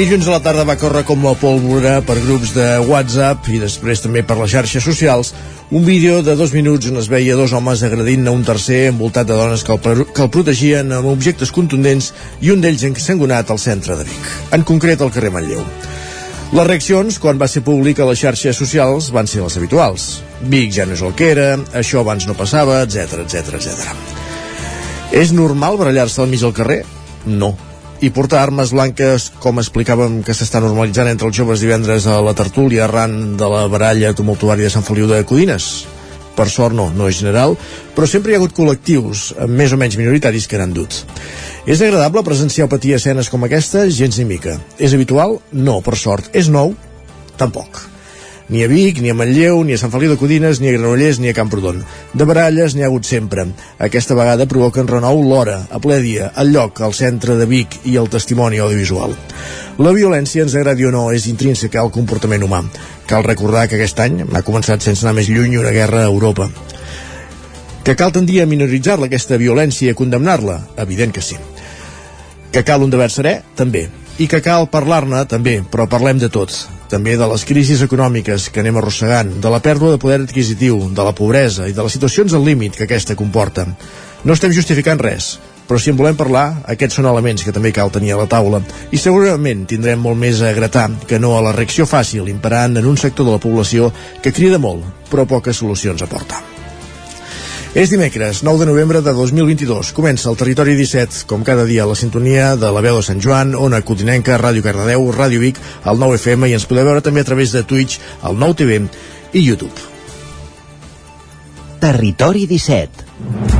Dilluns a la tarda va córrer com la pólvora per grups de WhatsApp i després també per les xarxes socials un vídeo de dos minuts on es veia dos homes agredint a un tercer envoltat de dones que el, que el protegien amb objectes contundents i un d'ells ensangonat al centre de Vic, en concret al carrer Manlleu. Les reaccions, quan va ser públic a les xarxes socials, van ser les habituals. Vic ja no és el que era, això abans no passava, etc etc etc. És normal barallar-se al mig del carrer? No, i portar armes blanques, com explicàvem que s'està normalitzant entre els joves divendres a la tertúlia arran de la baralla tumultuària de Sant Feliu de Codines. Per sort no, no és general, però sempre hi ha hagut col·lectius, més o menys minoritaris, que n'han dut. És agradable presenciar o patir escenes com aquesta? Gens ni mica. És habitual? No, per sort. És nou? Tampoc. Ni a Vic, ni a Manlleu, ni a Sant Feliu de Codines, ni a Granollers, ni a Camprodon. De baralles n'hi ha hagut sempre. Aquesta vegada provoquen renou l'hora, a ple dia, el lloc, al centre de Vic i el testimoni audiovisual. La violència, ens agradi o no, és intrínseca al comportament humà. Cal recordar que aquest any ha començat sense anar més lluny una guerra a Europa. Que cal tendir a minoritzar-la, aquesta violència, i a condemnar-la? Evident que sí. Que cal un debat serè? També. I que cal parlar-ne? També, però parlem de tot també de les crisis econòmiques que anem arrossegant, de la pèrdua de poder adquisitiu, de la pobresa i de les situacions al límit que aquesta comporta. No estem justificant res, però si en volem parlar, aquests són elements que també cal tenir a la taula. I segurament tindrem molt més a gratar que no a la reacció fàcil imperant en un sector de la població que crida molt, però poques solucions aporta. És dimecres, 9 de novembre de 2022. Comença el Territori 17, com cada dia a la sintonia de la veu de Sant Joan, Ona Cotinenca, Ràdio Cardedeu, Ràdio Vic, al 9 FM i ens podeu veure també a través de Twitch, al 9 TV i YouTube. Territori 17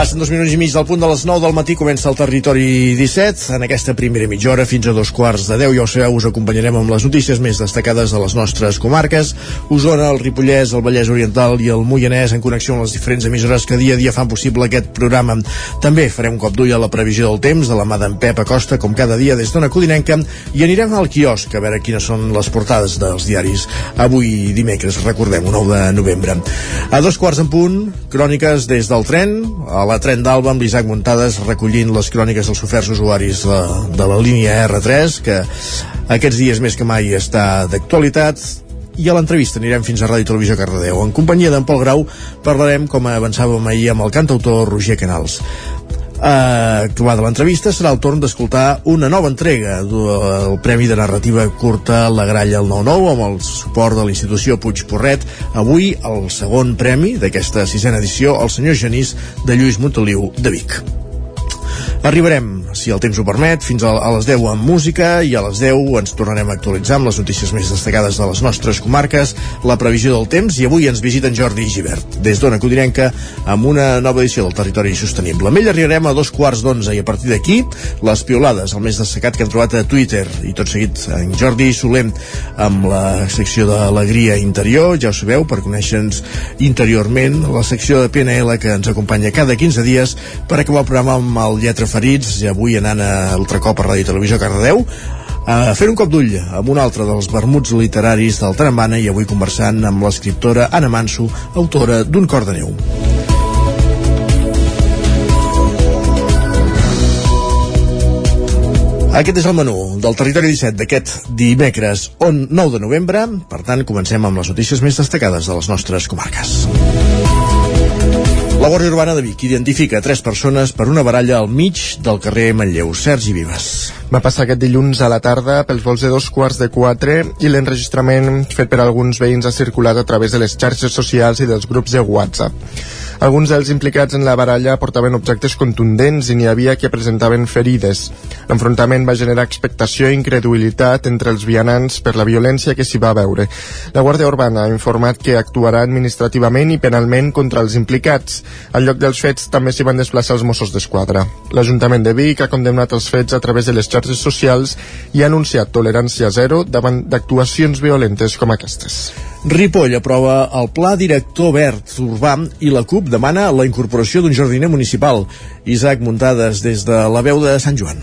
Passen dos minuts i mig del punt de les 9 del matí, comença el territori 17. En aquesta primera mitja hora, fins a dos quarts de 10, ja ho sabeu, us acompanyarem amb les notícies més destacades de les nostres comarques. Osona, el Ripollès, el Vallès Oriental i el Moianès en connexió amb les diferents emissores que dia a dia fan possible aquest programa. També farem un cop d'ull a la previsió del temps de la mà d'en Pep Acosta, com cada dia des d'una Codinenca, i anirem al quiosc a veure quines són les portades dels diaris. Avui dimecres, recordem, 9 de novembre. A dos quarts en punt, cròniques des del tren, a la tren d'Alba amb l'Isaac Muntades recollint les cròniques dels oferts usuaris de, de la línia R3 que aquests dies més que mai està d'actualitat i a l'entrevista anirem fins a Ràdio Televisió Cardedeu. En companyia d'en Pol Grau parlarem, com avançàvem ahir, amb el cantautor Roger Canals. Uh, trobada l'entrevista serà el torn d'escoltar una nova entrega del Premi de Narrativa Curta La Gralla al 9-9 amb el suport de l'institució Puig Porret avui el segon premi d'aquesta sisena edició el senyor Genís de Lluís Montoliu de Vic Arribarem, si el temps ho permet, fins a, les 10 amb música i a les 10 ens tornarem a actualitzar amb les notícies més destacades de les nostres comarques, la previsió del temps i avui ens visiten Jordi Givert, des d'Ona Codinenca, amb una nova edició del Territori Sostenible. Amb ell arribarem a dos quarts d'onze i a partir d'aquí, les piolades, el més destacat que hem trobat a Twitter. I tot seguit en Jordi Solem amb la secció d'Alegria Interior, ja ho sabeu, per conèixer-nos interiorment, la secció de PNL que ens acompanya cada 15 dies per acabar el programa amb el Lletra Ferits i avui anant a altre cop a Ràdio Televisió Cardedeu a fer un cop d'ull amb un altre dels vermuts literaris del Tarambana i avui conversant amb l'escriptora Anna Manso, autora d'un cor de neu. Aquest és el menú del Territori 17 d'aquest dimecres on 9 de novembre. Per tant, comencem amb les notícies més destacades de les nostres comarques. La Guàrdia Urbana de Vic identifica tres persones per una baralla al mig del carrer Manlleu. Sergi Vives. Va passar aquest dilluns a la tarda pels vols de dos quarts de quatre i l'enregistrament fet per alguns veïns ha circulat a través de les xarxes socials i dels grups de WhatsApp. Alguns dels implicats en la baralla portaven objectes contundents i n'hi havia que presentaven ferides. L'enfrontament va generar expectació i incredulitat entre els vianants per la violència que s'hi va veure. La Guàrdia Urbana ha informat que actuarà administrativament i penalment contra els implicats. Al lloc dels fets també s'hi van desplaçar els Mossos d'Esquadra. L'Ajuntament de Vic ha condemnat els fets a través de les xarxes socials i ha anunciat tolerància zero davant d'actuacions violentes com aquestes. Ripoll aprova el Pla Director Verd Urbà i la CUP demana la incorporació d'un jardiner municipal. Isaac Muntades des de la veu de Sant Joan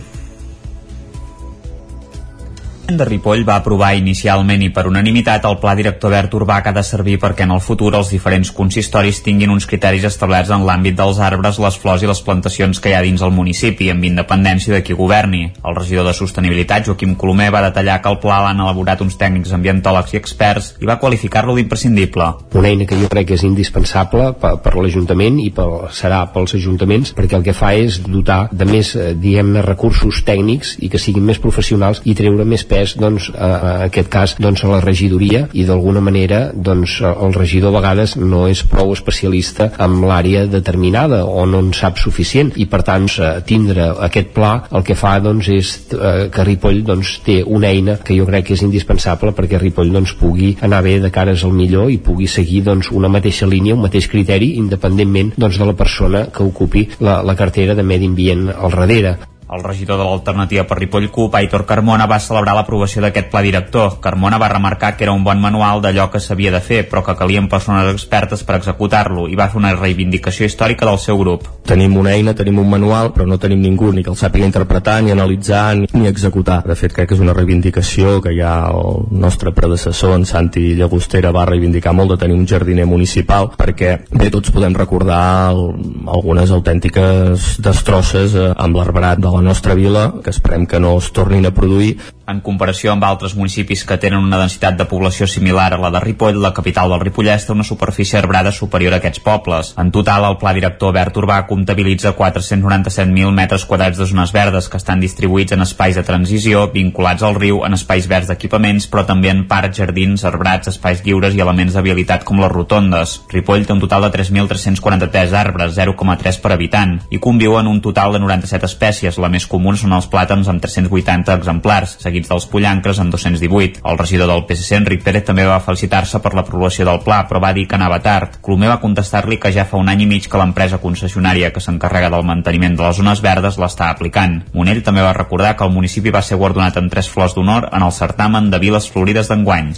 de Ripoll va aprovar inicialment i per unanimitat el Pla Director Verd Urbà que ha de servir perquè en el futur els diferents consistoris tinguin uns criteris establerts en l'àmbit dels arbres, les flors i les plantacions que hi ha dins el municipi, amb independència de qui governi. El regidor de Sostenibilitat, Joaquim Colomer, va detallar que el pla l'han elaborat uns tècnics ambientòlegs i experts i va qualificar-lo d'imprescindible. Una eina que jo crec que és indispensable per, per l'Ajuntament i per, serà pels ajuntaments perquè el que fa és dotar de més, eh, diguem-ne, recursos tècnics i que siguin més professionals i treure més pes pes doncs, a aquest cas doncs, a la regidoria i d'alguna manera doncs, el regidor a vegades no és prou especialista en l'àrea determinada o no en sap suficient i per tant tindre aquest pla el que fa doncs, és que Ripoll doncs, té una eina que jo crec que és indispensable perquè Ripoll doncs, pugui anar bé de cares al millor i pugui seguir doncs, una mateixa línia, un mateix criteri independentment doncs, de la persona que ocupi la, la cartera de medi ambient al darrere. El regidor de l'alternativa per Ripoll CUP, Aitor Carmona, va celebrar l'aprovació d'aquest pla director. Carmona va remarcar que era un bon manual d'allò que s'havia de fer, però que calien persones expertes per executar-lo i va fer una reivindicació històrica del seu grup. Tenim una eina, tenim un manual, però no tenim ningú ni que el sàpiga interpretar, ni analitzar, ni, ni executar. De fet, crec que és una reivindicació que ja el nostre predecessor, en Santi Llagostera, va reivindicar molt de tenir un jardiner municipal, perquè bé, tots podem recordar el, algunes autèntiques destrosses eh, amb l'arbrat de la nostra vila, que esperem que no es tornin a produir. En comparació amb altres municipis que tenen una densitat de població similar a la de Ripoll, la capital del Ripollès té una superfície arbrada superior a aquests pobles. En total, el Pla Director Verd Urbà comptabilitza 497.000 metres quadrats de zones verdes que estan distribuïts en espais de transició, vinculats al riu, en espais verds d'equipaments, però també en parcs, jardins, arbrats, espais lliures i elements de vialitat com les rotondes. Ripoll té un total de 3.343 arbres, 0,3 per habitant, i conviuen un total de 97 espècies, la més comuna són els plàtans amb 380 exemplars, seguits dels pollancres amb 218. El regidor del PSC, Enric Pérez, també va felicitar-se per l'aprovació del pla, però va dir que anava tard. Colomer va contestar-li que ja fa un any i mig que l'empresa concessionària que s'encarrega del manteniment de les zones verdes l'està aplicant. Monell també va recordar que el municipi va ser guardonat amb tres flors d'honor en el certamen de Viles Florides d'enguany.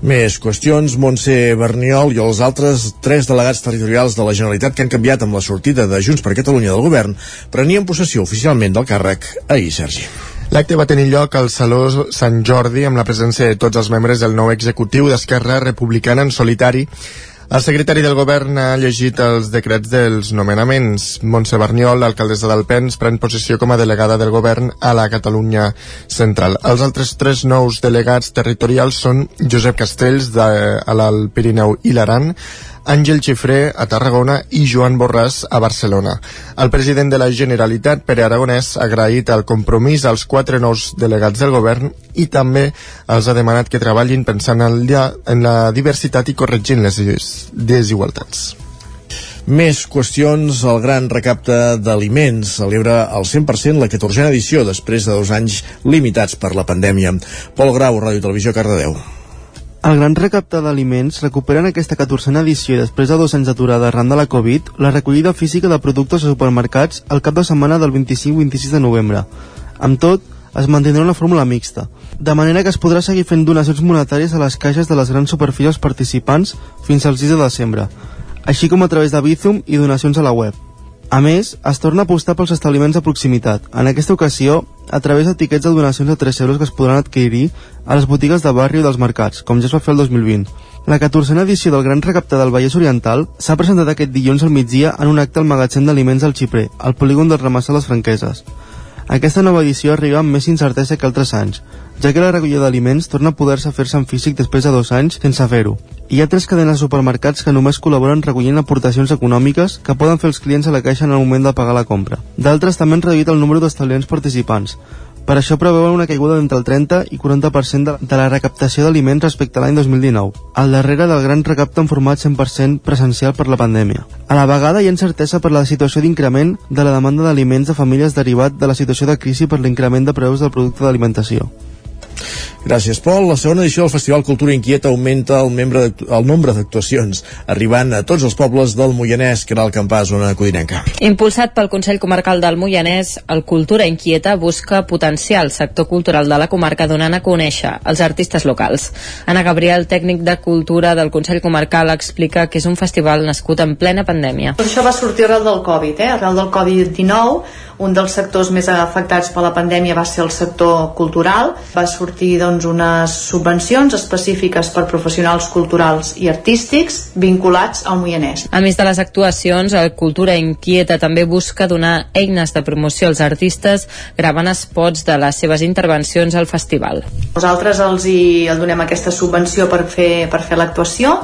Més qüestions, Montse Berniol i els altres tres delegats territorials de la Generalitat que han canviat amb la sortida de Junts per Catalunya del govern prenien possessió oficialment del càrrec ahir, Sergi. L'acte va tenir lloc al Saló Sant Jordi amb la presència de tots els membres del nou executiu d'Esquerra Republicana en solitari el secretari del govern ha llegit els decrets dels nomenaments. Montse Barniol, l'alcaldessa d'Alpens, pren possessió com a delegada del govern a la Catalunya Central. Els altres tres nous delegats territorials són Josep Castells, de, a l'Alt Pirineu i l'Aran, Àngel Xifré a Tarragona i Joan Borràs a Barcelona. El president de la Generalitat, Pere Aragonès, ha agraït el compromís als quatre nous delegats del govern i també els ha demanat que treballin pensant en la, en la diversitat i corregint les desigualtats. Més qüestions, el gran recapte d'aliments celebra al 100% la 14a edició després de dos anys limitats per la pandèmia. Pol Grau, Ràdio Televisió, Cardedeu. El gran recapte d'aliments recupera en aquesta 14a edició i després de dos anys d'aturada arran de la Covid la recollida física de productes a supermercats el cap de setmana del 25-26 de novembre. Amb tot, es mantindrà una fórmula mixta, de manera que es podrà seguir fent donacions monetàries a les caixes de les grans superfícies participants fins al 6 de desembre, així com a través de Bizum i donacions a la web. A més, es torna a apostar pels establiments de proximitat, en aquesta ocasió a través de tiquets de donacions de 3 euros que es podran adquirir a les botigues de barri o dels mercats, com ja es va fer el 2020. La 14a edició del Gran Recapte del Vallès Oriental s'ha presentat aquest dilluns al migdia en un acte al magatzem d'aliments del Xiprer, al polígon del Ramassar les Franqueses. Aquesta nova edició arriba amb més incertesa que altres anys, ja que la recollida d'aliments torna a poder-se fer-se en físic després de dos anys sense fer-ho. Hi ha tres cadenes de supermercats que només col·laboren recollint aportacions econòmiques que poden fer els clients a la caixa en el moment de pagar la compra. D'altres també han reduït el número d'establiments participants, per això preveuen una caiguda d'entre el 30 i 40% de, la recaptació d'aliments respecte a l'any 2019, al darrere del gran recapte en format 100% presencial per la pandèmia. A la vegada hi ha incertesa per la situació d'increment de la demanda d'aliments de famílies derivat de la situació de crisi per l'increment de preus del producte d'alimentació. Gràcies, Pol. La segona edició del Festival Cultura Inquieta augmenta el, membre el nombre d'actuacions, arribant a tots els pobles del Moianès, que era el campàs, zona codinenca. Impulsat pel Consell Comarcal del Moianès, el Cultura Inquieta busca potenciar el sector cultural de la comarca donant a conèixer els artistes locals. Anna Gabriel, tècnic de cultura del Consell Comarcal, explica que és un festival nascut en plena pandèmia. Per això va sortir arrel del Covid, eh? arrel del Covid-19, un dels sectors més afectats per la pandèmia va ser el sector cultural. Va sortir doncs, unes subvencions específiques per professionals culturals i artístics vinculats al Moianès. A més de les actuacions, el Cultura Inquieta també busca donar eines de promoció als artistes gravant spots de les seves intervencions al festival. Nosaltres els hi el donem aquesta subvenció per fer, per fer l'actuació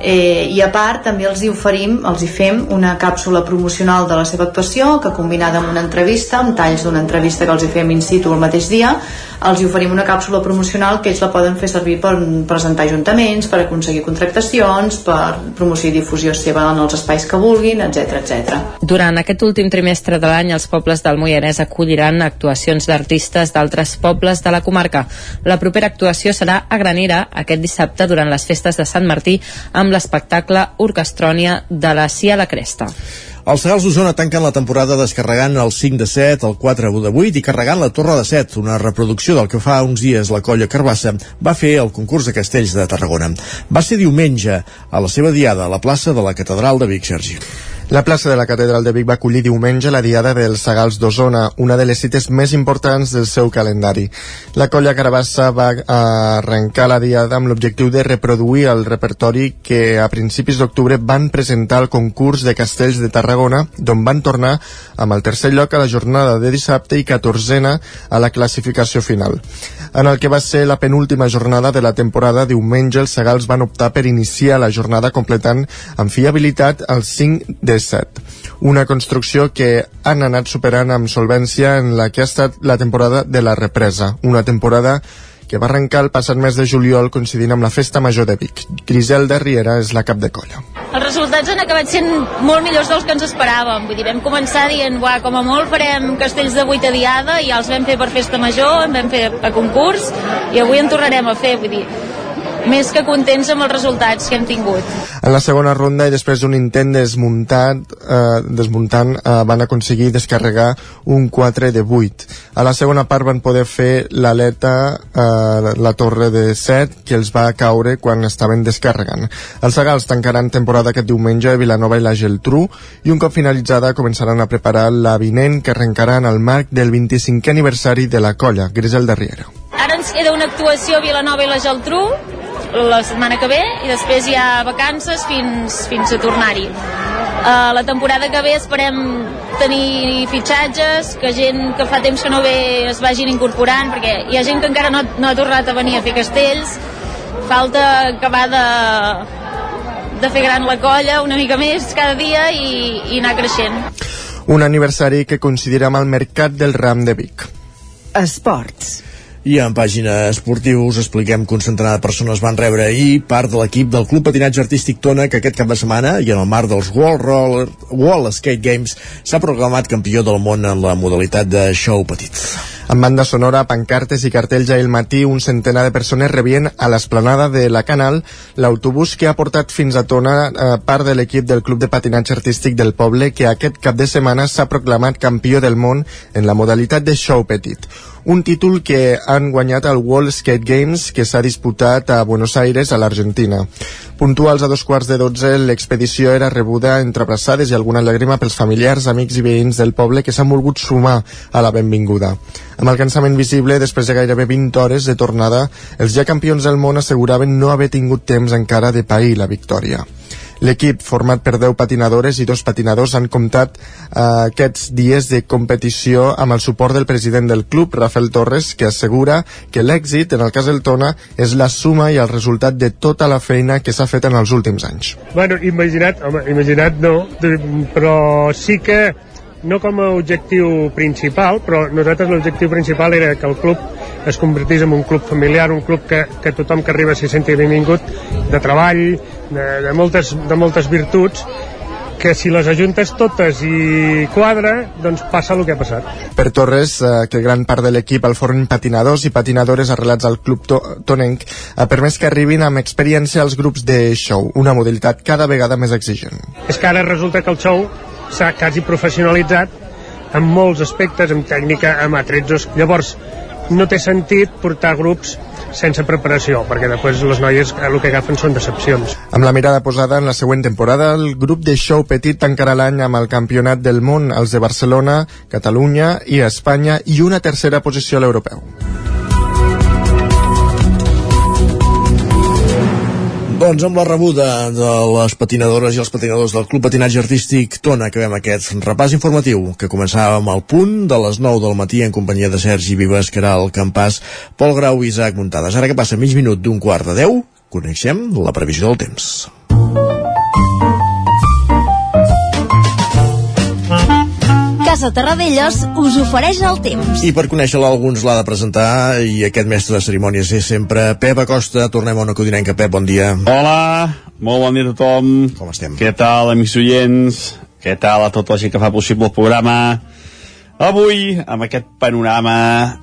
eh, i a part també els hi oferim, els hi fem una càpsula promocional de la seva actuació que combinada amb una entrevista, amb talls d'una entrevista que els hi fem in situ el mateix dia els hi oferim una càpsula promocional que ells la poden fer servir per presentar ajuntaments, per aconseguir contractacions, per promoció i difusió seva en els espais que vulguin, etc etc. Durant aquest últim trimestre de l'any, els pobles del Moianès acolliran actuacions d'artistes d'altres pobles de la comarca. La propera actuació serà a Granera aquest dissabte durant les festes de Sant Martí amb l'espectacle Orquestrònia de la Cia la Cresta. Els Segals d'Osona tanquen la temporada descarregant el 5 de 7, el 4 de 8 i carregant la Torre de 7, una reproducció del que fa uns dies la colla Carbassa va fer el concurs de castells de Tarragona. Va ser diumenge a la seva diada a la plaça de la Catedral de Vic, Sergi. La plaça de la Catedral de Vic va acollir diumenge la Diada dels Sagals d'Osona, una de les cites més importants del seu calendari. La colla Carabassa va arrencar la Diada amb l'objectiu de reproduir el repertori que a principis d'octubre van presentar al concurs de castells de Tarragona, d'on van tornar amb el tercer lloc a la jornada de dissabte i catorzena a la classificació final. En el que va ser la penúltima jornada de la temporada, diumenge els Sagals van optar per iniciar la jornada completant amb fiabilitat el 5 de 7 una construcció que han anat superant amb solvència en la que ha estat la temporada de la represa, una temporada va arrencar el passat mes de juliol coincidint amb la Festa Major de Vic. Griselda Riera és la cap de colla. Els resultats han acabat sent molt millors dels que ens esperàvem. Vull dir, vam començar dient, Uah, com a molt farem castells de vuit a diada, i ja els vam fer per Festa Major, en vam fer a concurs, i avui en tornarem a fer. Vull dir, més que contents amb els resultats que hem tingut. En la segona ronda i després d'un intent desmuntat, eh, desmuntant eh, van aconseguir descarregar un 4 de 8. A la segona part van poder fer l'aleta, eh, la torre de 7, que els va caure quan estaven descarregant. Els Sagals tancaran temporada aquest diumenge a Vilanova i la Geltrú i un cop finalitzada començaran a preparar la vinent que arrencarà en el marc del 25è aniversari de la colla, Grisel de Riera. Ara ens queda una actuació a Vilanova i la Geltrú la setmana que ve i després hi ha vacances fins, fins a tornar-hi. Uh, la temporada que ve esperem tenir fitxatges, que gent que fa temps que no ve es vagin incorporant, perquè hi ha gent que encara no, no ha tornat a venir a fer castells, falta acabar de, de fer gran la colla una mica més cada dia i, i anar creixent. Un aniversari que coincidirà amb el Mercat del Ram de Vic. Esports. I en pàgina esportius expliquem que un centenar de persones van rebre ahir part de l'equip del Club Patinatge Artístic Tona que aquest cap de setmana i en el marc dels World, Roller, World Skate Games s'ha proclamat campió del món en la modalitat de show petit. Amb banda sonora, pancartes i cartells ahir al matí, un centenar de persones rebien a l'esplanada de la Canal l'autobús que ha portat fins a Tona eh, part de l'equip del Club de Patinatge Artístic del poble que aquest cap de setmana s'ha proclamat campió del món en la modalitat de show petit un títol que han guanyat al World Skate Games que s'ha disputat a Buenos Aires, a l'Argentina. Puntuals a dos quarts de dotze, l'expedició era rebuda entre abraçades i alguna llàgrima pels familiars, amics i veïns del poble que s'han volgut sumar a la benvinguda. Amb el cansament visible, després de gairebé 20 hores de tornada, els ja campions del món asseguraven no haver tingut temps encara de pair la victòria. L'equip, format per 10 patinadores i dos patinadors, han comptat eh, aquests dies de competició amb el suport del president del club, Rafael Torres, que assegura que l'èxit, en el cas del Tona, és la suma i el resultat de tota la feina que s'ha fet en els últims anys. Bueno, imagina't, home, imagina't no, però sí que no com a objectiu principal, però nosaltres l'objectiu principal era que el club es convertís en un club familiar, un club que, que tothom que arriba s'hi senti benvingut, de treball, de, de, moltes, de moltes virtuts, que si les ajuntes totes i quadra, doncs passa el que ha passat. Per Torres, eh, que gran part de l'equip al forn patinadors i patinadores arrelats al Club to Tonenc ha permès que arribin amb experiència als grups de show, una modalitat cada vegada més exigent. És que ara resulta que el show s'ha quasi professionalitzat en molts aspectes, amb tècnica, amb atrezzos. Llavors, no té sentit portar grups sense preparació, perquè després les noies el que agafen són decepcions. Amb la mirada posada en la següent temporada, el grup de show petit tancarà l'any amb el Campionat del Món, els de Barcelona, Catalunya i Espanya i una tercera posició a l'europeu. Doncs amb la rebuda de les patinadores i els patinadors del Club Patinatge Artístic Tona acabem aquest repàs informatiu que començàvem al punt de les 9 del matí en companyia de Sergi Vives, Caral, Campàs, Pol Grau i Isaac Muntades. Ara que passa mig minut d'un quart de 10, coneixem la previsió del temps. Casa Terradellos us ofereix el temps. I per conèixer-la alguns l'ha de presentar i aquest mestre de cerimònies és sempre Pep Acosta. Tornem a una codinenca. Pep, bon dia. Hola, molt bon dia a tothom. Com estem? Què tal, amics oients? Què tal a tota la gent que fa possible el programa? Avui, amb aquest panorama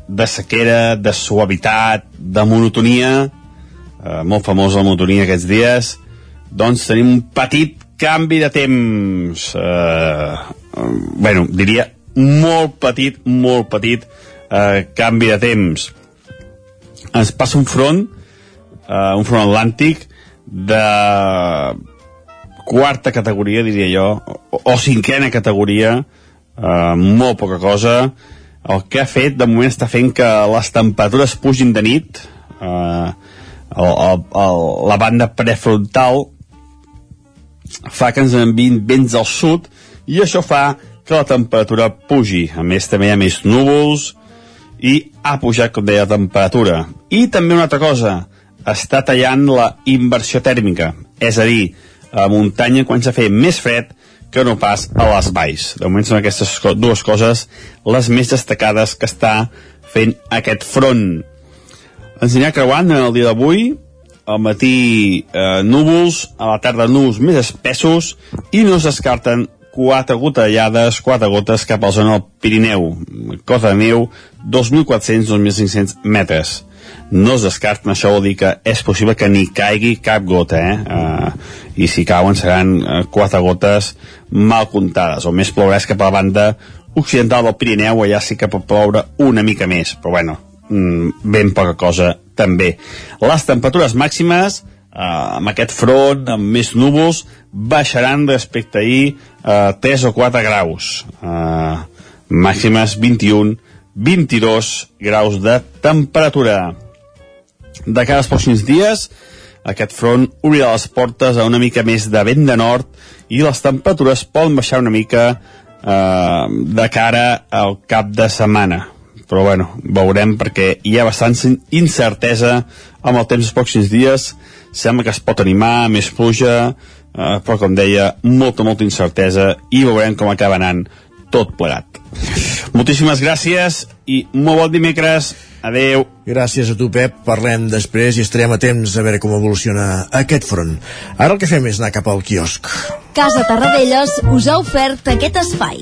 de sequera, de suavitat, de monotonia, eh, molt famosa la monotonia aquests dies, doncs tenim un petit canvi de temps. Eh, bueno, diria molt petit, molt petit eh, canvi de temps. Ens passa un front, eh, un front atlàntic de quarta categoria, diria jo, o, o cinquena categoria, eh, molt poca cosa. El que ha fet, de moment, està fent que les temperatures pugin de nit, eh, el, el, el, la banda prefrontal fa que ens enviïn vents al sud i això fa que la temperatura pugi. A més, també hi ha més núvols i ha pujat, com deia, la temperatura. I també una altra cosa, està tallant la inversió tèrmica, és a dir, a la muntanya quan s'ha fet més fred que no pas a les valls. De moment són aquestes dues coses les més destacades que està fent aquest front. Ens anirà creuant en el dia d'avui, al matí eh, núvols, a la tarda núvols més espessos i no es descarten quatre gotellades, quatre gotes cap a la zona del Pirineu. Cota de neu, 2.400-2.500 metres. No es descarten, això vol dir que és possible que ni caigui cap gota, eh? Uh, I si cauen seran uh, quatre gotes mal comptades. O més plourà cap a la banda occidental del Pirineu, allà sí que pot ploure una mica més, però bueno, mm, ben poca cosa també. Les temperatures màximes uh, amb aquest front, amb més núvols, baixaran respecte a uh, 3 o 4 graus. Uh, màximes 21, 22 graus de temperatura. De cara als pròxims dies, aquest front obrirà les portes a una mica més de vent de nord i les temperatures poden baixar una mica eh, de cara al cap de setmana però bueno, veurem perquè hi ha bastant incertesa amb el temps dels pròxims dies sembla que es pot animar, més pluja eh, però com deia, molta, molta incertesa i veurem com acaba anant tot plegat. Moltíssimes gràcies i molt bon dimecres. Adeu. Gràcies a tu, Pep. Parlem després i estarem a temps a veure com evoluciona aquest front. Ara el que fem és anar cap al quiosc. Casa Tarradellas us ha ofert aquest espai.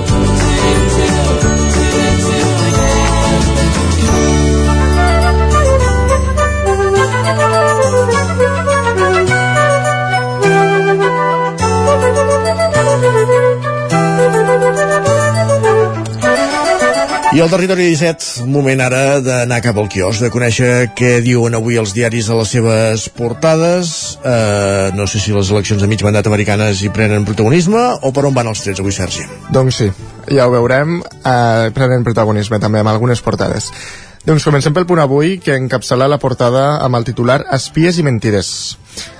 I al territori 17, moment ara d'anar cap al quios, de conèixer què diuen avui els diaris a les seves portades. Uh, no sé si les eleccions de mig mandat americanes hi prenen protagonisme o per on van els trets avui, Sergi? Doncs sí, ja ho veurem, eh, prenen protagonisme també amb algunes portades. Doncs comencem pel punt avui, que encapçala la portada amb el titular Espies i mentires.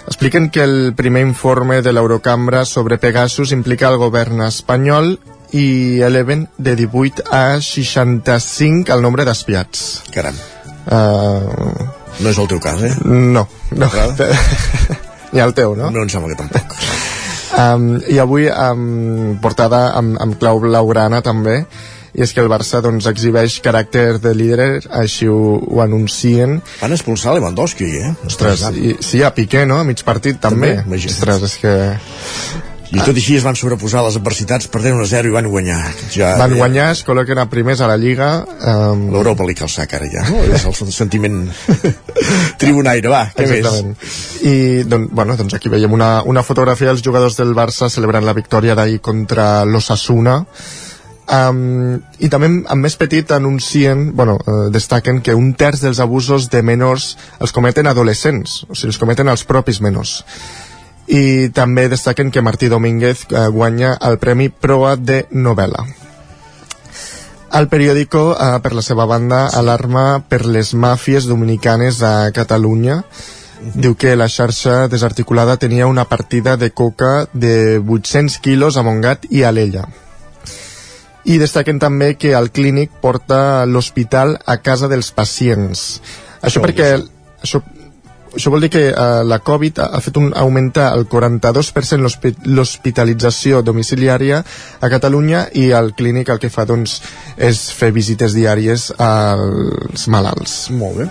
Expliquen que el primer informe de l'Eurocambra sobre Pegasus implica el govern espanyol i eleven de 18 a 65 el nombre d'espiats. Caram. Uh, no és el teu cas, eh? No, no. Ni el teu, no? No em sembla que tampoc. Um, I avui um, portada amb, amb clau blaugrana també i és que el Barça doncs, exhibeix caràcter de líder, així ho, ho anuncien. Van expulsar Lewandowski, eh? Ostres, i, sí, a Piqué, no? A mig partit també. també Ostres, és que... I tot així es van sobreposar les adversitats, perdent 1 0 i van guanyar. Ja, van guanyar, es col·loquen a primers a la Lliga. Um... L'Europa li cal sac ara ja, no? és el sentiment tribunaire, va, què Exactament. més? I doncs, bueno, doncs aquí veiem una, una fotografia dels jugadors del Barça celebrant la victòria d'ahir contra l'Ossassuna. Um, I també amb més petit anuncien, bueno, uh, destaquen que un terç dels abusos de menors els cometen adolescents, o sigui, els cometen els propis menors i també destaquen que Martí Domínguez eh, guanya el Premi Proa de Novel·la. El periòdico, eh, per la seva banda, alarma per les màfies dominicanes a Catalunya. Diu que la xarxa desarticulada tenia una partida de coca de 800 quilos a Montgat i a l'Ella. I destaquen també que el clínic porta l'hospital a casa dels pacients. Això perquè... Això això vol dir que uh, la Covid ha, ha fet un, augmentar el 42% l'hospitalització domiciliària a Catalunya i el clínic el que fa doncs, és fer visites diàries als malalts. Molt bé.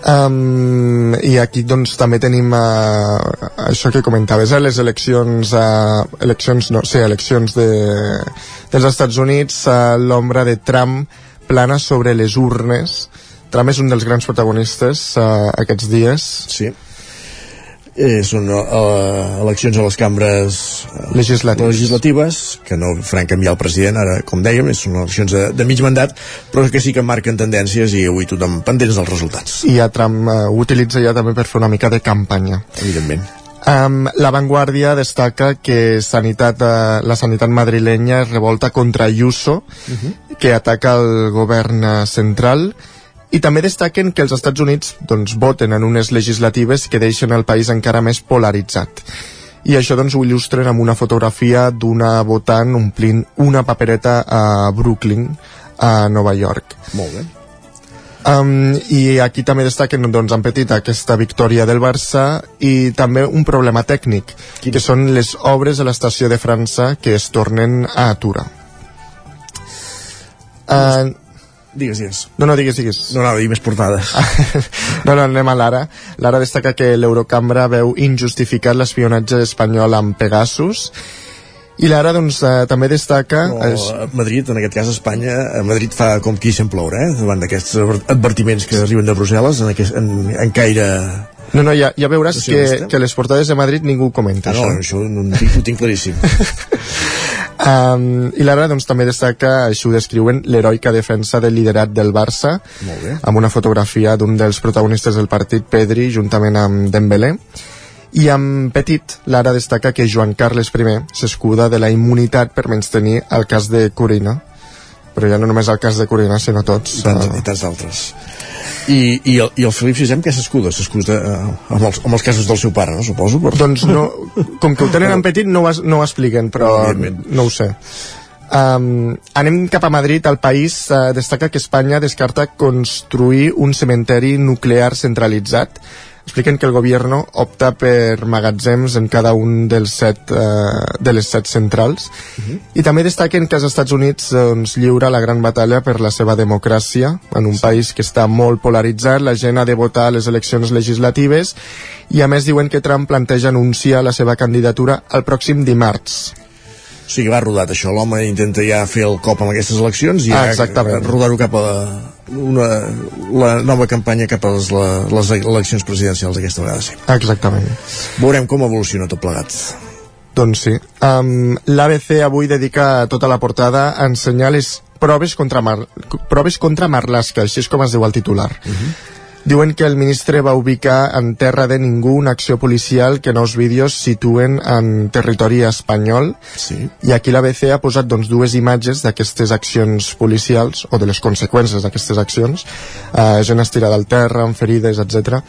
Um, i aquí doncs també tenim uh, això que comentaves, eh, les eleccions uh, eleccions, no, sí, eleccions de, dels Estats Units uh, l'ombra de Trump plana sobre les urnes Trump és un dels grans protagonistes uh, aquests dies. Sí. Eh, són uh, eleccions a les cambres uh, legislatives. legislatives que no faran canviar el president ara com dèiem, són eleccions de, de mig mandat però que sí que marquen tendències i avui tothom pendents dels resultats i ja Trump uh, ho utilitza ja també per fer una mica de campanya evidentment Um, la Vanguardia destaca que sanitat, uh, la sanitat madrilenya es revolta contra Ayuso, uh -huh. que ataca el govern central i també destaquen que els Estats Units doncs, voten en unes legislatives que deixen el país encara més polaritzat. I això doncs ho il·lustren amb una fotografia d'una votant omplint una papereta a Brooklyn a Nova York. Molt bé. Um, i aquí també destaquen doncs, en petit aquesta victòria del Barça i també un problema tècnic Quin? que són les obres a l'estació de França que es tornen a aturar. Uh, Digues, digues. No, no, digues, digues. No a dir més portades. no, no, anem a l'ara. L'ara destaca que l'Eurocambra veu injustificat l'espionatge espanyol amb Pegasus i l'ara doncs eh, també destaca no, és... Madrid, en aquest cas Espanya a Madrid fa com qui se'n ploure eh? davant d'aquests advertiments que arriben de Brussel·les en, aquest, en, en caire no, no, ja, ja veuràs que, que les portades de Madrid ningú comenta ah, no, això, això no, ho, tinc, ho tinc claríssim Um, I l'ara doncs, també destaca, així ho descriuen, l'heroica defensa del liderat del Barça, amb una fotografia d'un dels protagonistes del partit, Pedri, juntament amb Dembélé. I amb Petit, l'ara destaca que Joan Carles I s'escuda de la immunitat per menys tenir el cas de Corina, però ja no només el cas de Corina, sinó tots. I tants, uh... i tants d'altres. I, i, el, i el Felip VI què s'escuda? S'escuda eh, amb, els, amb els casos del seu pare, no? Suposo. Per... Doncs no, com que ho tenen en petit no ho, no ho expliquen, però no ho sé. Um, anem cap a Madrid. El país uh, destaca que Espanya descarta construir un cementeri nuclear centralitzat expliquen que el govern opta per magatzems en cada un dels set, eh, de les set centrals uh -huh. i també destaquen que els Estats Units doncs, lliura la gran batalla per la seva democràcia en un sí. país que està molt polaritzat la gent ha de votar a les eleccions legislatives i a més diuen que Trump planteja anunciar la seva candidatura el pròxim dimarts o sigui, va rodat això, l'home intenta ja fer el cop amb aquestes eleccions i ah, ja rodar-ho cap a una, la nova campanya cap a les, les eleccions presidencials aquesta vegada sí. Exactament. Veurem com evoluciona tot plegat. Doncs sí. Um, L'ABC avui dedica tota la portada a ensenyar les proves contra, Mar proves contra Marlaska, així és com es diu el titular. Uh -huh. Diuen que el ministre va ubicar en terra de ningú una acció policial que nous vídeos situen en territori espanyol sí. i aquí l'ABC ha posat doncs, dues imatges d'aquestes accions policials o de les conseqüències d'aquestes accions eh, gent estirada al terra, amb ferides, etc.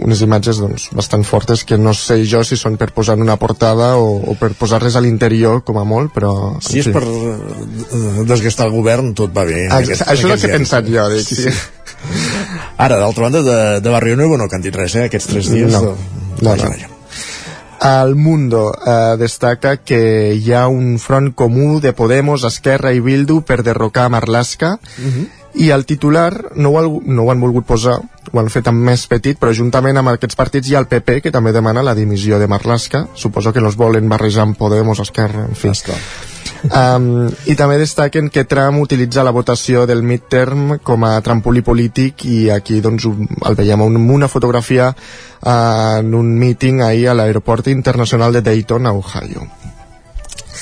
unes imatges doncs, bastant fortes que no sé jo si són per posar en una portada o, o per posar-les a l'interior com a molt, però... Si és per eh, desgastar el govern, tot va bé. Aquest, això és el que he pensat jo, dic, sí. sí. Ara, d'altra banda, de, de Barrio Nuevo no que han dit res, eh, aquests tres dies. No, de... no, no. no. El Mundo eh, destaca que hi ha un front comú de Podemos, Esquerra i Bildu per derrocar Marlaska uh Mhm. -huh. I el titular no ho, no ho han volgut posar ho han fet amb més petit, però juntament amb aquests partits hi ha el PP, que també demana la dimissió de Marlaska, suposo que no es volen barrejar amb Podemos, Esquerra, en fi. Um, I també destaquen que Trump utilitza la votació del midterm com a trampolí polític i aquí doncs, el veiem amb una fotografia uh, en un meeting ahir a l'aeroport internacional de Dayton, a Ohio.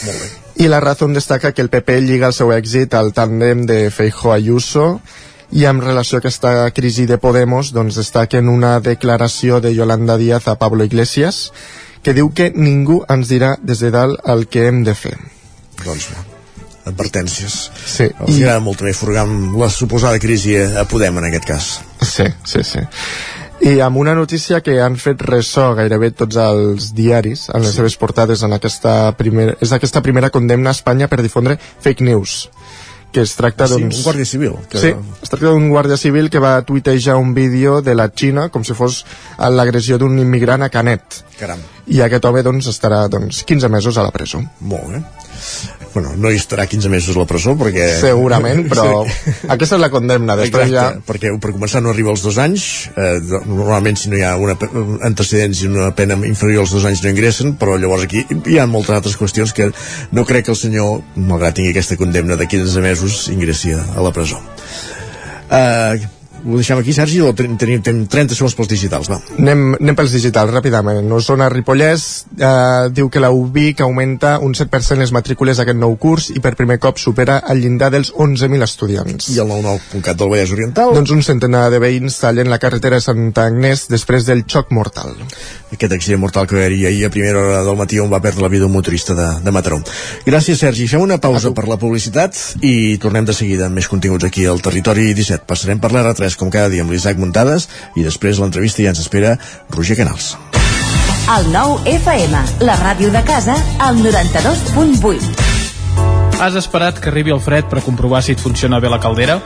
Molt bé. I la Razón destaca que el PP lliga el seu èxit al tàndem de Feijóo-Ayuso i en relació a aquesta crisi de Podemos doncs destaquen una declaració de Yolanda Díaz a Pablo Iglesias que diu que ningú ens dirà des de dalt el que hem de fer. Doncs advertències. Sí. Els I... agrada molt també furgar amb la suposada crisi a Podem en aquest cas. Sí, sí, sí. I amb una notícia que han fet ressò gairebé tots els diaris en les sí. seves portades en aquesta primera, és aquesta primera condemna a Espanya per difondre fake news que es tracta sí, doncs... un guàrdia civil que... sí, es tracta d'un guàrdia civil que va tuitejar un vídeo de la Xina com si fos l'agressió d'un immigrant a Canet Caram. i aquest home doncs, estarà doncs, 15 mesos a la presó molt bé bueno, no hi estarà 15 mesos a la presó perquè... Segurament, però sí. aquesta és la condemna. Després Exacte, ja... perquè per començar no arriba als dos anys, eh, normalment si no hi ha una, antecedents i una pena inferior als dos anys no ingressen, però llavors aquí hi ha moltes altres qüestions que no crec que el senyor, malgrat tingui aquesta condemna de 15 mesos, ingressi a la presó. Eh, ho deixem aquí, Sergi, o tenim, tenim 30 segons pels digitals, va. Anem, anem pels digitals, ràpidament. Osona Ripollès eh, diu que la UBIC augmenta un 7% les matrícules d'aquest nou curs i per primer cop supera el llindar dels 11.000 estudiants. I el 99.cat del Vallès Oriental? Doncs un centenar de veïns tallen la carretera de Santa Agnès després del xoc mortal. Aquest accident mortal que hi ahir a primera hora del matí on va perdre la vida un motorista de, de Mataró. Gràcies, Sergi. Fem una pausa per la publicitat i tornem de seguida amb més continguts aquí al Territori 17. Passarem per l'R3 com cada dia amb l'Isaac Muntades i després l'entrevista ja ens espera Roger Canals. El nou FM, la ràdio de casa, al 92.8. Has esperat que arribi el fred per comprovar si et funciona bé la caldera?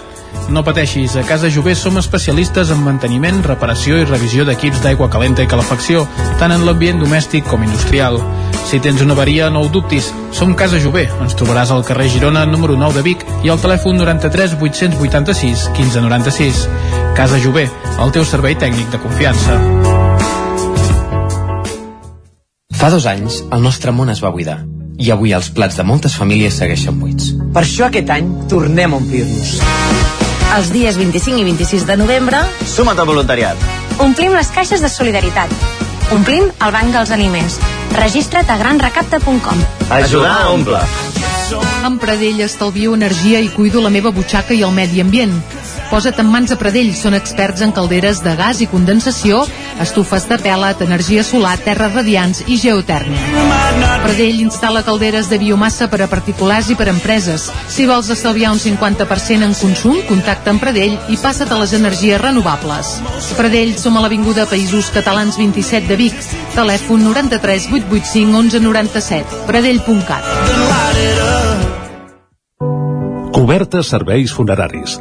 No pateixis, a Casa Jové som especialistes en manteniment, reparació i revisió d'equips d'aigua calenta i calefacció, tant en l'ambient domèstic com industrial. Si tens una avaria, no ho dubtis, som Casa Jové. Ens trobaràs al carrer Girona, número 9 de Vic, i al telèfon 93 886 1596. Casa Jové, el teu servei tècnic de confiança. Fa dos anys, el nostre món es va buidar i avui els plats de moltes famílies segueixen buits. Per això aquest any tornem a omplir-nos. Els dies 25 i 26 de novembre... Suma't al voluntariat. Omplim les caixes de solidaritat. Omplim el banc dels aliments. Registra't a granrecapta.com. Ajudar a omple. Amb Pradell estalvio energia i cuido la meva butxaca i el medi ambient. Posa't en mans a Pradell, són experts en calderes de gas i condensació, estufes de pèl·let, energia solar, terres radiants i geotèrmia. Pradell instal·la calderes de biomassa per a particulars i per a empreses. Si vols estalviar un 50% en consum, contacta amb Pradell i passa't a les energies renovables. Pradell som a l'Avinguda Països Catalans 27 de Vic. Telèfon 93 885 1197. Pradell.cat. Cobertes serveis funeraris.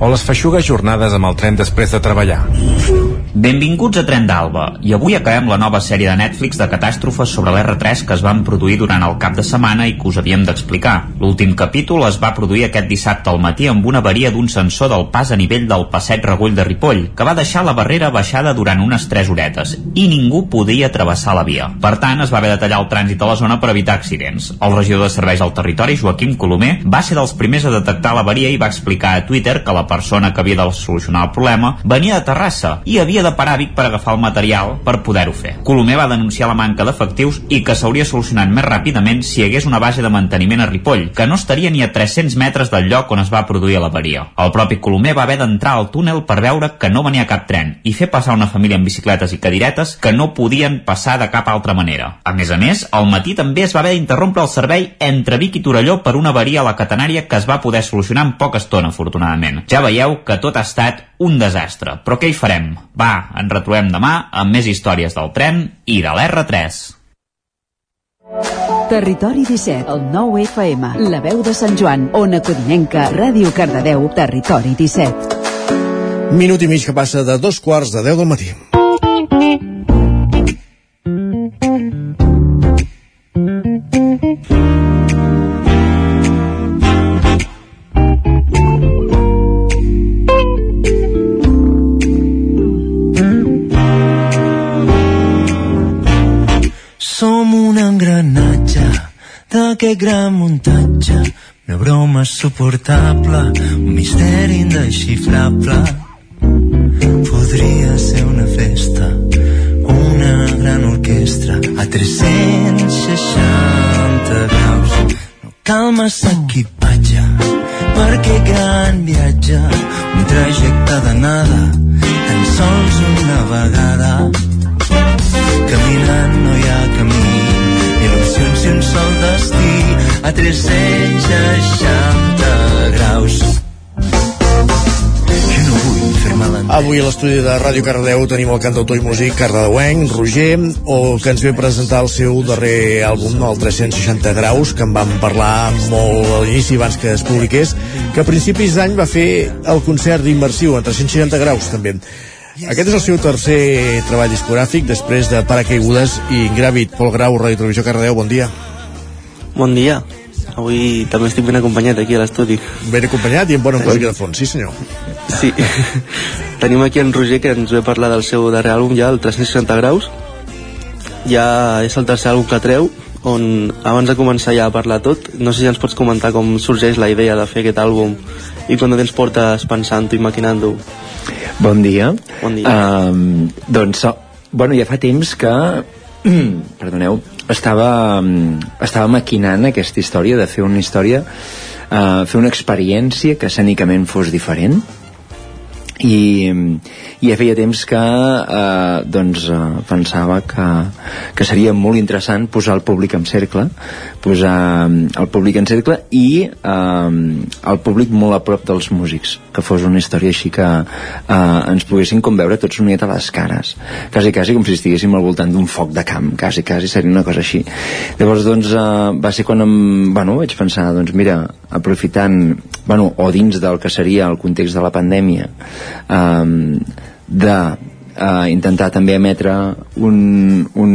o les feixugues jornades amb el tren després de treballar. Benvinguts a Tren d'Alba, i avui acabem la nova sèrie de Netflix de catàstrofes sobre l'R3 que es van produir durant el cap de setmana i que us havíem d'explicar. L'últim capítol es va produir aquest dissabte al matí amb una avaria d'un sensor del pas a nivell del passeig Regull de Ripoll, que va deixar la barrera baixada durant unes 3 horetes, i ningú podia travessar la via. Per tant, es va haver de tallar el trànsit a la zona per evitar accidents. El regidor de serveis al territori, Joaquim Colomer, va ser dels primers a detectar l'avaria i va explicar a Twitter que la persona que havia de solucionar el problema venia de Terrassa i havia de parar a Vic per agafar el material per poder-ho fer. Colomer va denunciar la manca d'efectius i que s'hauria solucionat més ràpidament si hi hagués una base de manteniment a Ripoll, que no estaria ni a 300 metres del lloc on es va produir l'avaria. El propi Colomer va haver d'entrar al túnel per veure que no venia cap tren i fer passar una família amb bicicletes i cadiretes que no podien passar de cap altra manera. A més a més, al matí també es va haver d'interrompre el servei entre Vic i Torelló per una avaria a la catenària que es va poder solucionar en poca estona, afortunadament. Ja veieu que tot ha estat un desastre. Però què hi farem? Va, ens retrobem demà amb més històries del tren i de l'R3. Territori 17, el 9 FM, la veu de Sant Joan, Ona Codinenca, Ràdio Cardedeu, Territori 17. Minut i mig que passa de dos quarts de 10 del matí. D'aquest gran muntatge, una broma suportable, un misteri indesxifrable. Podria ser una festa, una gran orquestra a 360 graus. No cal massa equipatge per aquest gran viatge, un trajecte d'anada, tan sols una vegada. Caminant no hi ha camí, il·lusions i un sol destí a 360 graus. Avui a l'estudi de Ràdio Cardedeu tenim el cantautor i músic cardedeuenc, Roger, o que ens ve presentar el seu darrer àlbum, el 360 graus, que en vam parlar molt a l'inici abans que es publiqués, que a principis d'any va fer el concert d'immersiu en 360 graus també. Aquest és el seu tercer treball discogràfic després de Paracaigudes i Ingràvid. Pol Grau, Ràdio Televisió Cardedeu, bon dia. Bon dia. Avui també estic ben acompanyat aquí a l'estudi. Ben acompanyat i amb bona música de fons, sí senyor. Sí. Tenim aquí en Roger que ens ve parlar del seu darrer àlbum ja, el 360 graus. Ja és el tercer àlbum que treu, on abans de començar ja a parlar tot, no sé si ens pots comentar com sorgeix la idea de fer aquest àlbum i quan temps portes pensant-ho i maquinant-ho. Bon dia. Bon dia. Um, doncs, bueno, ja fa temps que, perdoneu, estava, estava maquinant aquesta història de fer una història, uh, fer una experiència que escènicament fos diferent, i, i ja feia temps que eh, doncs, eh, pensava que, que seria molt interessant posar el públic en cercle posar el públic en cercle i eh, el públic molt a prop dels músics que fos una història així que eh, ens poguessin com veure tots miqueta a les cares. Quasi quasi com si estiguéssim al voltant d'un foc de camp quasi quasi seria una cosa així. Llavors doncs eh, va ser quan em, bueno, vaig pensar doncs mira, aprofitant bueno, o dins del que seria el context de la pandèmia um, de uh, intentar també emetre un, un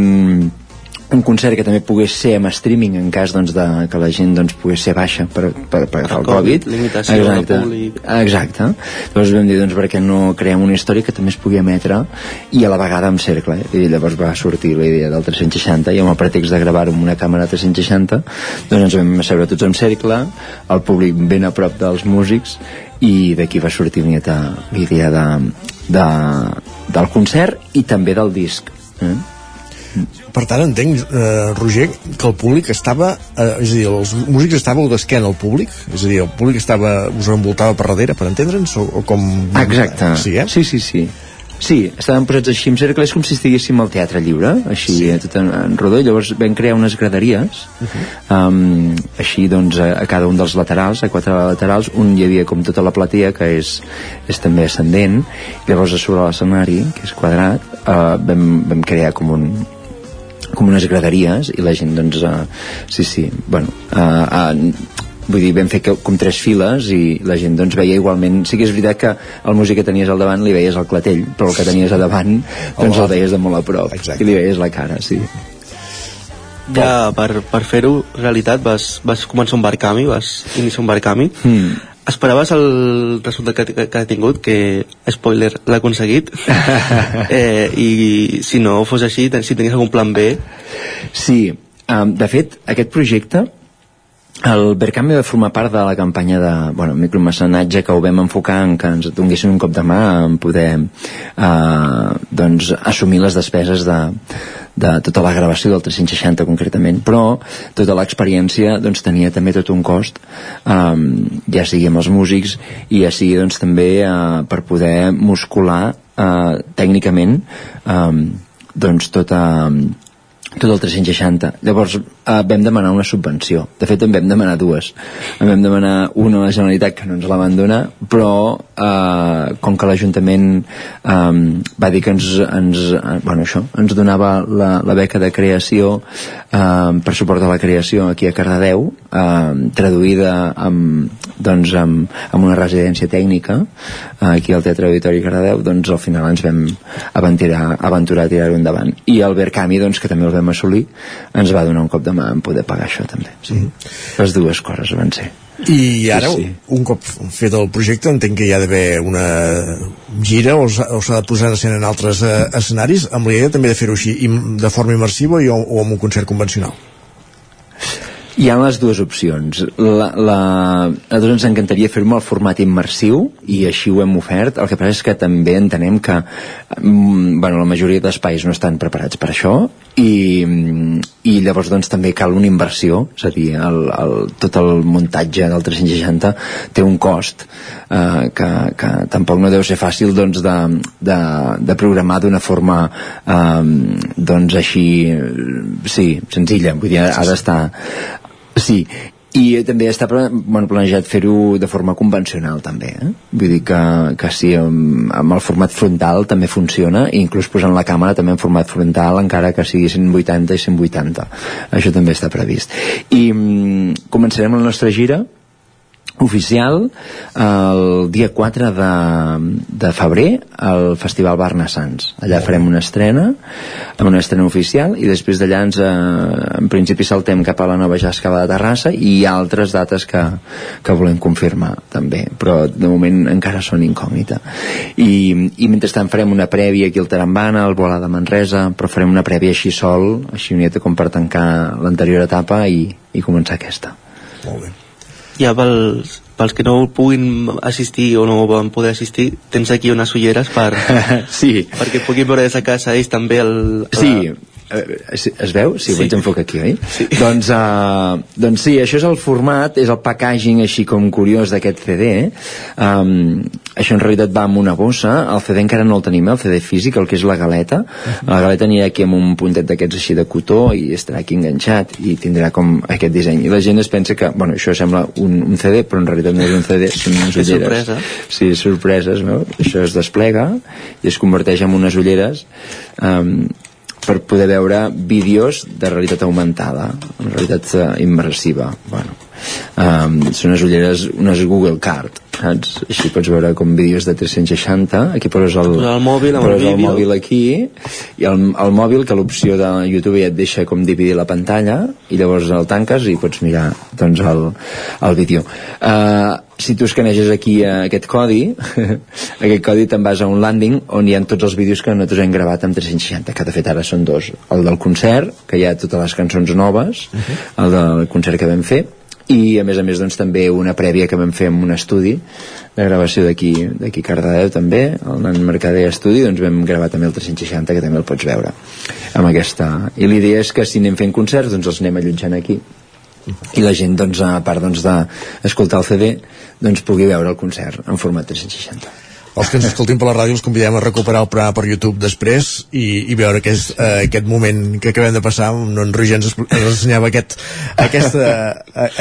un concert que també pogués ser amb streaming en cas doncs, de, que la gent doncs, pogués ser baixa per, per, per agafar el, el Covid, limitació exacte, públic exacte llavors vam dir doncs, perquè no creem una història que també es pugui emetre i a la vegada amb cercle eh? i llavors va sortir la idea del 360 i amb el pretext de gravar amb una càmera 360 doncs ens vam asseure tots en cercle el públic ben a prop dels músics i d'aquí va sortir la idea de, de, del concert i també del disc eh? Per tant, entenc, eh, Roger, que el públic estava, eh, és a dir, els músics estàveu d'esquena al públic? És a dir, el públic estava, us envoltava per darrere, per entendre'ns, o, o com... Exacte. Sí, eh? Sí, sí, sí. Sí, estàvem posats així en cercle, és com si estiguéssim al teatre lliure, així sí. tot en, en rodó, llavors vam crear unes graderies, uh -huh. um, així doncs a, a cada un dels laterals, a quatre laterals, un hi havia com tota la platea, que és, és també ascendent, llavors a sobre l'escenari, que és quadrat, uh, vam, vam crear com un, com unes graderies i la gent doncs uh, sí, sí, bueno uh, uh, vull dir, vam fer que, com tres files i la gent doncs veia igualment sí que és veritat que el músic que tenies al davant li veies el clatell, però el que tenies a davant doncs el veies de molt a prop Exacte. i li veies la cara, sí ja per, per fer-ho realitat vas, vas començar un barcami vas iniciar un barcami mm. Esperaves el resultat que, que, que ha tingut? Que, spoiler, l'ha aconseguit. Eh, i si no fos així, si tenies algun plan B? Sí, um, de fet, aquest projecte el Berkami va formar part de la campanya de bueno, micromecenatge que ho vam enfocar en que ens donessin un cop de mà en poder eh, doncs, assumir les despeses de, de tota la gravació del 360 concretament, però tota l'experiència doncs, tenia també tot un cost um, ja sigui amb els músics i ja sigui doncs, també uh, per poder muscular uh, tècnicament um, doncs tota tot el 360 llavors eh, vam demanar una subvenció. De fet en vam demanar dues. En vam demanar una a la Generalitat que no ens la van donar però eh, com que l'Ajuntament eh, va dir que ens, ens, eh, bueno, això, ens donava la, la beca de creació eh, per suport a la creació aquí a Cardedeu eh, traduïda amb, doncs, amb, amb una residència tècnica eh, aquí al Teatre Auditori Cardedeu doncs al final ens vam aventurar, aventurar a tirar-ho endavant i el Berkami doncs, que també el vam assolir ens va donar un cop de mà en poder pagar això també sí. Mm -hmm. les dues coses van ser i ara, Sí, sí. un cop fet el projecte, entenc que hi ha d'haver una gira o s'ha de posar en escena en altres eh, escenaris, amb la idea també de fer-ho així, de forma immersiva i, o, o amb un concert convencional. Hi ha les dues opcions. La, la, a nosaltres ens encantaria fer-ho al format immersiu i així ho hem ofert. El que passa és que també entenem que mm, bueno, la majoria d'espais no estan preparats per això i, i llavors doncs, també cal una inversió, és a dir, el, el, tot el muntatge del 360 té un cost eh, que, que tampoc no deu ser fàcil doncs, de, de, de programar d'una forma eh, doncs així sí, senzilla, vull dir, ha d'estar Sí, i també està bueno, planejat fer-ho de forma convencional també, eh? vull dir que, que sí, amb, amb el format frontal també funciona, i inclús posant la càmera també en format frontal encara que sigui 180 i 180 això també està previst i mm, començarem la nostra gira oficial el dia 4 de, de febrer al Festival Barnassans allà farem una estrena amb una estrena oficial i després d'allà ens eh, en principi saltem cap a la nova Jascava de Terrassa i hi ha altres dates que, que volem confirmar també, però de moment encara són incògnita. I, i mentrestant farem una prèvia aquí al Tarambana al Bola de Manresa, però farem una prèvia així sol, així unieta com per tancar l'anterior etapa i, i començar aquesta. Molt bé. Ja pels, pels que no puguin assistir o no van poder assistir tens aquí unes ulleres per, sí. perquè puguin veure des de casa ells també el, Sí, eh, es, es veu? Sí, Sí. vaig enfocar aquí, oi? Sí. Doncs, uh, doncs sí, això és el format, és el packaging així com curiós d'aquest CD. Um, això en realitat va amb una bossa, el CD encara no el tenim, eh, el CD físic, el que és la galeta. La galeta anirà aquí amb un puntet d'aquests així de cotó i estarà aquí enganxat i tindrà com aquest disseny. I la gent es pensa que, bueno, això sembla un, un CD, però en realitat no és un CD, són unes ulleres. sorpresa. Sí, sorpreses, no? Això es desplega i es converteix en unes ulleres um, per poder veure vídeos de realitat augmentada, en realitat eh, immersiva. Bueno, um, són unes ulleres unes Google Card saps? així pots veure com vídeos de 360 aquí poses el, el mòbil amb el poses el vídeo. mòbil aquí. I el, el mòbil que l'opció de YouTube ja et deixa com dividir la pantalla i llavors el tanques i pots mirar doncs el, el vídeo. Uh, si tu escaneges aquí uh, aquest codi aquest codi te'n vas a un landing on hi ha tots els vídeos que nosaltres hem gravat amb 360 que de fet ara són dos. El del concert que hi ha totes les cançons noves. El del concert que vam fer i a més a més doncs, també una prèvia que vam fer en un estudi de gravació d'aquí d'aquí Cardedeu també el Nan Mercader Estudi doncs vam gravar també el 360 que també el pots veure amb aquesta. I l'idea és que si anem fent concerts doncs els anem allotjant aquí. I la gent doncs, a part doncs, d'escoltar el CD doncs pugui veure el concert en format 360 els que ens escoltin per la ràdio els convidem a recuperar el programa per YouTube després i, i veure aquest, eh, aquest moment que acabem de passar on en Roger ens, ens ensenyava aquest, aquesta,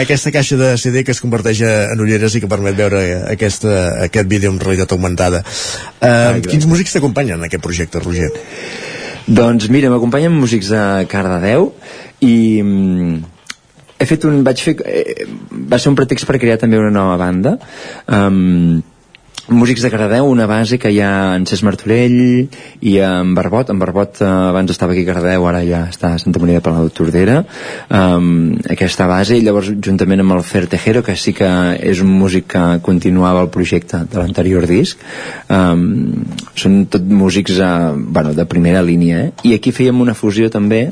aquesta caixa de CD que es converteix en ulleres i que permet veure aquesta, aquest vídeo en realitat augmentada. Eh, quins músics t'acompanyen en aquest projecte, Roger? Doncs mira, m'acompanyen músics de Cardedeu i mm, he fet un... vaig fer... Eh, va ser un pretext per crear també una nova banda. Um, músics de Cardedeu, una base que hi ha en Cesc Martorell i en Barbot, en Barbot eh, abans estava aquí a Cardedeu, ara ja està a Santa Maria de Palau de Tordera. Um, aquesta base, i llavors juntament amb el Fer Tejero, que sí que és un músic que continuava el projecte de l'anterior disc. Um, són tot músics uh, bueno, de primera línia, eh? i aquí fèiem una fusió també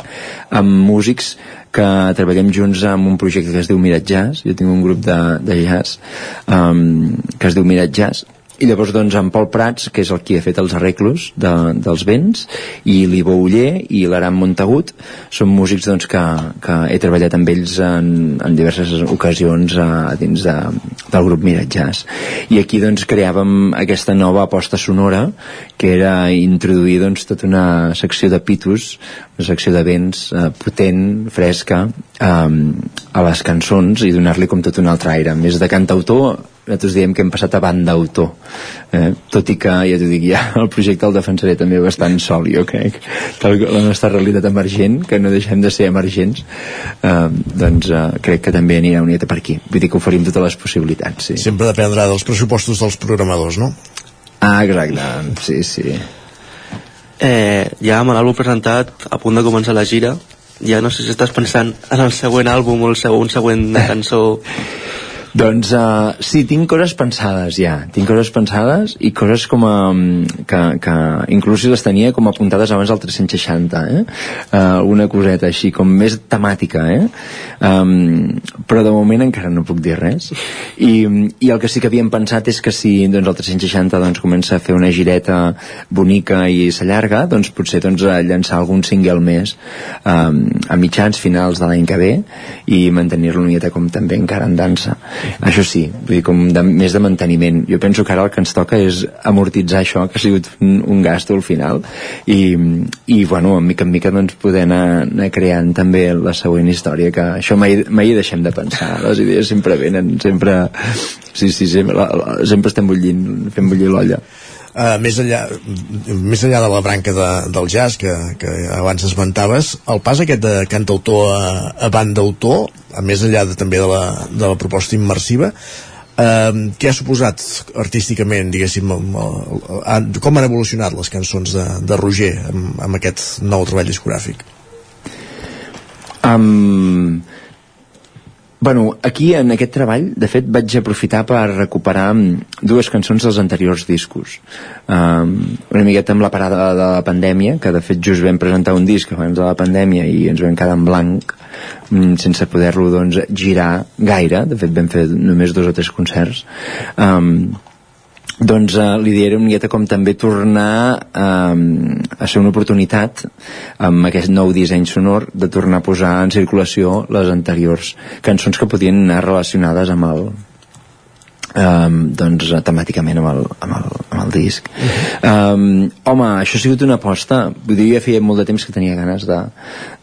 amb músics que treballem junts amb un projecte que es diu Mirat Jazz. Jo tinc un grup de, de jazz um, que es diu Mirat Jazz i llavors doncs en Pol Prats que és el qui ha fet els arreglos de, dels vents i l'Ivo Uller i l'Aram Montagut són músics doncs, que, que he treballat amb ells en, en diverses ocasions a, dins de, del grup Mirat Jazz. I aquí doncs creàvem aquesta nova aposta sonora que era introduir doncs tota una secció de pitos una secció de vents eh, potent, fresca eh, a les cançons i donar-li com tot un altre aire més de cantautor nosaltres diem que hem passat a banda-autor eh? tot i que, ja t'ho dic ja el projecte el defensaré també bastant sol jo crec que la nostra realitat emergent que no deixem de ser emergents eh, doncs eh, crec que també anirà una mieta per aquí vull dir que oferim totes les possibilitats sí. sempre dependrà dels pressupostos dels programadors, no? ah, exacte, sí, sí eh, ja amb l'àlbum presentat a punt de començar la gira ja no sé si estàs pensant en el següent àlbum o el següent, un següent cançó Doncs uh, sí, tinc coses pensades ja, tinc coses pensades i coses com a, que, que inclús les tenia com apuntades abans al 360, eh? Uh, alguna coseta així, com més temàtica, eh? Um, però de moment encara no puc dir res. I, i el que sí que havíem pensat és que si doncs, el 360 doncs, comença a fer una gireta bonica i s'allarga, doncs potser doncs, llançar algun single més um, a mitjans finals de l'any que ve i mantenir-lo una com també encara en dansa això sí, vull dir, com de, més de manteniment. Jo penso que ara el que ens toca és amortitzar això que ha sigut un, un gasto al final i, i bueno, en mica en mica doncs poder anar, anar creant també la següent història que això mai, mai hi deixem de pensar les idees sempre venen sempre, sí, sí, sempre, la, la, sempre estem bullint fent bullir l'olla Uh, més enllà més enllà de la branca de, del jazz que, que abans esmentaves el pas aquest de cantautor a, a banda-autor a més enllà de, també de la, de la proposta immersiva uh, què ha suposat artísticament diguéssim com han evolucionat les cançons de, de Roger amb, amb aquest nou treball discogràfic? Um, Bueno, aquí en aquest treball, de fet, vaig aprofitar per recuperar mm, dues cançons dels anteriors discos. Um, una miqueta amb la parada de la pandèmia, que de fet just vam presentar un disc abans de la pandèmia i ens vam quedar en blanc, um, sense poder-lo doncs, girar gaire. De fet, vam fer només dos o tres concerts. Um, doncs uh, l'idea era una miqueta com també tornar um, a ser una oportunitat amb aquest nou disseny sonor de tornar a posar en circulació les anteriors cançons que podien anar relacionades amb el um, doncs temàticament amb el, amb el, amb el disc. Um, home, això ha sigut una aposta. Vull dir, ja feia molt de temps que tenia ganes de,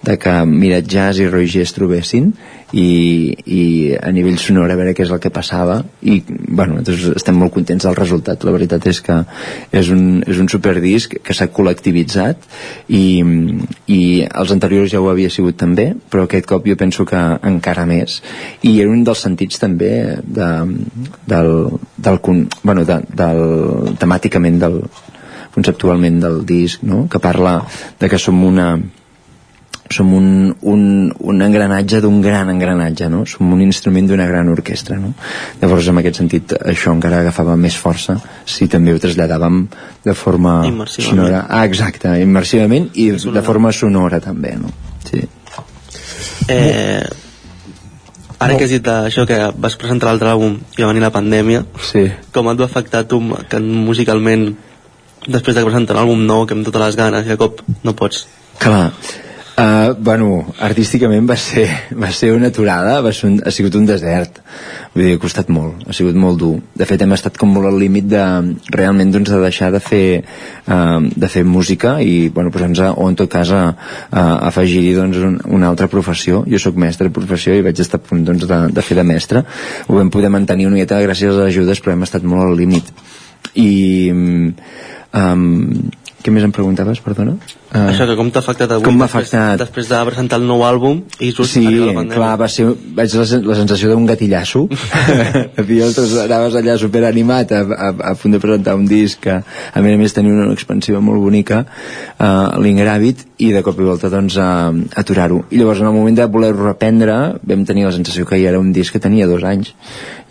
de que Mirat Jazz i Roger es trobessin i, i a nivell sonor a veure què és el que passava. I bueno, nosaltres estem molt contents del resultat. La veritat és que és un, és un superdisc que s'ha col·lectivitzat i, i els anteriors ja ho havia sigut també però aquest cop jo penso que encara més. I era un dels sentits també de, del, del, bueno, de, del, temàticament del, conceptualment del disc no? que parla de que som una som un, un, un engranatge d'un gran engranatge, no? Som un instrument d'una gran orquestra, no? Llavors, en aquest sentit, això encara agafava més força si també ho traslladàvem de forma sonora. Ah, exacte, immersivament i de forma sonora també, no? Sí. Eh, ara que has dit això que vas presentar l'altre àlbum i va venir la pandèmia, sí. com et va afectar tu que musicalment després de presentar un àlbum nou que amb totes les ganes i de cop no pots clar Uh, bueno, artísticament va ser, va ser una aturada, va ser un, ha sigut un desert. Vull dir, ha costat molt, ha sigut molt dur. De fet, hem estat com molt al límit de, realment, doncs, de deixar de fer, uh, de fer música i, bueno, posar-nos, o en tot cas, a, a afegir-hi, doncs, un, una altra professió. Jo sóc mestre de professió i vaig estar a punt, doncs, de, de fer de mestre. Ho vam poder mantenir una miqueta gràcies a les ajudes, però hem estat molt al límit. I, um, què més em preguntaves, perdona? Uh, Això, que com t'ha afectat avui com després, afectat... després de presentar el nou àlbum i just sí, arriba la pandèmia? clar, va ser, vaig la, la sensació d'un gatillasso altres anaves allà superanimat a, a, a punt de presentar un disc que a més a més tenia una expansiva molt bonica uh, l'Ingràvit i de cop i volta doncs a, a aturar-ho i llavors en el moment de voler-ho reprendre vam tenir la sensació que ja era un disc que tenia dos anys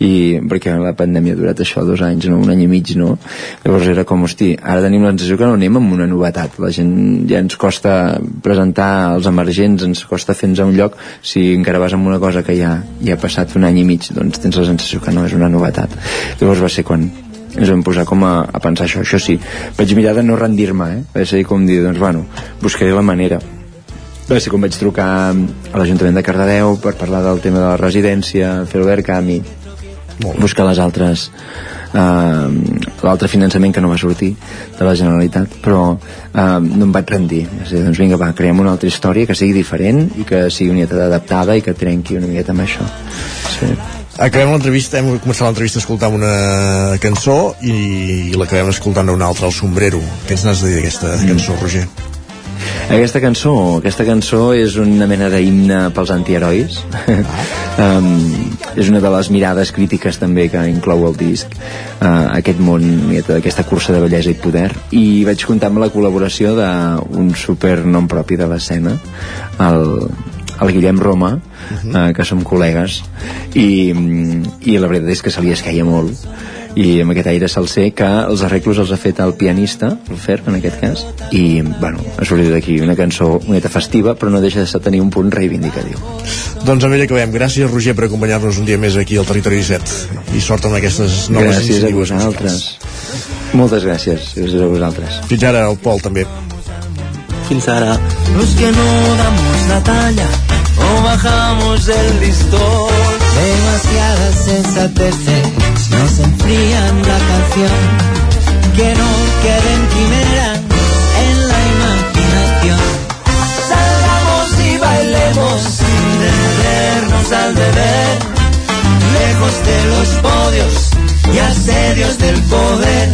i perquè la pandèmia ha durat això dos anys, no? un any i mig no? llavors era com, hosti, ara tenim la sensació que no anem amb una novetat. La gent ja ens costa presentar els emergents ens costa fer-nos a un lloc. Si encara vas amb una cosa que ja, ja ha passat un any i mig doncs tens la sensació que no és una novetat. Llavors va ser quan ens vam posar com a, a pensar això. Això sí, vaig mirar de no rendir-me eh? va ser com dir, doncs bueno, buscaré la manera. Va ser com vaig trucar a l'Ajuntament de Cardedeu per parlar del tema de la residència fer el Verkami buscar les altres eh, l'altre finançament que no va sortir de la Generalitat però eh, no em vaig rendir és dir, doncs vinga va, creem una altra història que sigui diferent i que sigui una miqueta adaptada i que trenqui una miqueta amb això sí. Acabem l'entrevista, hem començat l'entrevista escoltant una cançó i, i l'acabem escoltant una altra, el Sombrero. Què ens n'has de dir d'aquesta mm. cançó, Roger? Aquesta cançó, aquesta cançó és una mena d'himne pels antiherois. Ah. um, és una de les mirades crítiques també que inclou el disc, uh, aquest món, aquesta cursa de bellesa i poder. I vaig comptar amb la col·laboració d'un supernom propi de l'escena, el, el Guillem Roma, uh -huh. eh, que som col·legues, i, i la veritat és que se li esqueia molt i amb aquest aire salser que els arreglos els ha fet el pianista, el Fer en aquest cas. I bueno, ha sortit d'aquí una cançó una festiva però no deixa de tenir un punt reivindicatiu. Doncs amb ell acabem, gràcies Roger per acompanyar-nos un dia més aquí al Territori 17 i sort amb aquestes noves gràcies a vosaltres. moltes gràcies, gràcies a vosaltres. Fins ara el Pol també. Fins ara. Los que no damos la talla o bajamos el listón. Demasiadas sensateces nos enfrían la canción Que no queden quimeras en la imaginación. Salgamos y bailemos sin detenernos al deber Lejos de los podios y asedios del poder.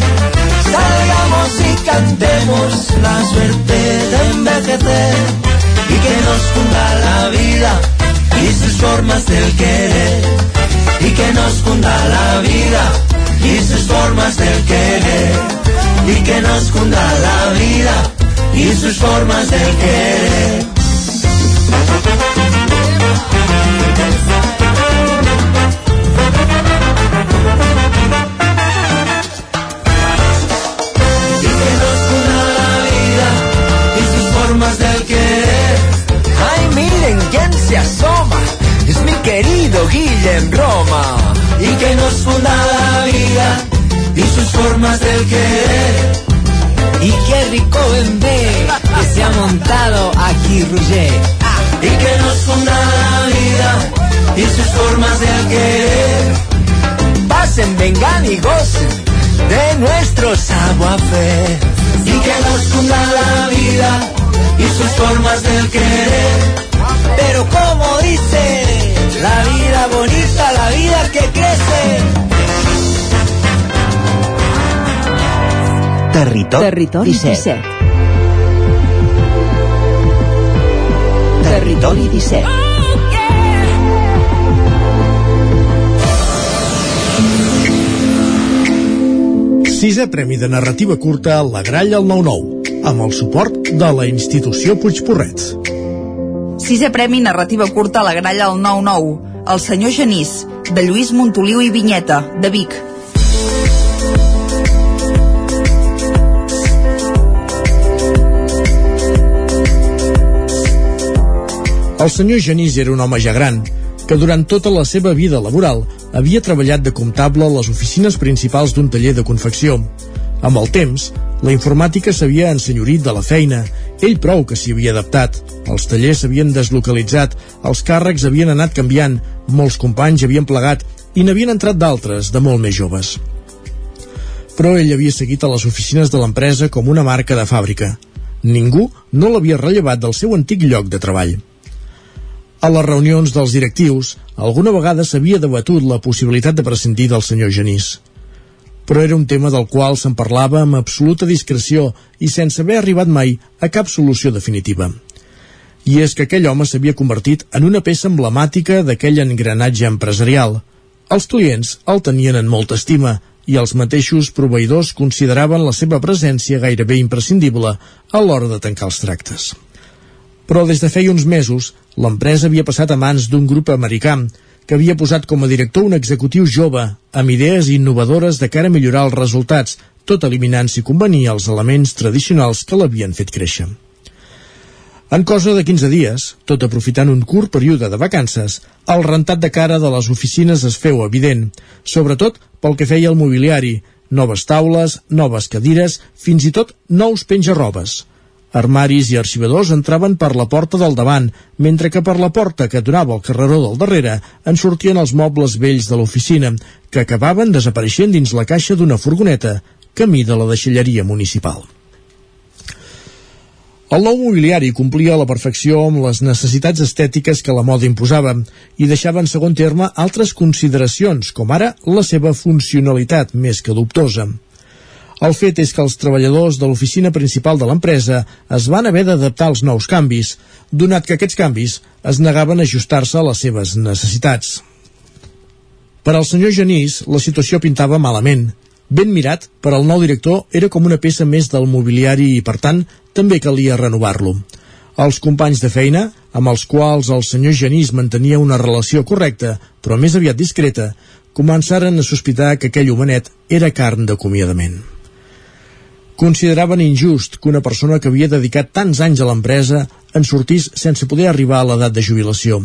Salgamos y cantemos la suerte de envejecer y que nos funda la vida y sus formas del querer y que nos funda la vida y sus formas del querer. Y que nos funda la vida y sus formas del querer. Y que nos funda la vida y sus formas del querer. Ay, miren quién se asoma. Querido Guillem Roma. y que nos funda la vida y sus formas del querer Y qué rico ver que se ha montado aquí Roger. y que nos funda la vida y sus formas del querer Pasen, vengan y gocen de nuestro savoir-faire. Y que nos funda la vida y sus formas del querer. Pero como dice, la vida bonita, la vida que crece. Territori, Territori 17. 17. Territori 17. Sisè Premi de Narrativa Curta La Gralla al 9-9, amb el suport de la institució Puigporret. Sisè Premi Narrativa Curta la Gralla al 9-9, El senyor Genís, de Lluís Montoliu i Vinyeta, de Vic. El senyor Genís era un home ja gran, que durant tota la seva vida laboral havia treballat de comptable a les oficines principals d'un taller de confecció. Amb el temps, la informàtica s'havia ensenyorit de la feina, ell prou que s'hi havia adaptat. Els tallers s'havien deslocalitzat, els càrrecs havien anat canviant, molts companys havien plegat i n'havien entrat d'altres, de molt més joves. Però ell havia seguit a les oficines de l'empresa com una marca de fàbrica. Ningú no l'havia rellevat del seu antic lloc de treball. A les reunions dels directius, alguna vegada s'havia debatut la possibilitat de prescindir del senyor Genís. Però era un tema del qual se'n parlava amb absoluta discreció i sense haver arribat mai a cap solució definitiva. I és que aquell home s'havia convertit en una peça emblemàtica d'aquell engranatge empresarial. Els clients el tenien en molta estima i els mateixos proveïdors consideraven la seva presència gairebé imprescindible a l'hora de tancar els tractes. Però des de feia uns mesos, l'empresa havia passat a mans d'un grup americà que havia posat com a director un executiu jove amb idees innovadores de cara a millorar els resultats, tot eliminant si convenia els elements tradicionals que l'havien fet créixer. En cosa de 15 dies, tot aprofitant un curt període de vacances, el rentat de cara de les oficines es feu evident, sobretot pel que feia al mobiliari, noves taules, noves cadires, fins i tot nous penjarrobes. Armaris i arxivadors entraven per la porta del davant, mentre que per la porta que donava al carreró del darrere en sortien els mobles vells de l'oficina, que acabaven desapareixent dins la caixa d'una furgoneta, camí de la deixalleria municipal. El nou mobiliari complia a la perfecció amb les necessitats estètiques que la moda imposava i deixava en segon terme altres consideracions, com ara la seva funcionalitat més que dubtosa. El fet és que els treballadors de l'oficina principal de l'empresa es van haver d'adaptar als nous canvis, donat que aquests canvis es negaven a ajustar-se a les seves necessitats. Per al senyor Genís, la situació pintava malament. Ben mirat, per al nou director era com una peça més del mobiliari i, per tant, també calia renovar-lo. Els companys de feina, amb els quals el senyor Genís mantenia una relació correcta, però més aviat discreta, començaren a sospitar que aquell homenet era carn d'acomiadament. Consideraven injust que una persona que havia dedicat tants anys a l'empresa en sortís sense poder arribar a l'edat de jubilació.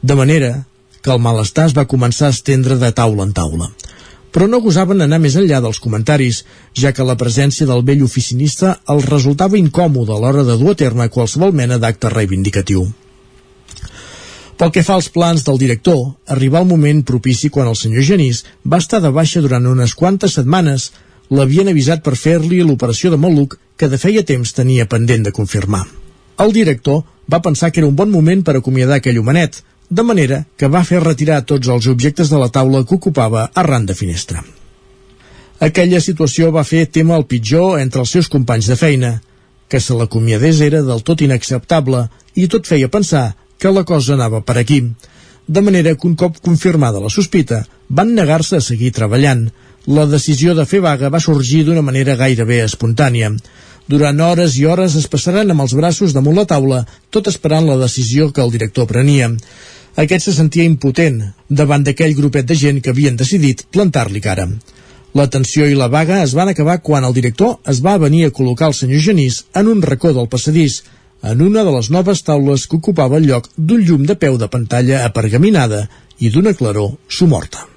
De manera que el malestar es va començar a estendre de taula en taula. Però no gosaven anar més enllà dels comentaris, ja que la presència del vell oficinista els resultava incòmode a l'hora de dur a terme qualsevol mena d'acte reivindicatiu. Pel que fa als plans del director, arribà el moment propici quan el senyor Genís va estar de baixa durant unes quantes setmanes l'havien avisat per fer-li l'operació de Moluc que de feia temps tenia pendent de confirmar. El director va pensar que era un bon moment per acomiadar aquell homenet, de manera que va fer retirar tots els objectes de la taula que ocupava arran de finestra. Aquella situació va fer tema el pitjor entre els seus companys de feina, que se l'acomiadés era del tot inacceptable i tot feia pensar que la cosa anava per aquí, de manera que un cop confirmada la sospita van negar-se a seguir treballant, la decisió de fer vaga va sorgir d'una manera gairebé espontània. Durant hores i hores es passaran amb els braços damunt la taula, tot esperant la decisió que el director prenia. Aquest se sentia impotent davant d'aquell grupet de gent que havien decidit plantar-li cara. La tensió i la vaga es van acabar quan el director es va venir a col·locar el senyor Genís en un racó del passadís, en una de les noves taules que ocupava el lloc d'un llum de peu de pantalla apergaminada i d'una claror sumorta.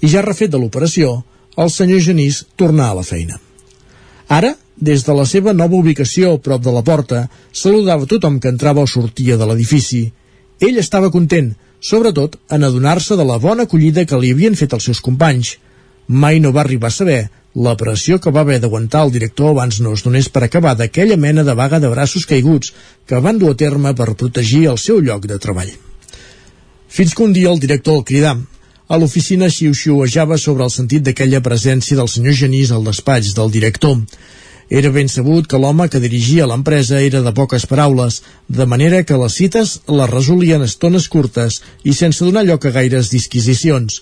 I ja refet de l'operació, el senyor Genís tornà a la feina. Ara, des de la seva nova ubicació prop de la porta, saludava tothom que entrava o sortia de l'edifici. Ell estava content, sobretot en adonar-se de la bona acollida que li havien fet els seus companys. Mai no va arribar a saber la pressió que va haver d'aguantar el director abans no es donés per acabar d'aquella mena de vaga de braços caiguts que van dur a terme per protegir el seu lloc de treball. Fins que un dia el director el cridà. A l'oficina xiu-xiuejava sobre el sentit d'aquella presència del senyor Genís al despatx del director. Era ben sabut que l'home que dirigia l'empresa era de poques paraules, de manera que les cites les resolien estones curtes i sense donar lloc a gaires disquisicions.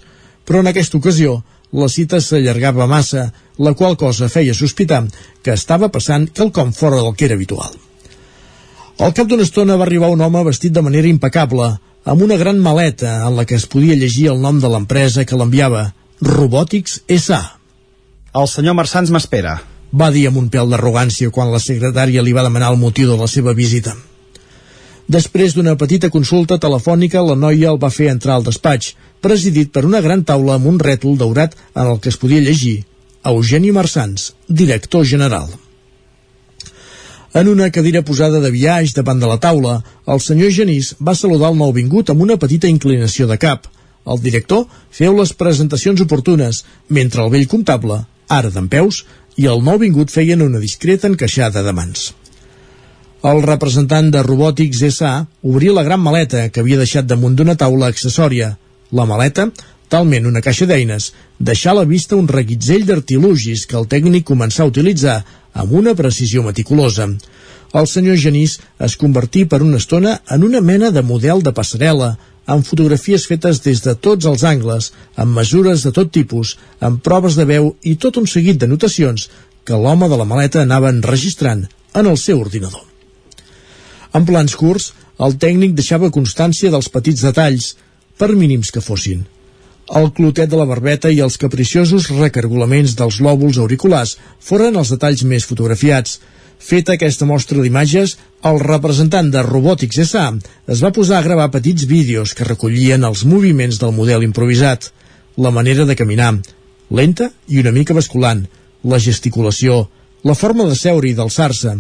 Però en aquesta ocasió, la cita s'allargava massa, la qual cosa feia sospitar que estava passant quelcom fora del que era habitual. Al cap d'una estona va arribar un home vestit de manera impecable, amb una gran maleta en la que es podia llegir el nom de l'empresa que l'enviava, Robotics S.A. El senyor Marçans m'espera, va dir amb un pèl d'arrogància quan la secretària li va demanar el motiu de la seva visita. Després d'una petita consulta telefònica, la noia el va fer entrar al despatx, presidit per una gran taula amb un rètol daurat en el que es podia llegir Eugeni Marsans, director general. En una cadira posada de viatge davant de la taula, el senyor Genís va saludar el nouvingut amb una petita inclinació de cap. El director feu les presentacions oportunes, mentre el vell comptable, ara d'en peus, i el nouvingut feien una discreta encaixada de mans. El representant de Robòtics S.A. obria la gran maleta que havia deixat damunt d'una taula accessòria. La maleta, talment una caixa d'eines, deixà a la vista un reguitzell d'artilugis que el tècnic començà a utilitzar amb una precisió meticulosa. El senyor Genís es convertí per una estona en una mena de model de passarel·la, amb fotografies fetes des de tots els angles, amb mesures de tot tipus, amb proves de veu i tot un seguit de notacions que l'home de la maleta anava enregistrant en el seu ordinador. En plans curts, el tècnic deixava constància dels petits detalls, per mínims que fossin. El clotet de la barbeta i els capriciosos recargolaments dels lòbuls auriculars foren els detalls més fotografiats. Feta aquesta mostra d'imatges, el representant de Robotics S.A. es va posar a gravar petits vídeos que recollien els moviments del model improvisat, la manera de caminar, lenta i una mica basculant, la gesticulació, la forma de seure i d'alçar-se,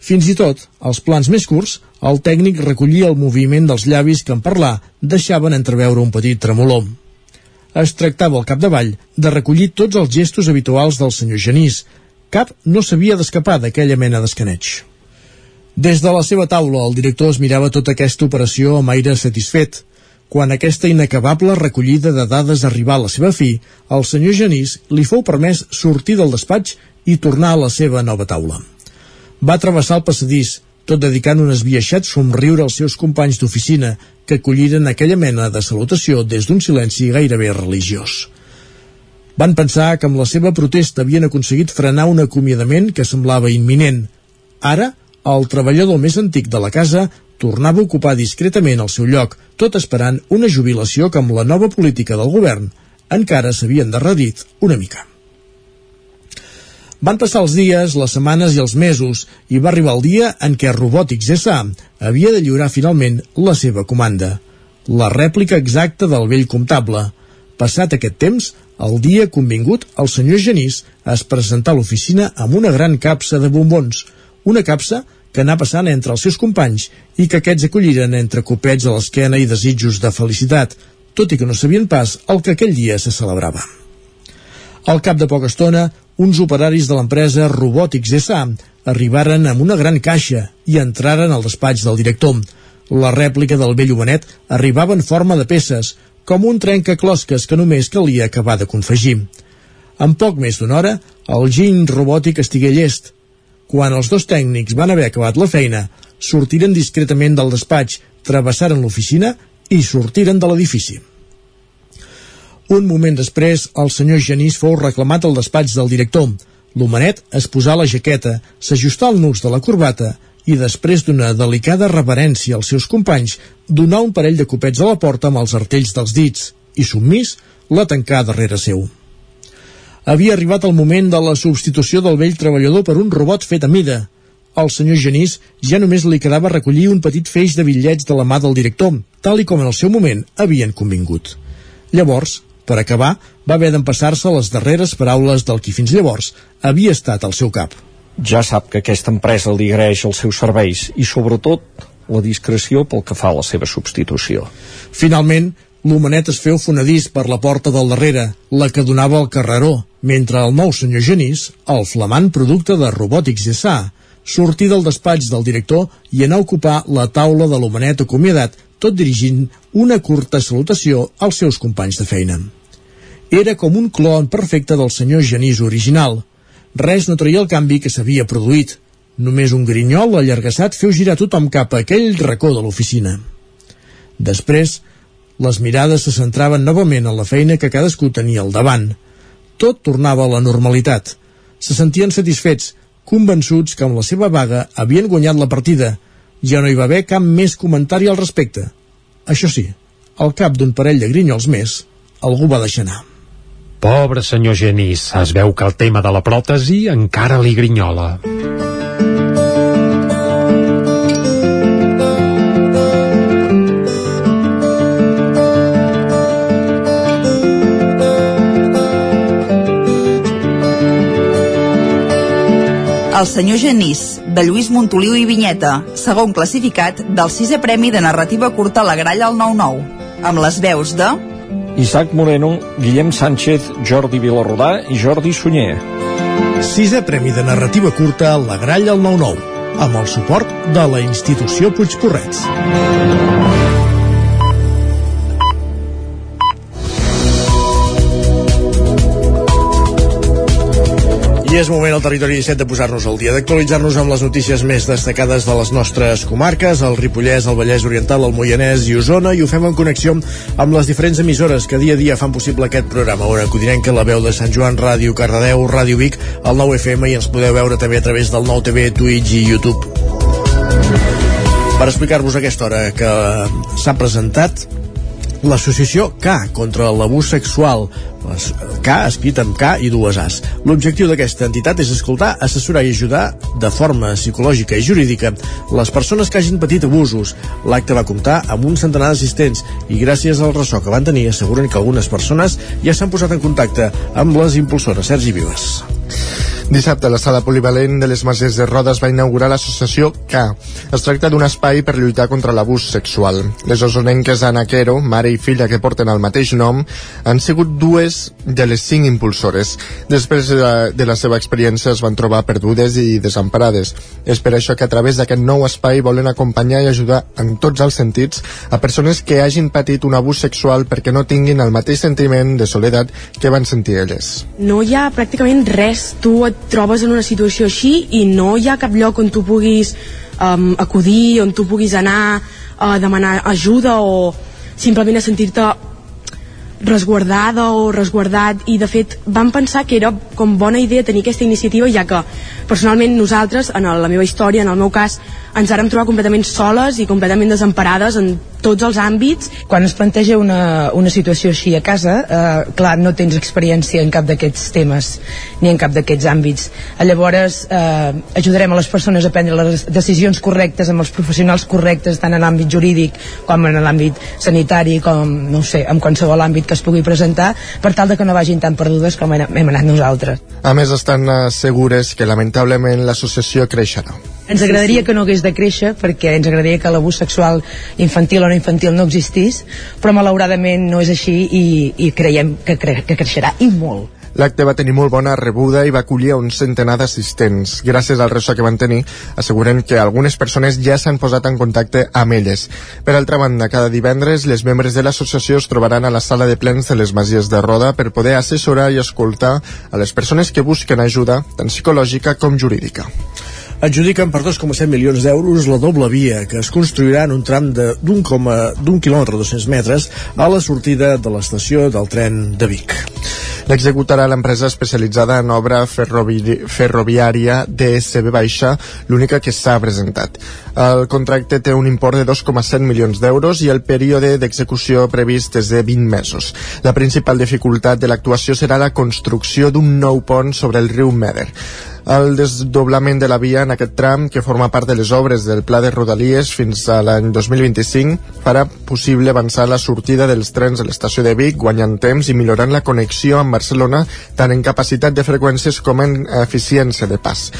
fins i tot, als plans més curts, el tècnic recollia el moviment dels llavis que en parlar deixaven entreveure un petit tremolor. Es tractava al capdavall de recollir tots els gestos habituals del senyor Genís. Cap no s'havia d'escapar d'aquella mena d'escaneig. Des de la seva taula, el director es mirava tota aquesta operació amb aire satisfet. Quan aquesta inacabable recollida de dades arribà a la seva fi, al senyor Genís li fou permès sortir del despatx i tornar a la seva nova taula. Va travessar el passadís, tot dedicant un esbiaixat somriure als seus companys d'oficina, que acolliren aquella mena de salutació des d'un silenci gairebé religiós. Van pensar que amb la seva protesta havien aconseguit frenar un acomiadament que semblava imminent. Ara, el treballador més antic de la casa tornava a ocupar discretament el seu lloc, tot esperant una jubilació que amb la nova política del govern encara s'havia endarrerit una mica. Van passar els dies, les setmanes i els mesos, i va arribar el dia en què Robotics S.A. havia de lliurar finalment la seva comanda. La rèplica exacta del vell comptable. Passat aquest temps, el dia convingut, el senyor Genís es presentà a l'oficina amb una gran capsa de bombons. Una capsa que anà passant entre els seus companys i que aquests acolliren entre copets a l'esquena i desitjos de felicitat, tot i que no sabien pas el que aquell dia se celebrava. Al cap de poca estona, uns operaris de l'empresa Robotics S.A. arribaren amb una gran caixa i entraren al despatx del director. La rèplica del vell homenet arribava en forma de peces, com un trencaclosques que només calia acabar de confegir. En poc més d'una hora, el giny robòtic estigué llest. Quan els dos tècnics van haver acabat la feina, sortiren discretament del despatx, travessaren l'oficina i sortiren de l'edifici. Un moment després, el senyor Genís fou reclamat al despatx del director. L'homenet es posà la jaqueta, s'ajustà el nus de la corbata i després d'una delicada reverència als seus companys, donà un parell de copets a la porta amb els artells dels dits i, submís, la tancà darrere seu. Havia arribat el moment de la substitució del vell treballador per un robot fet a mida. Al senyor Genís ja només li quedava recollir un petit feix de bitllets de la mà del director, tal i com en el seu moment havien convingut. Llavors, per acabar, va haver d'empassar-se les darreres paraules del qui fins llavors havia estat al seu cap. Ja sap que aquesta empresa li agraeix els seus serveis i, sobretot, la discreció pel que fa a la seva substitució. Finalment, L'homenet es feu fonedís per la porta del darrere, la que donava al carreró, mentre el nou senyor Genís, el flamant producte de robòtics Gessà, sortir del despatx del director i anar a ocupar la taula de l'homenet acomiadat, tot dirigint una curta salutació als seus companys de feina. Era com un clon perfecte del senyor Genís original. Res no traia el canvi que s'havia produït. Només un grinyol allargassat feu girar tothom cap a aquell racó de l'oficina. Després, les mirades se centraven novament en la feina que cadascú tenia al davant. Tot tornava a la normalitat. Se sentien satisfets, convençuts que amb la seva vaga havien guanyat la partida. Ja no hi va haver cap més comentari al respecte. Això sí, al cap d'un parell de grinyols més, algú va deixar anar. Pobre senyor Genís, es veu que el tema de la pròtesi encara li grinyola. El senyor Genís, de Lluís Montoliu i Vinyeta, segon classificat del sisè Premi de Narrativa Curta a la Gralla al 9-9, amb les veus de... Isaac Moreno, Guillem Sánchez, Jordi Vilarrodà i Jordi Sunyer. Sisè Premi de Narrativa Curta la Gralla al 9-9, amb el suport de la institució Puigcorrets. I és moment al territori 17 de posar-nos al dia, d'actualitzar-nos amb les notícies més destacades de les nostres comarques, el Ripollès, el Vallès Oriental, el Moianès i Osona, i ho fem en connexió amb les diferents emissores que dia a dia fan possible aquest programa. Ona Codinenca, la veu de Sant Joan, Ràdio Cardedeu, Ràdio Vic, el 9 FM i ens podeu veure també a través del 9 TV, Twitch i YouTube. Per explicar-vos aquesta hora que s'ha presentat l'associació K contra l'abús sexual les K escrit amb K i dues As. L'objectiu d'aquesta entitat és escoltar, assessorar i ajudar de forma psicològica i jurídica les persones que hagin patit abusos. L'acte va comptar amb un centenar d'assistents i gràcies al ressò que van tenir asseguren que algunes persones ja s'han posat en contacte amb les impulsores. Sergi Vives. Dissabte, la sala polivalent de les Masies de Rodes va inaugurar l'associació K. Es tracta d'un espai per lluitar contra l'abús sexual. Les osonenques Anna Quero, mare i filla que porten el mateix nom, han sigut dues de les cinc impulsores. Després de la, de la seva experiència es van trobar perdudes i desemparades. És per això que a través d'aquest nou espai volen acompanyar i ajudar en tots els sentits a persones que hagin patit un abús sexual perquè no tinguin el mateix sentiment de soledat que van sentir elles. No hi ha pràcticament res. Tu et trobes en una situació així i no hi ha cap lloc on tu puguis um, acudir, on tu puguis anar a demanar ajuda o simplement a sentir-te resguardada o resguardat i de fet vam pensar que era com bona idea tenir aquesta iniciativa ja que personalment nosaltres, en la meva història, en el meu cas, ens vàrem trobar completament soles i completament desemparades en tots els àmbits. Quan es planteja una, una situació així a casa, eh, clar, no tens experiència en cap d'aquests temes ni en cap d'aquests àmbits. Llavors, eh, ajudarem a les persones a prendre les decisions correctes amb els professionals correctes, tant en l'àmbit jurídic com en l'àmbit sanitari, com, no sé, en qualsevol àmbit que es pugui presentar, per tal de que no vagin tan perdudes com hem anat nosaltres. A més, estan eh, segures que lamentablement l'associació creixerà. Ens agradaria que no hagués de créixer perquè ens agradaria que l'abús sexual infantil o no infantil no existís, però malauradament no és així i, i creiem que, cre que creixerà i molt. L'acte va tenir molt bona rebuda i va acollir un centenar d'assistents. Gràcies al ressò que van tenir, asseguren que algunes persones ja s'han posat en contacte amb elles. Per altra banda, cada divendres les membres de l'associació es trobaran a la sala de plens de les Masies de Roda per poder assessorar i escoltar a les persones que busquen ajuda, tant psicològica com jurídica adjudiquen per 2,7 milions d'euros la doble via que es construirà en un tram d'un quilòmetre 200 metres a la sortida de l'estació del tren de Vic. L'executarà l'empresa especialitzada en obra ferrovi ferroviària DSB Baixa, l'única que s'ha presentat. El contracte té un import de 2,7 milions d'euros i el període d'execució previst és de 20 mesos. La principal dificultat de l'actuació serà la construcció d'un nou pont sobre el riu Meder. El desdoblament de la via en aquest tram, que forma part de les obres del Pla de Rodalies fins a l'any 2025, farà possible avançar la sortida dels trens a l'estació de Vic, guanyant temps i millorant la connexió amb Barcelona tant en capacitat de freqüències com en eficiència de pas.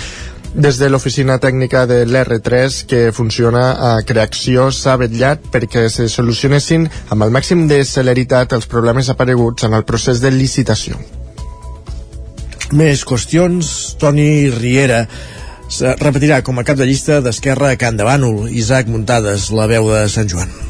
Des de l'oficina tècnica de l'R3 que funciona a Creacció s'ha vetllat perquè se solucionessin amb el màxim de celeritat els problemes apareguts en el procés de licitació. Més qüestions. Toni Riera repetirà com a cap de llista d'Esquerra a Can de Bànol. Isaac Muntades, la veu de Sant Joan.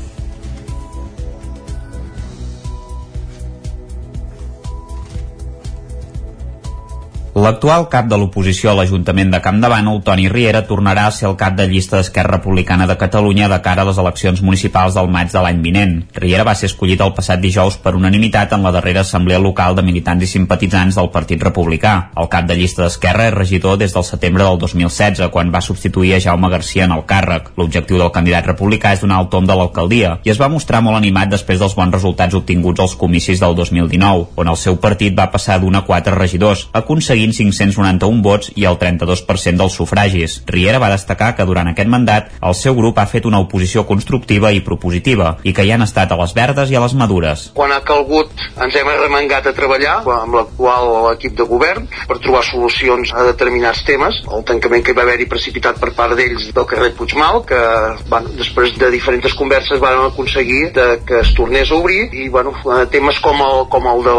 L'actual cap de l'oposició a l'Ajuntament de Camp de Bànol, Toni Riera, tornarà a ser el cap de llista d'Esquerra Republicana de Catalunya de cara a les eleccions municipals del maig de l'any vinent. Riera va ser escollit el passat dijous per unanimitat en la darrera assemblea local de militants i simpatitzants del Partit Republicà. El cap de llista d'Esquerra és regidor des del setembre del 2016, quan va substituir a Jaume Garcia en el càrrec. L'objectiu del candidat republicà és donar el tom de l'alcaldia i es va mostrar molt animat després dels bons resultats obtinguts als comicis del 2019, on el seu partit va passar d'un a quatre regidors, aconseguint aconseguint 591 vots i el 32% dels sufragis. Riera va destacar que durant aquest mandat el seu grup ha fet una oposició constructiva i propositiva i que hi han estat a les verdes i a les madures. Quan ha calgut ens hem arremangat a treballar amb l'actual equip de govern per trobar solucions a determinats temes. El tancament que va haver-hi precipitat per part d'ells del carrer Puigmal, que bueno, després de diferents converses van aconseguir de, que es tornés a obrir i bueno, temes com el, com el, de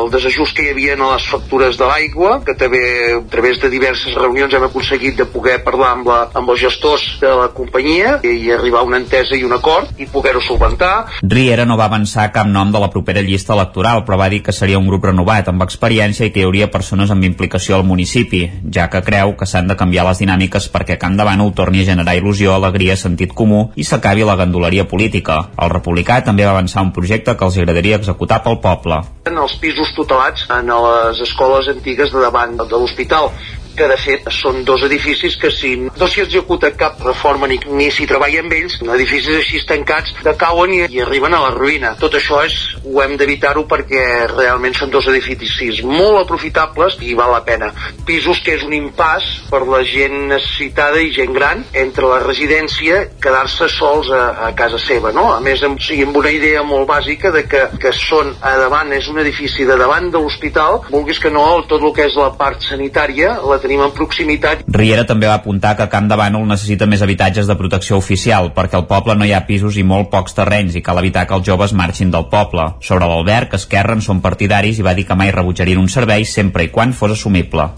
el desajust que hi havia en les factures de l'aigua, que també a través de diverses reunions hem aconseguit de poder parlar amb, la, amb els gestors de la companyia i arribar a una entesa i un acord i poder-ho solventar. Riera no va avançar cap nom de la propera llista electoral, però va dir que seria un grup renovat, amb experiència i que hi hauria persones amb implicació al municipi, ja que creu que s'han de canviar les dinàmiques perquè Camp de Bànol torni a generar il·lusió, alegria, sentit comú i s'acabi la gandoleria política. El republicà també va avançar un projecte que els agradaria executar pel poble. En els pisos tutelats en les escoles antigues de davant de l'hospital que de fet són dos edificis que si no s'hi executa cap reforma ni, ni s'hi treballa amb ells, edificis així tancats decauen i, i arriben a la ruïna. Tot això és, ho hem d'evitar-ho perquè realment són dos edificis molt aprofitables i val la pena. Pisos que és un impàs per la gent necessitada i gent gran entre la residència quedar-se sols a, a casa seva, no? A més, amb, sí, amb una idea molt bàsica de que, que són a davant, és un edifici de davant de l'hospital, vulguis que no, tot el que és la part sanitària la tenim en proximitat. Riera també va apuntar que Camp de Bànol necessita més habitatges de protecció oficial perquè al poble no hi ha pisos i molt pocs terrenys i cal evitar que els joves marxin del poble. Sobre l'Alberg, Esquerra en són partidaris i va dir que mai rebutjarien un servei sempre i quan fos assumible.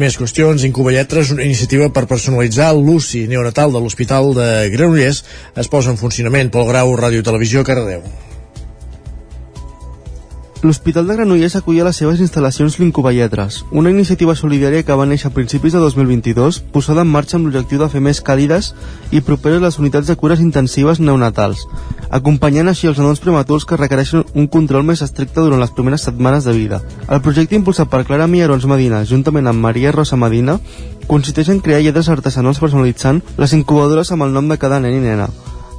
Més qüestions. Incuballetres, una iniciativa per personalitzar l'UCI neonatal de l'Hospital de Granollers, es posa en funcionament pel Grau Ràdio Televisió Cardedeu. L'Hospital de Granollers acull a les seves instal·lacions l'Incuballetres, una iniciativa solidària que va néixer a principis de 2022, posada en marxa amb l'objectiu de fer més càlides i properes les unitats de cures intensives neonatals, acompanyant així els nadons prematurs que requereixen un control més estricte durant les primeres setmanes de vida. El projecte impulsat per Clara Mierons Medina, juntament amb Maria Rosa Medina, consisteix en crear lletres artesanals personalitzant les incubadores amb el nom de cada nen i nena,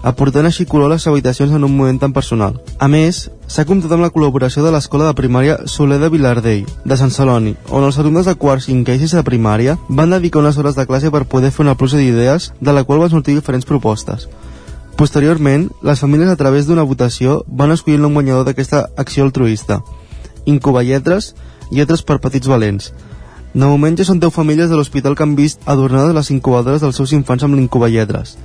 aportant així color a les habitacions en un moment tan personal. A més, s'ha comptat amb la col·laboració de l'escola de primària Soler de Vilardell, de Sant Celoni, on els alumnes de quart, cinquè i de primària van dedicar unes hores de classe per poder fer una pluja d'idees, de la qual van sortir diferents propostes. Posteriorment, les famílies a través d'una votació van escollir el guanyador d'aquesta acció altruista. Incuba lletres, lletres per petits valents. De moment ja són 10 famílies de l'hospital que han vist adornades les incubadores dels seus infants amb l'incuba lletres.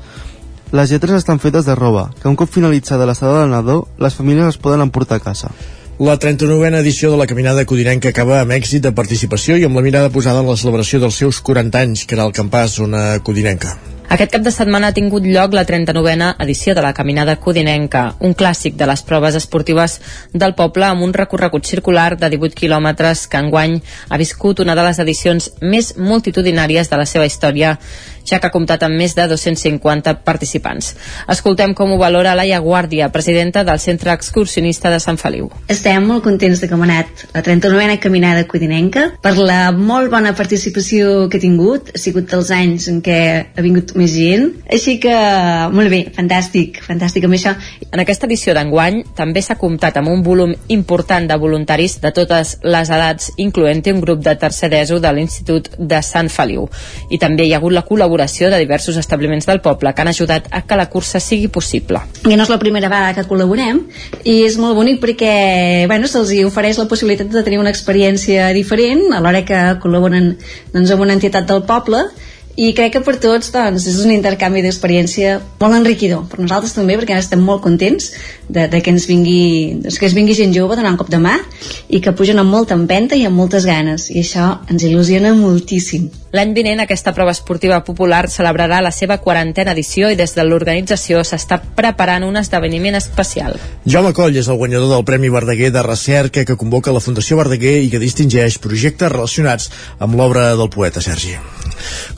Les lletres estan fetes de roba, que un cop finalitzada l'estada del nadó, les famílies les poden emportar a casa. La 39a edició de la Caminada Codinenca acaba amb èxit de participació i amb la mirada posada en la celebració dels seus 40 anys, que era el campàs una codinenca. Aquest cap de setmana ha tingut lloc la 39a edició de la Caminada Codinenca, un clàssic de les proves esportives del poble amb un recorregut circular de 18 quilòmetres que enguany ha viscut una de les edicions més multitudinàries de la seva història ja que ha comptat amb més de 250 participants. Escoltem com ho valora Laia Guàrdia, presidenta del Centre Excursionista de Sant Feliu. Estem molt contents de com ha anat la 39a Caminada Codinenca per la molt bona participació que ha tingut, ha sigut dels anys en què ha vingut més gent, així que molt bé, fantàstic, fantàstic amb això. En aquesta edició d'enguany també s'ha comptat amb un volum important de voluntaris de totes les edats, incloent-hi un grup de tercer d'ESO de l'Institut de Sant Feliu. I també hi ha hagut la col·laboració de diversos establiments del poble que han ajudat a que la cursa sigui possible. I no és la primera vegada que col·laborem i és molt bonic perquè bueno, se'ls ofereix la possibilitat de tenir una experiència diferent a l'hora que col·laboren doncs, amb una entitat del poble i crec que per tots doncs, és un intercanvi d'experiència molt enriquidor per nosaltres també perquè estem molt contents de, de que ens vingui doncs, que es vingui gent jove donant un cop de mà i que pugen amb molta empenta i amb moltes ganes i això ens il·lusiona moltíssim L'any vinent aquesta prova esportiva popular celebrarà la seva quarantena edició i des de l'organització s'està preparant un esdeveniment especial. Jaume Coll és el guanyador del Premi Verdaguer de Recerca que convoca la Fundació Verdaguer i que distingeix projectes relacionats amb l'obra del poeta Sergi.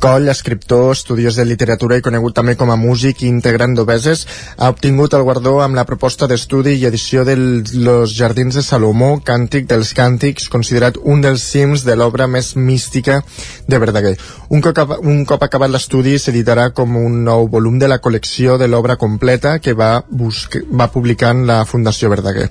Coll, escriptor, estudiós de literatura i conegut també com a músic i integrant d'Obeses, ha obtingut el guardó amb la proposta d'estudi i edició de Los Jardins de Salomó, Càntic dels Càntics, considerat un dels cims de l'obra més mística de Verdaguer. Un cop, un cop acabat l'estudi s'editarà com un nou volum de la col·lecció de l'obra completa que va, buscar, va publicant la Fundació Verdaguer.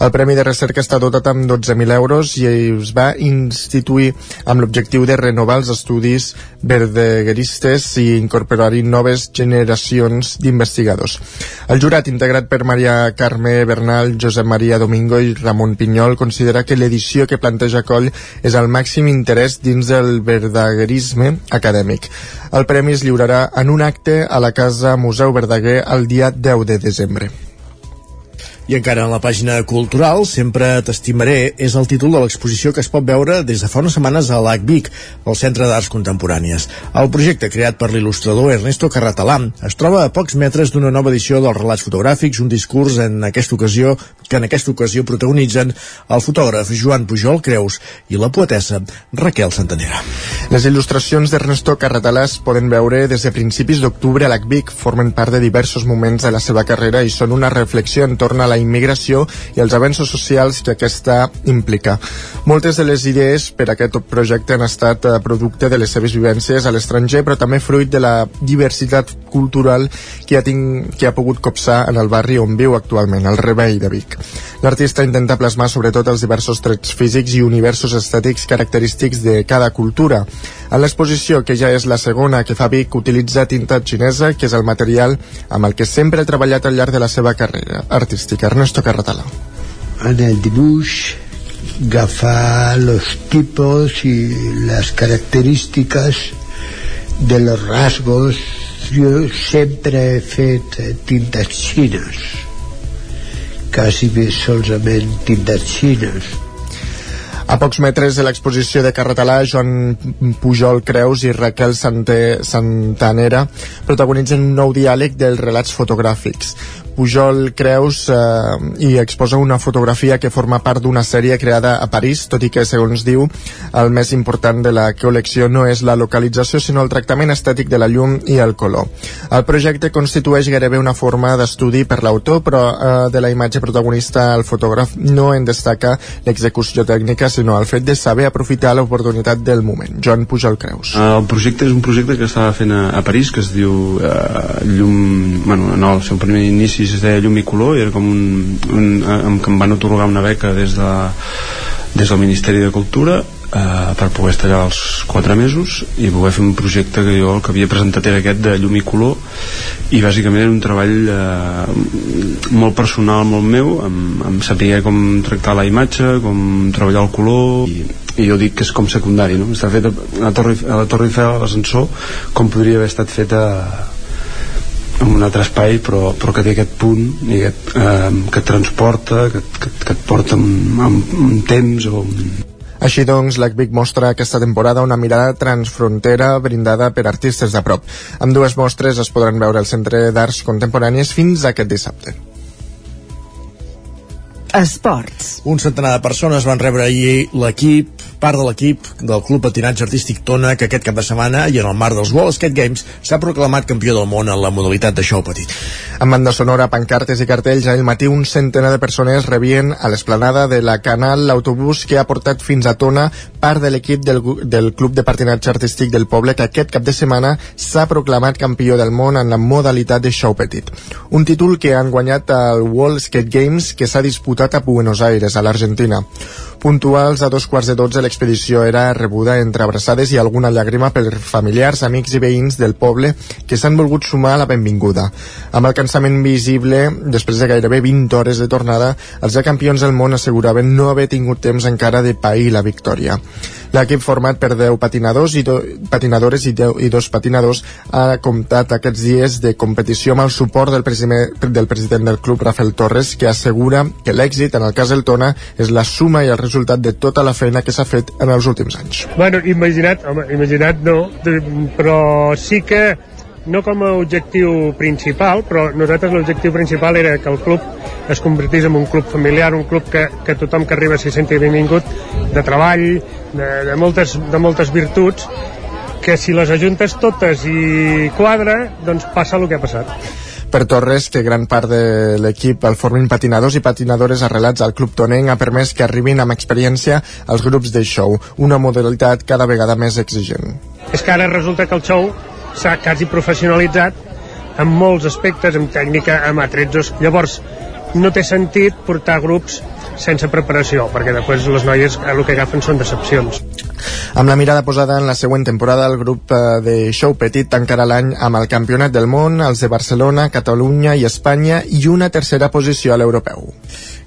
El Premi de Recerca està dotat amb 12.000 euros i es va instituir amb l'objectiu de renovar els estudis verdagueristes i incorporar-hi noves generacions d'investigadors. El jurat, integrat per Maria Carme Bernal, Josep Maria Domingo i Ramon Pinyol, considera que l'edició que planteja Coll és el màxim interès dins del verdaguerisme acadèmic. El premi es lliurarà en un acte a la Casa Museu Verdaguer el dia 10 de desembre. I encara en la pàgina cultural, Sempre t'estimaré, és el títol de l'exposició que es pot veure des de fa unes setmanes a l'ACVIC, al Centre d'Arts Contemporànies. El projecte, creat per l'il·lustrador Ernesto Carratalà, es troba a pocs metres d'una nova edició dels relats fotogràfics, un discurs en aquesta ocasió que en aquesta ocasió protagonitzen el fotògraf Joan Pujol Creus i la poetessa Raquel Santanera. Les il·lustracions d'Ernesto Carratalà es poden veure des de principis d'octubre a l'ACVIC, formen part de diversos moments de la seva carrera i són una reflexió entorn a la immigració i els avenços socials que aquesta implica. Moltes de les idees per a aquest projecte han estat eh, producte de les seves vivències a l'estranger, però també fruit de la diversitat cultural que ha, tinc, que ha pogut copsar en el barri on viu actualment, el Rebell de Vic. L'artista intenta plasmar sobretot els diversos trets físics i universos estètics característics de cada cultura. En l'exposició, que ja és la segona que fa Vic, utilitza tinta xinesa, que és el material amb el que sempre ha treballat al llarg de la seva carrera artística. Ernesto Carratala. En el dibuix agafar los tipos y las características de los rasgos jo sempre he fet tintes xines quasi més solament tintes xines a pocs metres de l'exposició de Carretalà, Joan Pujol Creus i Raquel Sante, Santanera protagonitzen un nou diàleg dels relats fotogràfics. Pujol Creus eh, i exposa una fotografia que forma part d'una sèrie creada a París, tot i que, segons diu, el més important de la col·lecció no és la localització, sinó el tractament estètic de la llum i el color. El projecte constitueix gairebé una forma d'estudi per l'autor, però eh, de la imatge protagonista el fotògraf no en destaca l'execució tècnica, sinó el fet de saber aprofitar l'oportunitat del moment. Joan Pujol Creus. El projecte és un projecte que estava fent a, a París, que es diu eh, Llum... Bueno, no, el seu primer inici es deia Llum i Color i era com un, un, un que em van otorgar una beca des, de, des del Ministeri de Cultura eh, per poder estar allà els 4 mesos i poder fer un projecte que jo el que havia presentat era aquest de llum i color i bàsicament era un treball eh, molt personal, molt meu amb, amb saber com tractar la imatge com treballar el color i, i jo dic que és com secundari no? està fet a, la Torre, a la Torre Eiffel a l'ascensor com podria haver estat fet a, en un altre espai però, però que té aquest punt i aquest, eh, que et transporta que, que, que et porta un, un, un temps o. Així doncs, l'ACVIC mostra aquesta temporada una mirada transfrontera brindada per artistes de prop. Amb dues mostres es podran veure al Centre d'Arts Contemporànies fins aquest dissabte. Esports. Un centenar de persones van rebre ahir l'equip, part de l'equip del Club Patinatge Artístic Tona, que aquest cap de setmana i en el marc dels World Skate Games s'ha proclamat campió del món en la modalitat de show petit. Amb banda sonora, pancartes i cartells, ahir matí un centenar de persones rebien a l'esplanada de la Canal l'autobús que ha portat fins a Tona part de l'equip del, del Club de Patinatge Artístic del poble que aquest cap de setmana s'ha proclamat campió del món en la modalitat de show petit. Un títol que han guanyat al World Skate Games que s'ha disputat a Buenos Aires, a l'Argentina. Puntuals a dos quarts de dotze l'expedició era rebuda entre abraçades i alguna llàgrima per familiars, amics i veïns del poble que s'han volgut sumar a la benvinguda. Amb el cansament visible, després de gairebé 20 hores de tornada, els ja campions del món asseguraven no haver tingut temps encara de pair la victòria. L'equip format per 10 patinadors i do, patinadores i, 10, i dos patinadors ha comptat aquests dies de competició amb el suport del, president, del president del club, Rafael Torres, que assegura que l'èxit en el cas del Tona és la suma i el resultat de tota la feina que s'ha fet en els últims anys. Bueno, imaginat, home, imaginat no, però sí que no com a objectiu principal, però nosaltres l'objectiu principal era que el club es convertís en un club familiar, un club que, que tothom que arriba s'hi senti benvingut, de treball, de, de, moltes, de moltes virtuts, que si les ajuntes totes i quadra, doncs passa el que ha passat. Per Torres, que gran part de l'equip el formin patinadors i patinadores arrelats al Club Tonenc ha permès que arribin amb experiència als grups de show, una modalitat cada vegada més exigent. És que ara resulta que el show s'ha quasi professionalitzat en molts aspectes, en tècnica, amb atrezzos. Llavors, no té sentit portar grups sense preparació, perquè després les noies el que agafen són decepcions. Amb la mirada posada en la següent temporada, el grup eh, de Show Petit tancarà l'any amb el Campionat del Món, els de Barcelona, Catalunya i Espanya i una tercera posició a l'europeu.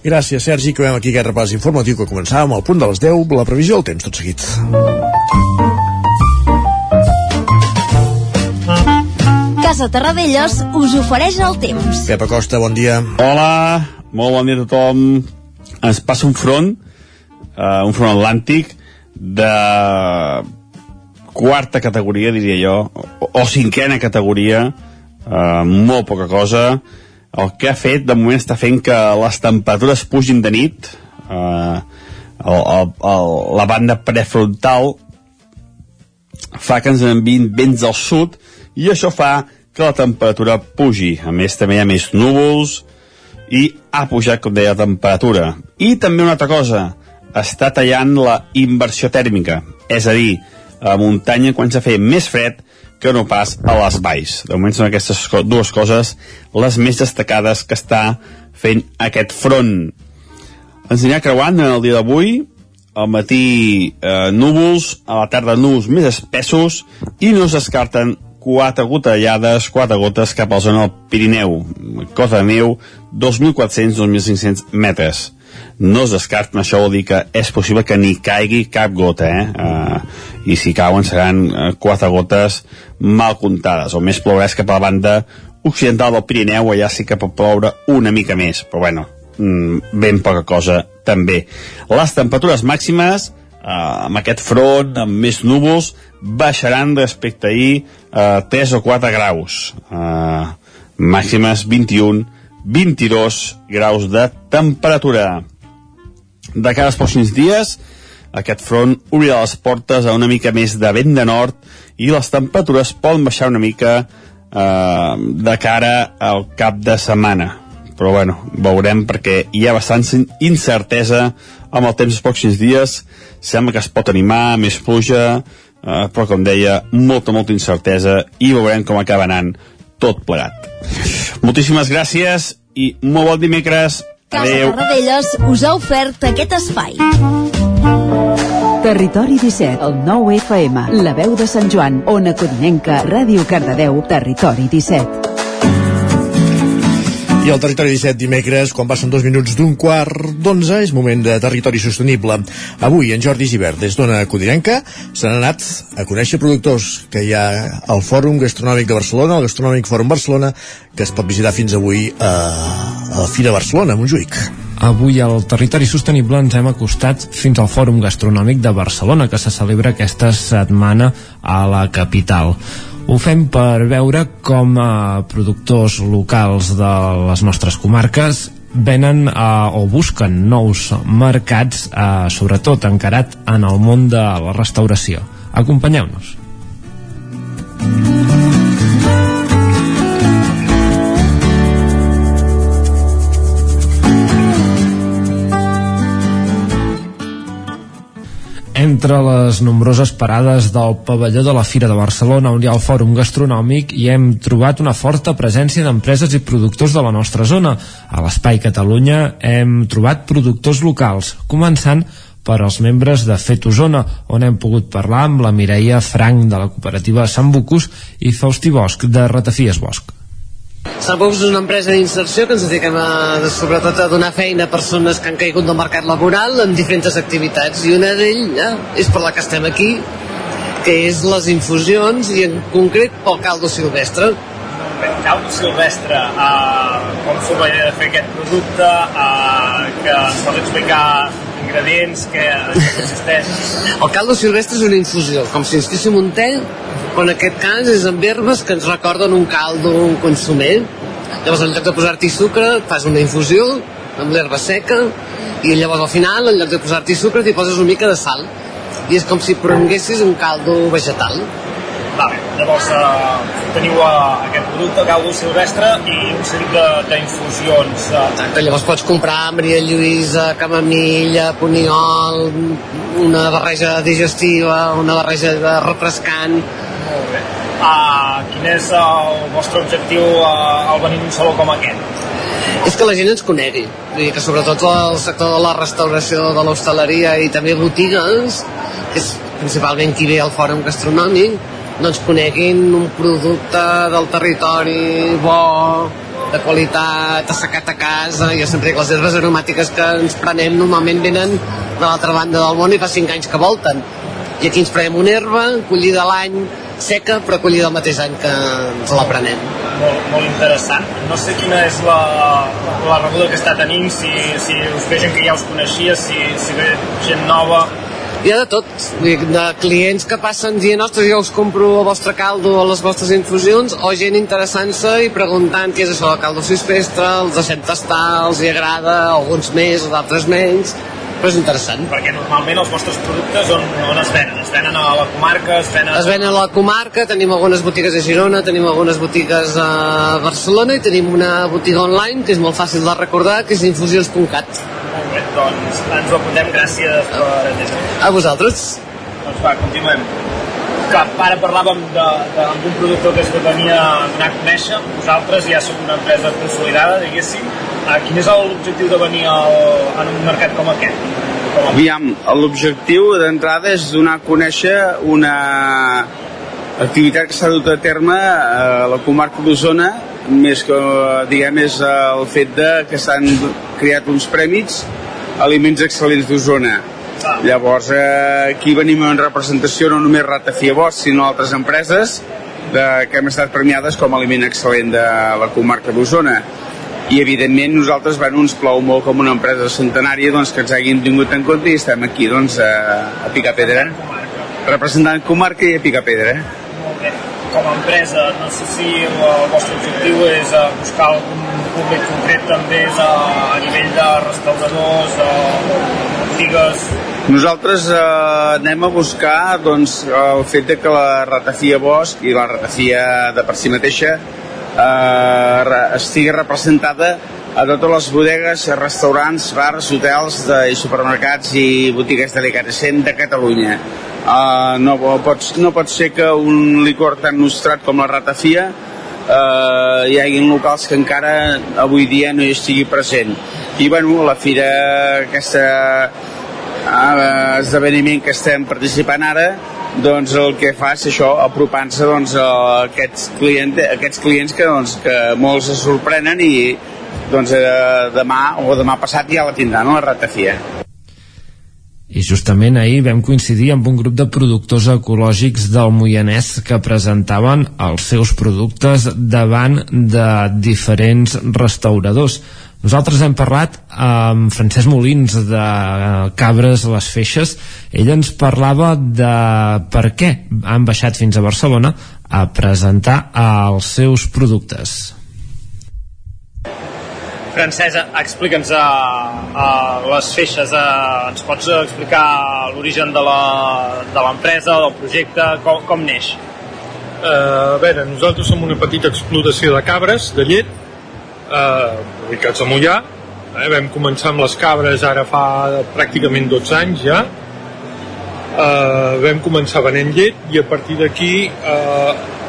Gràcies, Sergi, que veiem aquí aquest repàs informatiu que començàvem al punt de les 10, la previsió del temps tot seguit. Casa Terradellos us ofereix el temps. Pep Acosta, bon dia. Hola, molt bon dia a tothom. Ens passa un front, uh, un front atlàntic, de quarta categoria, diria jo, o, o cinquena categoria, uh, molt poca cosa. El que ha fet, de moment, està fent que les temperatures pugin de nit, uh, el, el, el, la banda prefrontal fa que ens envien vents al sud i això fa que la temperatura pugi. A més, també hi ha més núvols i ha pujat, com deia, la temperatura. I també una altra cosa, està tallant la inversió tèrmica, és a dir, a la muntanya quan s'ha fet més fred que no pas a les valls. De moment són aquestes dues coses les més destacades que està fent aquest front. Ens anirà creuant en el dia d'avui, al matí eh, núvols, a la tarda núvols més espessos i no es descarten quatre gotellades, quatre gotes cap a la zona del Pirineu. Cota de neu, 2.400-2.500 metres. No es descarten, això vol dir que és possible que ni caigui cap gota, eh? Uh, I si cauen seran uh, quatre gotes mal comptades. O més plouràs cap a la banda occidental del Pirineu, allà sí que pot ploure una mica més, però bueno, mm, ben poca cosa també. Les temperatures màximes uh, amb aquest front, amb més núvols, baixaran respecte a ahir uh, 3 o 4 graus. Uh, màximes 21, 22 graus de temperatura. De cara als pròxims dies, aquest front obrirà les portes a una mica més de vent de nord i les temperatures poden baixar una mica eh, de cara al cap de setmana però bueno, veurem perquè hi ha bastant incertesa amb el temps dels pròxims dies sembla que es pot animar, més pluja eh, però com deia, molta, molta incertesa i veurem com acaba anant tot plegat. Moltíssimes gràcies i molt bon dimecres. Casa Tarradellas us ha ofert aquest espai. Territori 17, el 9 FM, la veu de Sant Joan, Ona Codinenca, Ràdio Cardedeu, Territori 17. I al Territori 17 dimecres, quan passen dos minuts d'un quart d'onze, és moment de Territori Sostenible. Avui, en Jordi Givert, des d'Ona Codinenca, s'han anat a conèixer productors que hi ha al Fòrum Gastronòmic de Barcelona, el Gastronòmic Fòrum Barcelona, que es pot visitar fins avui a, a la Fira Barcelona, a Montjuïc. Avui al Territori Sostenible ens hem acostat fins al Fòrum Gastronòmic de Barcelona, que se celebra aquesta setmana a la capital. Ho fem per veure com eh, productors locals de les nostres comarques venen eh, o busquen nous mercats, eh, sobretot encarat en el món de la restauració. Acompanyeu-nos. Entre les nombroses parades del pavelló de la Fira de Barcelona, on hi ha el Fòrum Gastronòmic, hi hem trobat una forta presència d'empreses i productors de la nostra zona. A l'Espai Catalunya hem trobat productors locals, començant per als membres de Fet Osona, on hem pogut parlar amb la Mireia Frank de la cooperativa Sant Bucus i Fausti Bosch de Ratafies Bosch. Salvos és una empresa d'inserció que ens dediquem a, sobretot a donar feina a persones que han caigut del mercat laboral en diferents activitats. I una d'elles és per la que estem aquí que és les infusions i en concret pel caldo silvestre. Caldo silvestre uh, com idea de fer aquest producte uh, que ens pots explicar ingredients que, consisteix el caldo silvestre és una infusió com si ens féssim un te però en aquest cas és amb herbes que ens recorden un caldo, un consumer. Llavors en lloc de posar-hi sucre fas una infusió amb l'herba seca i llavors al final en lloc de posar-hi sucre t'hi poses una mica de sal. I és com si prenguessis un caldo vegetal Vale. Llavors eh, teniu eh, aquest producte, caldo silvestre i un seguit d'infusions. Eh. Exacte, llavors pots comprar Maria Lluïsa, camamilla, poniol, una barreja digestiva, una barreja de refrescant. Molt bé. Uh, quin és el vostre objectiu uh, al venir un saló com aquest? és que la gent ens conegui Vull dir que sobretot el sector de la restauració de l'hostaleria i també botigues que és principalment qui ve al fòrum gastronòmic doncs coneguin un producte del territori bo, de qualitat, assecat a casa. Jo sempre dic, les herbes aromàtiques que ens prenem normalment venen de l'altra banda del món i fa 5 anys que volten. I aquí ens prenem una herba, collida l'any, seca, però collida el mateix any que ens la prenem. Molt, molt interessant. No sé quina és la, la rebuda que està tenint, si, si us ve gent que ja us coneixia, si, si ve gent nova, hi ha de tot, de clients que passen dient, ostres, jo us compro el vostre caldo o les vostres infusions, o gent interessant-se i preguntant què és això del caldo silvestre, els deixem tastar, els hi agrada, alguns més, d'altres menys, però és interessant. Perquè normalment els vostres productes on, on es venen? Es venen a la comarca? Es venen... es venen a la comarca, tenim algunes botigues a Girona, tenim algunes botigues a Barcelona i tenim una botiga online que és molt fàcil de recordar, que és infusions.cat doncs ens ho apuntem, gràcies per atendre. A vosaltres. Doncs va, continuem. Clar, ara parlàvem d'un productor que es venia a donar a conèixer, vosaltres ja sou una empresa consolidada, diguéssim. Ah, quin és l'objectiu de venir al, en un mercat com aquest? Com Aviam, l'objectiu d'entrada és donar a conèixer una activitat que s'ha dut a terme a la comarca d'Osona més que, diguem, és el fet de que s'han creat uns prèmits Aliments Excel·lents d'Osona. Llavors, eh, aquí venim en representació no només Ratafia Bosch, sinó altres empreses de, que hem estat premiades com a aliment excel·lent de la comarca d'Osona i evidentment nosaltres bueno, ens plou molt com una empresa centenària doncs, que ens hagin tingut en compte i estem aquí doncs, a, a picar pedra representant comarca i a picar pedra com a empresa, no sé si el vostre objectiu és uh, buscar algun públic concret també a, a nivell de restauradors, o botigues... Nosaltres eh, anem a buscar doncs, el fet de que la ratafia Bosch i la ratafia de per si mateixa eh, estigui representada a totes les bodegues, restaurants, bars, hotels de, i supermercats i botigues delicatessen de Catalunya Uh, no, pot, no pot ser que un licor tan nostrat com la ratafia uh, hi hagi locals que encara avui dia no hi estigui present i bueno, la fira aquesta uh, esdeveniment que estem participant ara doncs el que fa és això, apropant-se doncs, a aquests, client, aquests clients que, doncs, que molts se sorprenen i doncs, eh, demà o demà passat ja la tindran a la ratafia. I justament ahir vam coincidir amb un grup de productors ecològics del Moianès que presentaven els seus productes davant de diferents restauradors. Nosaltres hem parlat amb Francesc Molins de Cabres les Feixes. Ell ens parlava de per què han baixat fins a Barcelona a presentar els seus productes. Francesa, explica'ns uh, uh, les feixes, uh, ens pots explicar l'origen de l'empresa, del projecte, com, com neix? Uh, a veure, nosaltres som una petita explotació de cabres, de llet, uh, ubicats a Mollà, eh, vam començar amb les cabres ara fa pràcticament 12 anys ja, uh, vam començar venent llet i a partir d'aquí uh,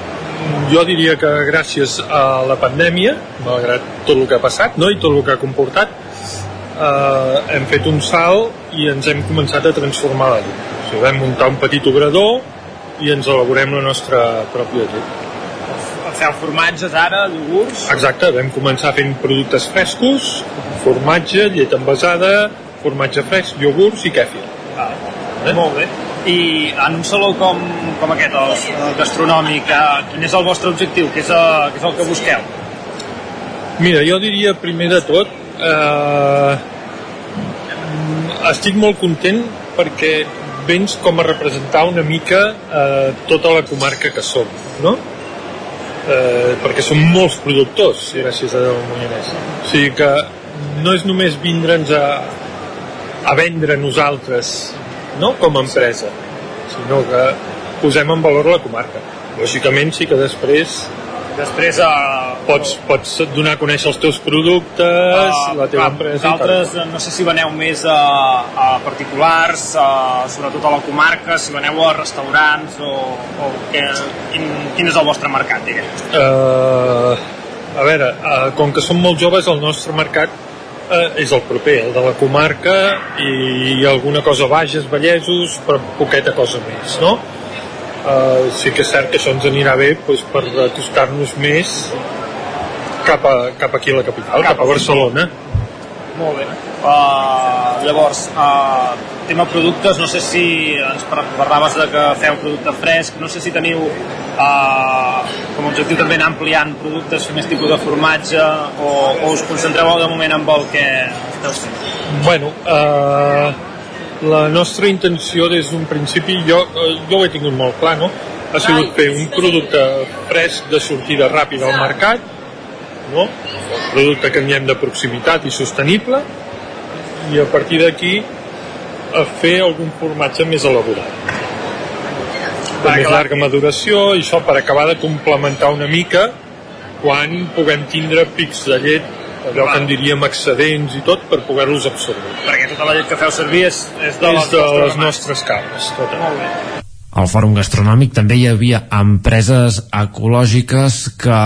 jo diria que gràcies a la pandèmia, malgrat tot el que ha passat no? i tot el que ha comportat, eh, hem fet un salt i ens hem començat a transformar la llet. O sigui, vam muntar un petit obrador i ens elaborem la nostra pròpia llet. feu formatges ara, iogurts... Exacte, vam començar fent productes frescos, formatge, llet envasada, formatge fresc, iogurts i kèfir. Ah, eh? Molt bé. I en un saló com, com aquest, el, el gastronòmic, eh, quin és el vostre objectiu? Què és, el, què és el que busqueu? Mira, jo diria primer de tot eh, estic molt content perquè vens com a representar una mica eh, tota la comarca que som, no? Eh, perquè som molts productors gràcies a Déu Mollanès. O sigui que no és només vindre'ns a, a vendre nosaltres no? com a empresa, sinó que posem en valor la comarca. Lògicament sí que després Després uh, pots, pots donar a conèixer els teus productes, uh, la teva clar, empresa vosaltres no sé si veneu més a, a particulars a, sobretot a la comarca si veneu a restaurants o, o que, quin, quin és el vostre mercat diguem? Uh, a veure, uh, com que som molt joves el nostre mercat uh, és el proper, el de la comarca i, i alguna cosa Bages, Vallesos però poqueta cosa més no? Uh, sí que és cert que això ens anirà bé doncs, per acostar-nos més cap, a, cap aquí a la capital, cap, cap a Barcelona. Molt bé. Uh, llavors, uh, tema productes, no sé si ens parlaves de que feu producte fresc, no sé si teniu uh, com a objectiu també anar ampliant productes, fer més tipus de formatge o, o us concentreu de moment amb el que esteu fent? Bueno, uh, la nostra intenció des d'un principi, jo, eh, jo ho he tingut molt clar, no? ha sigut fer un producte fresc de sortida ràpida al mercat, no? un producte que en de proximitat i sostenible, i a partir d'aquí a fer algun formatge més elaborat. De més llarga maduració, i això per acabar de complementar una mica quan puguem tindre pics de llet allò que en diríem excedents i tot per poder-los absorbir. Perquè tota la llet que feu servir és, és de, és de les nostres cabres. Tota. Molt bé. Al Fòrum Gastronòmic també hi havia empreses ecològiques que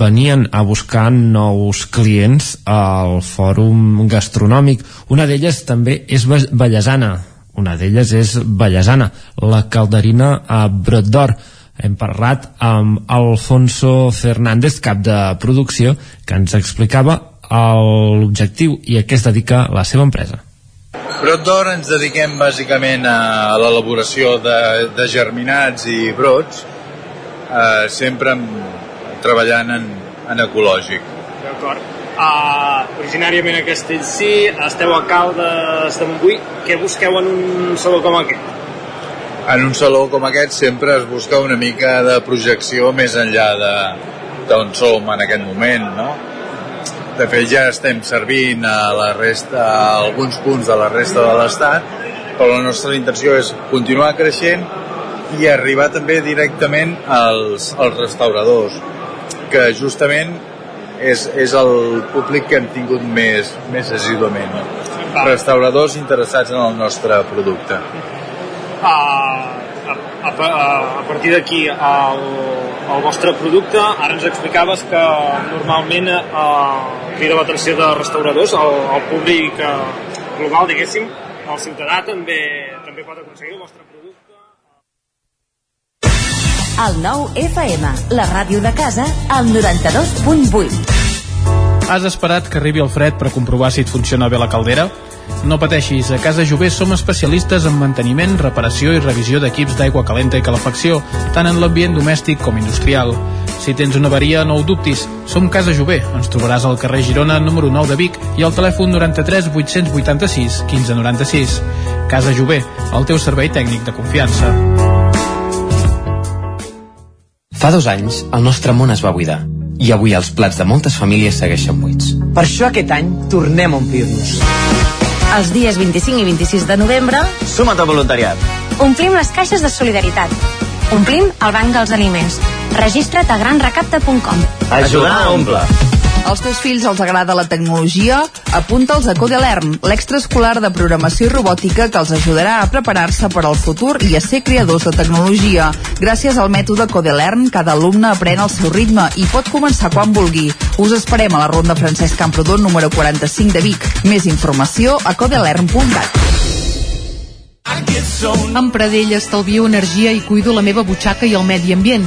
venien a buscar nous clients al Fòrum Gastronòmic. Una d'elles també és Vallesana. Una d'elles és Vallesana, la calderina a Brot d'Or. Hem parlat amb Alfonso Fernández, cap de producció, que ens explicava l'objectiu i a què es dedica la seva empresa. Brot d'Or ens dediquem bàsicament a l'elaboració de, de germinats i brots, eh, sempre amb, treballant en, en ecològic. D'acord. Uh, originàriament a Castellcí, esteu a Caldes de Montbui. Què busqueu en un saló com aquest? En un saló com aquest sempre es busca una mica de projecció més enllà de d'on som en aquest moment, no? De fet, ja estem servint a la resta, a alguns punts de la resta de l'Estat, però la nostra intenció és continuar creixent i arribar també directament als, als restauradors, que justament és, és el públic que hem tingut més, més assíduament. Restauradors interessats en el nostre producte. Uh, a, a, a partir d'aquí el, el vostre producte ara ens explicaves que normalment eh, crida l'atenció de restauradors el, el públic eh, global diguéssim el ciutadà també, també pot aconseguir el vostre producte el nou FM, la ràdio de casa, al 92.8 Has esperat que arribi el fred per comprovar si et funciona bé la caldera? No pateixis, a Casa Jové som especialistes en manteniment, reparació i revisió d'equips d'aigua calenta i calefacció, tant en l'ambient domèstic com industrial. Si tens una avaria, no ho dubtis. Som Casa Jové. Ens trobaràs al carrer Girona, número 9 de Vic i al telèfon 93 886 1596. Casa Jové, el teu servei tècnic de confiança. Fa dos anys, el nostre món es va buidar i avui els plats de moltes famílies segueixen buits. Per això aquest any tornem a omplir-nos. Els dies 25 i 26 de novembre... Suma't al voluntariat. Omplim les caixes de solidaritat. Omplim el banc dels aliments. Registra't a granrecapta.com. Ajudar a omplir. Als teus fills els agrada la tecnologia? Apunta'ls a Codelern, l'extraescolar de programació i robòtica que els ajudarà a preparar-se per al futur i a ser creadors de tecnologia. Gràcies al mètode Codelern, cada alumne aprèn al seu ritme i pot començar quan vulgui. Us esperem a la Ronda Francesc Camprodon número 45 de Vic. Més informació a codelern.cat. Amb Pradell estalvio energia i cuido la meva butxaca i el medi ambient.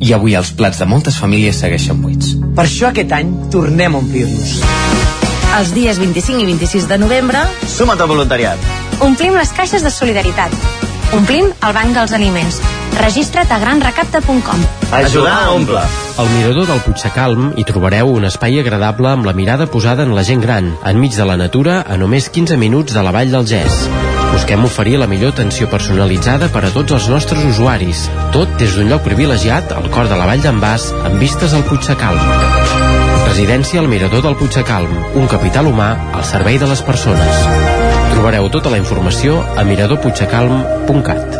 I avui els plats de moltes famílies segueixen buits. Per això aquest any tornem a omplir-nos. Els dies 25 i 26 de novembre Suma't al voluntariat. omplim les caixes de solidaritat. Omplim el banc dels aliments. Registra't a granrecapta.com. Ajudar a omple. Al Mirador del Puigcalm hi trobareu un espai agradable amb la mirada posada en la gent gran, enmig de la natura, a només 15 minuts de la vall del Gès. Busquem oferir la millor atenció personalitzada per a tots els nostres usuaris, tot des d'un lloc privilegiat al cor de la vall d'en Bas, amb vistes al Puigcalm. Residència al Mirador del Puigcalm, un capital humà al servei de les persones. Trobareu tota la informació a miradorpuigcalm.cat.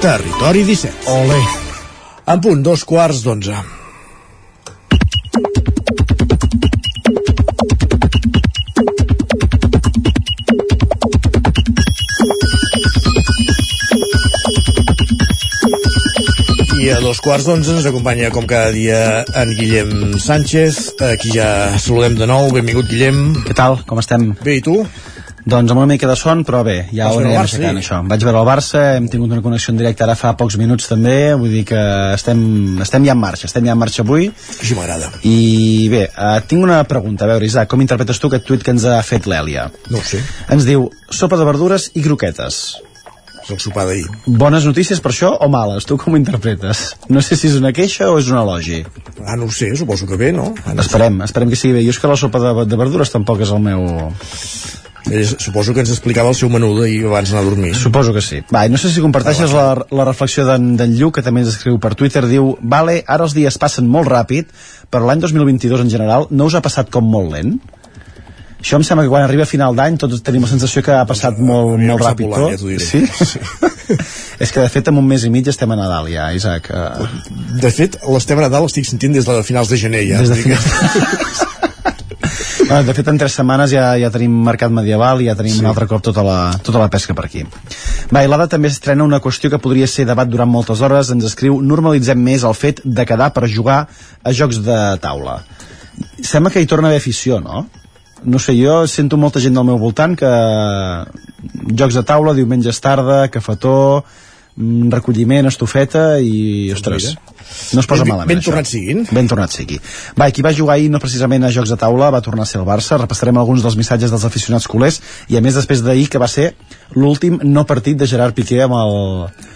Territori 17. Ole. En punt, dos quarts d'onze. I a dos quarts d'onze ens acompanya com cada dia en Guillem Sánchez, aquí ja saludem de nou, benvingut Guillem. Què tal? Com estem? Bé, i tu? Doncs amb una mica de son, però bé, ja Vas ho anirem aixecant, sí? això. Vaig veure el Barça, hem tingut una connexió en directe ara fa pocs minuts també, vull dir que estem, estem ja en marxa, estem ja en marxa avui. Així m'agrada. I bé, uh, tinc una pregunta, a veure, Isaac, com interpretes tu aquest tuit que ens ha fet l'Èlia? No ho sé. Ens diu, sopa de verdures i croquetes. És el sopar d'ahir. Bones notícies per això o males? Tu com ho interpretes? No sé si és una queixa o és un elogi. Ah, no ho sé, suposo que bé, no? Ah, no Esperem, esperem que sigui bé. Jo és que la sopa de, de verdures tampoc és el meu... És, suposo que ens explicava el seu menú d'ahir abans d'anar a dormir. Suposo que sí. Va, i no sé si comparteixes la, la reflexió d'en Lluc, que també ens escriu per Twitter, diu Vale, ara els dies passen molt ràpid, però l'any 2022 en general no us ha passat com molt lent? Això em sembla que quan arriba a final d'any tots tenim la sensació que ha passat molt, havia molt ràpid tot. ja diré. Sí? És que de fet en un mes i mig estem a Nadal ja, Isaac. Uh, De fet, l'estem a Nadal l'estic sentint des de finals de gener ja. Des de finals Ah, de fet, en tres setmanes ja, ja tenim mercat medieval i ja tenim sí. un altre cop tota la, tota la pesca per aquí. Va, i l'Ada també estrena una qüestió que podria ser debat durant moltes hores. Ens escriu, normalitzem més el fet de quedar per jugar a jocs de taula. Sembla que hi torna a haver afició, no? No sé, jo sento molta gent del meu voltant que jocs de taula, diumenges tarda, cafetó, recolliment, estufeta i, ostres, no es posa Ben- malament ben això. tornat siguin. Ben tornat sigui. Va, qui va jugar ahir no precisament a Jocs de Taula va tornar a ser el Barça, repassarem alguns dels missatges dels aficionats culers i a més després d'ahir que va ser l'últim no partit de Gerard Piqué amb el...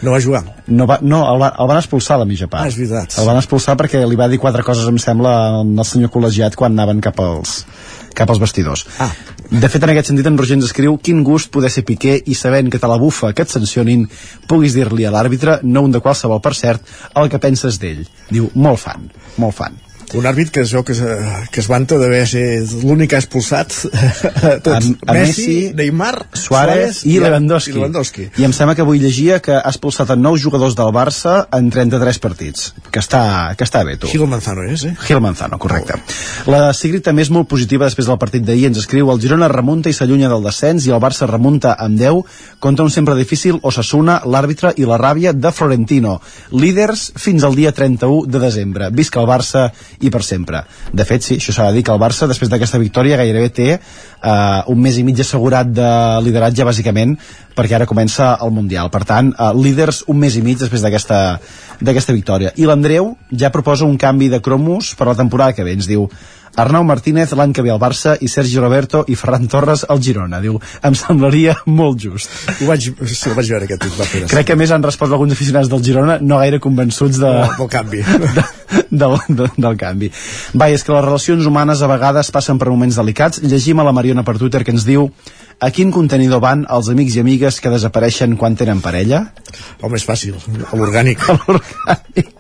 No va jugar? No, va, no el, va, el van expulsar a la mitja part. Ah, és veritat. El van expulsar perquè li va dir quatre coses, em sembla, al senyor col·legiat quan anaven cap als, cap als vestidors. Ah. De fet, en aquest sentit, en Roger ens escriu quin gust poder ser Piqué i sabent que te la bufa que et sancionin, puguis dir-li a l'àrbitre, no un de qualsevol, per cert, el que penses d'ell. Diu, molt fan, molt fan. Un àrbit que es veu que es, que es vanta d'haver ser l'únic que ha expulsat a tots. a, a Messi, Neymar, Suárez i, Lewandowski. I Lewandowski. I em sembla que avui llegia que ha expulsat a nou jugadors del Barça en 33 partits. Que està, que està bé, tu. Gil Manzano és, eh? Gil Manzano, correcte. La Sigrid també és molt positiva després del partit d'ahir. Ens escriu el Girona remunta i s'allunya del descens i el Barça remunta amb 10 contra un sempre difícil Osasuna, l'àrbitre i la ràbia de Florentino. Líders fins al dia 31 de desembre. Visca el Barça i per sempre. De fet, sí, això s'ha de dir que el Barça, després d'aquesta victòria, gairebé té eh, un mes i mig assegurat de lideratge, bàsicament, perquè ara comença el Mundial. Per tant, eh, líders un mes i mig després d'aquesta victòria. I l'Andreu ja proposa un canvi de cromos per la temporada que ve. Ens diu, Arnau Martínez l'any que ve al Barça i Sergi Roberto i Ferran Torres al Girona. Diu, em semblaria molt just. Ho vaig, sí, ho vaig veure aquest tuit, fer Crec que a més han respost alguns aficionats del Girona no gaire convençuts de, del, del canvi. de, del, de, del canvi. Va, és que les relacions humanes a vegades passen per moments delicats. Llegim a la Mariona per Twitter que ens diu a quin contenidor van els amics i amigues que desapareixen quan tenen parella? Home, és fàcil, a l'orgànic. A l'orgànic.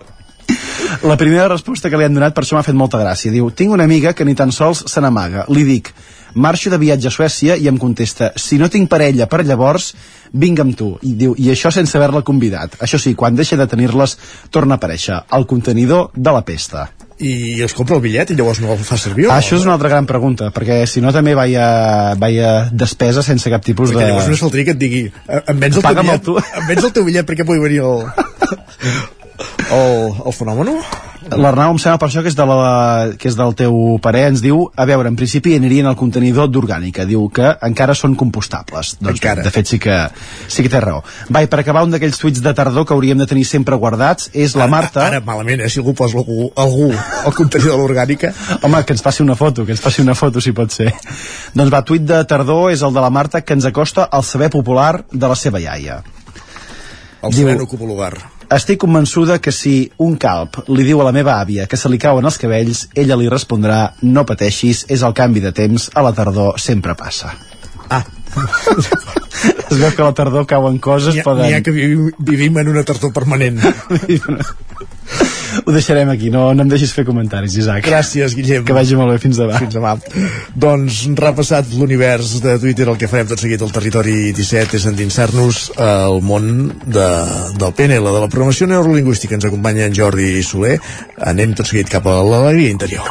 La primera resposta que li han donat per això m'ha fet molta gràcia. Diu, tinc una amiga que ni tan sols se n'amaga. Li dic, marxo de viatge a Suècia i em contesta, si no tinc parella per llavors, vinga amb tu. I diu, i això sense haver-la convidat. Això sí, quan deixa de tenir-les, torna a aparèixer. El contenidor de la pesta. I es compra el bitllet i llavors no el fa servir? Ah, això és una altra gran pregunta, perquè si no també vaya, vaya despesa sense cap tipus perquè de... llavors no faltaria que et digui "Eh, em vens el teu Paga'm el bitllet, em vens el teu bitllet perquè pugui venir el, el, el fenomen L'Arnau em sembla per això que és, de la, que és del teu parer, ens diu, a veure, en principi anirien al contenidor d'orgànica, diu que encara són compostables. Doncs, encara. de fet, sí que, sí que té raó. Va, i per acabar, un d'aquells tuits de tardor que hauríem de tenir sempre guardats és la Marta... ara malament, eh, si algú posa algú, algú al contenidor de l'orgànica Home, que ens faci una foto, que ens faci una foto, si pot ser. doncs va, tuit de tardor és el de la Marta que ens acosta al saber popular de la seva iaia. el sereno cupulugar Estic convençuda que si un calp li diu a la meva àvia que se li cauen els cabells, ella li respondrà no pateixis, és el canvi de temps, a la tardor sempre passa. Ah. es veu que a la tardor cauen coses, N'hi ha, poden... n'hi ha que vivim, vivim en una tardor permanent Ho deixarem aquí, no, no em deixis fer comentaris, Isaac. Gràcies, Guillem. Que vagi molt bé, fins demà. Fins demà. Doncs, repassat l'univers de Twitter, el que farem tot seguit al territori 17 és endinsar-nos al món de, del PNL, de la programació neurolingüística. Ens acompanya en Jordi Soler. Anem tot seguit cap a l'alegria interior.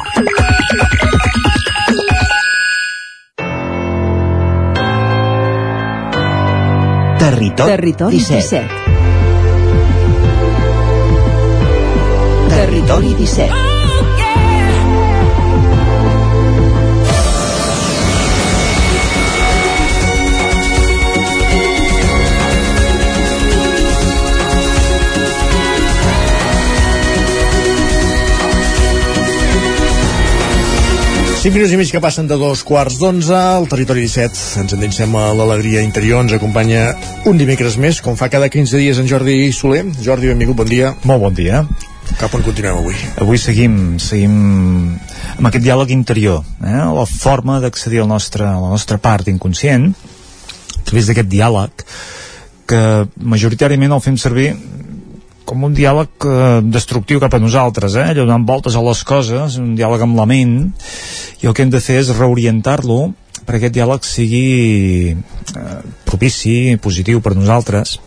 Territori, Territori 17. 17. Territori 17. Cinc minuts i mig que passen de dos quarts d'onze al territori 17 ens endinsem a l'alegria interior ens acompanya un dimecres més com fa cada 15 dies en Jordi Soler Jordi, benvingut, bon dia Molt bon dia. Cap on continuem avui? Avui seguim, seguim amb aquest diàleg interior, eh? la forma d'accedir a la nostra part inconscient a través d'aquest diàleg que majoritàriament el fem servir com un diàleg eh, destructiu cap a nosaltres, eh? allò donant voltes a les coses, un diàleg amb la ment, i el que hem de fer és reorientar-lo perquè aquest diàleg sigui eh, propici, positiu per nosaltres.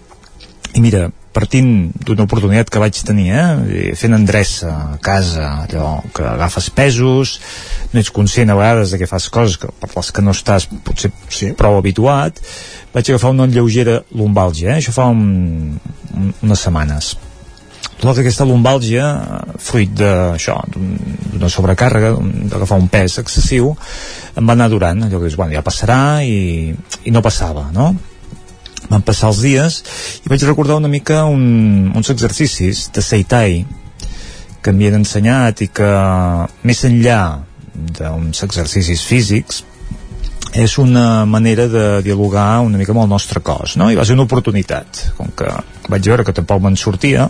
I mira, partint d'una oportunitat que vaig tenir, eh? fent endreça a casa, allò que agafes pesos, no ets conscient a vegades de que fas coses que, per les que no estàs potser sí. prou habituat, vaig agafar una lleugera lumbàlgia, eh? això fa un, un, unes setmanes. Tota aquesta lumbàlgia, fruit d'això, d'una sobrecàrrega, d'agafar un pes excessiu, em va anar durant, allò que dius, bueno, ja passarà i, i no passava, no? Van passar els dies i vaig recordar una mica un, uns exercicis de Seitai que m'havien ensenyat i que més enllà d'uns exercicis físics és una manera de dialogar una mica amb el nostre cos no? i va ser una oportunitat com que vaig veure que tampoc me'n sortia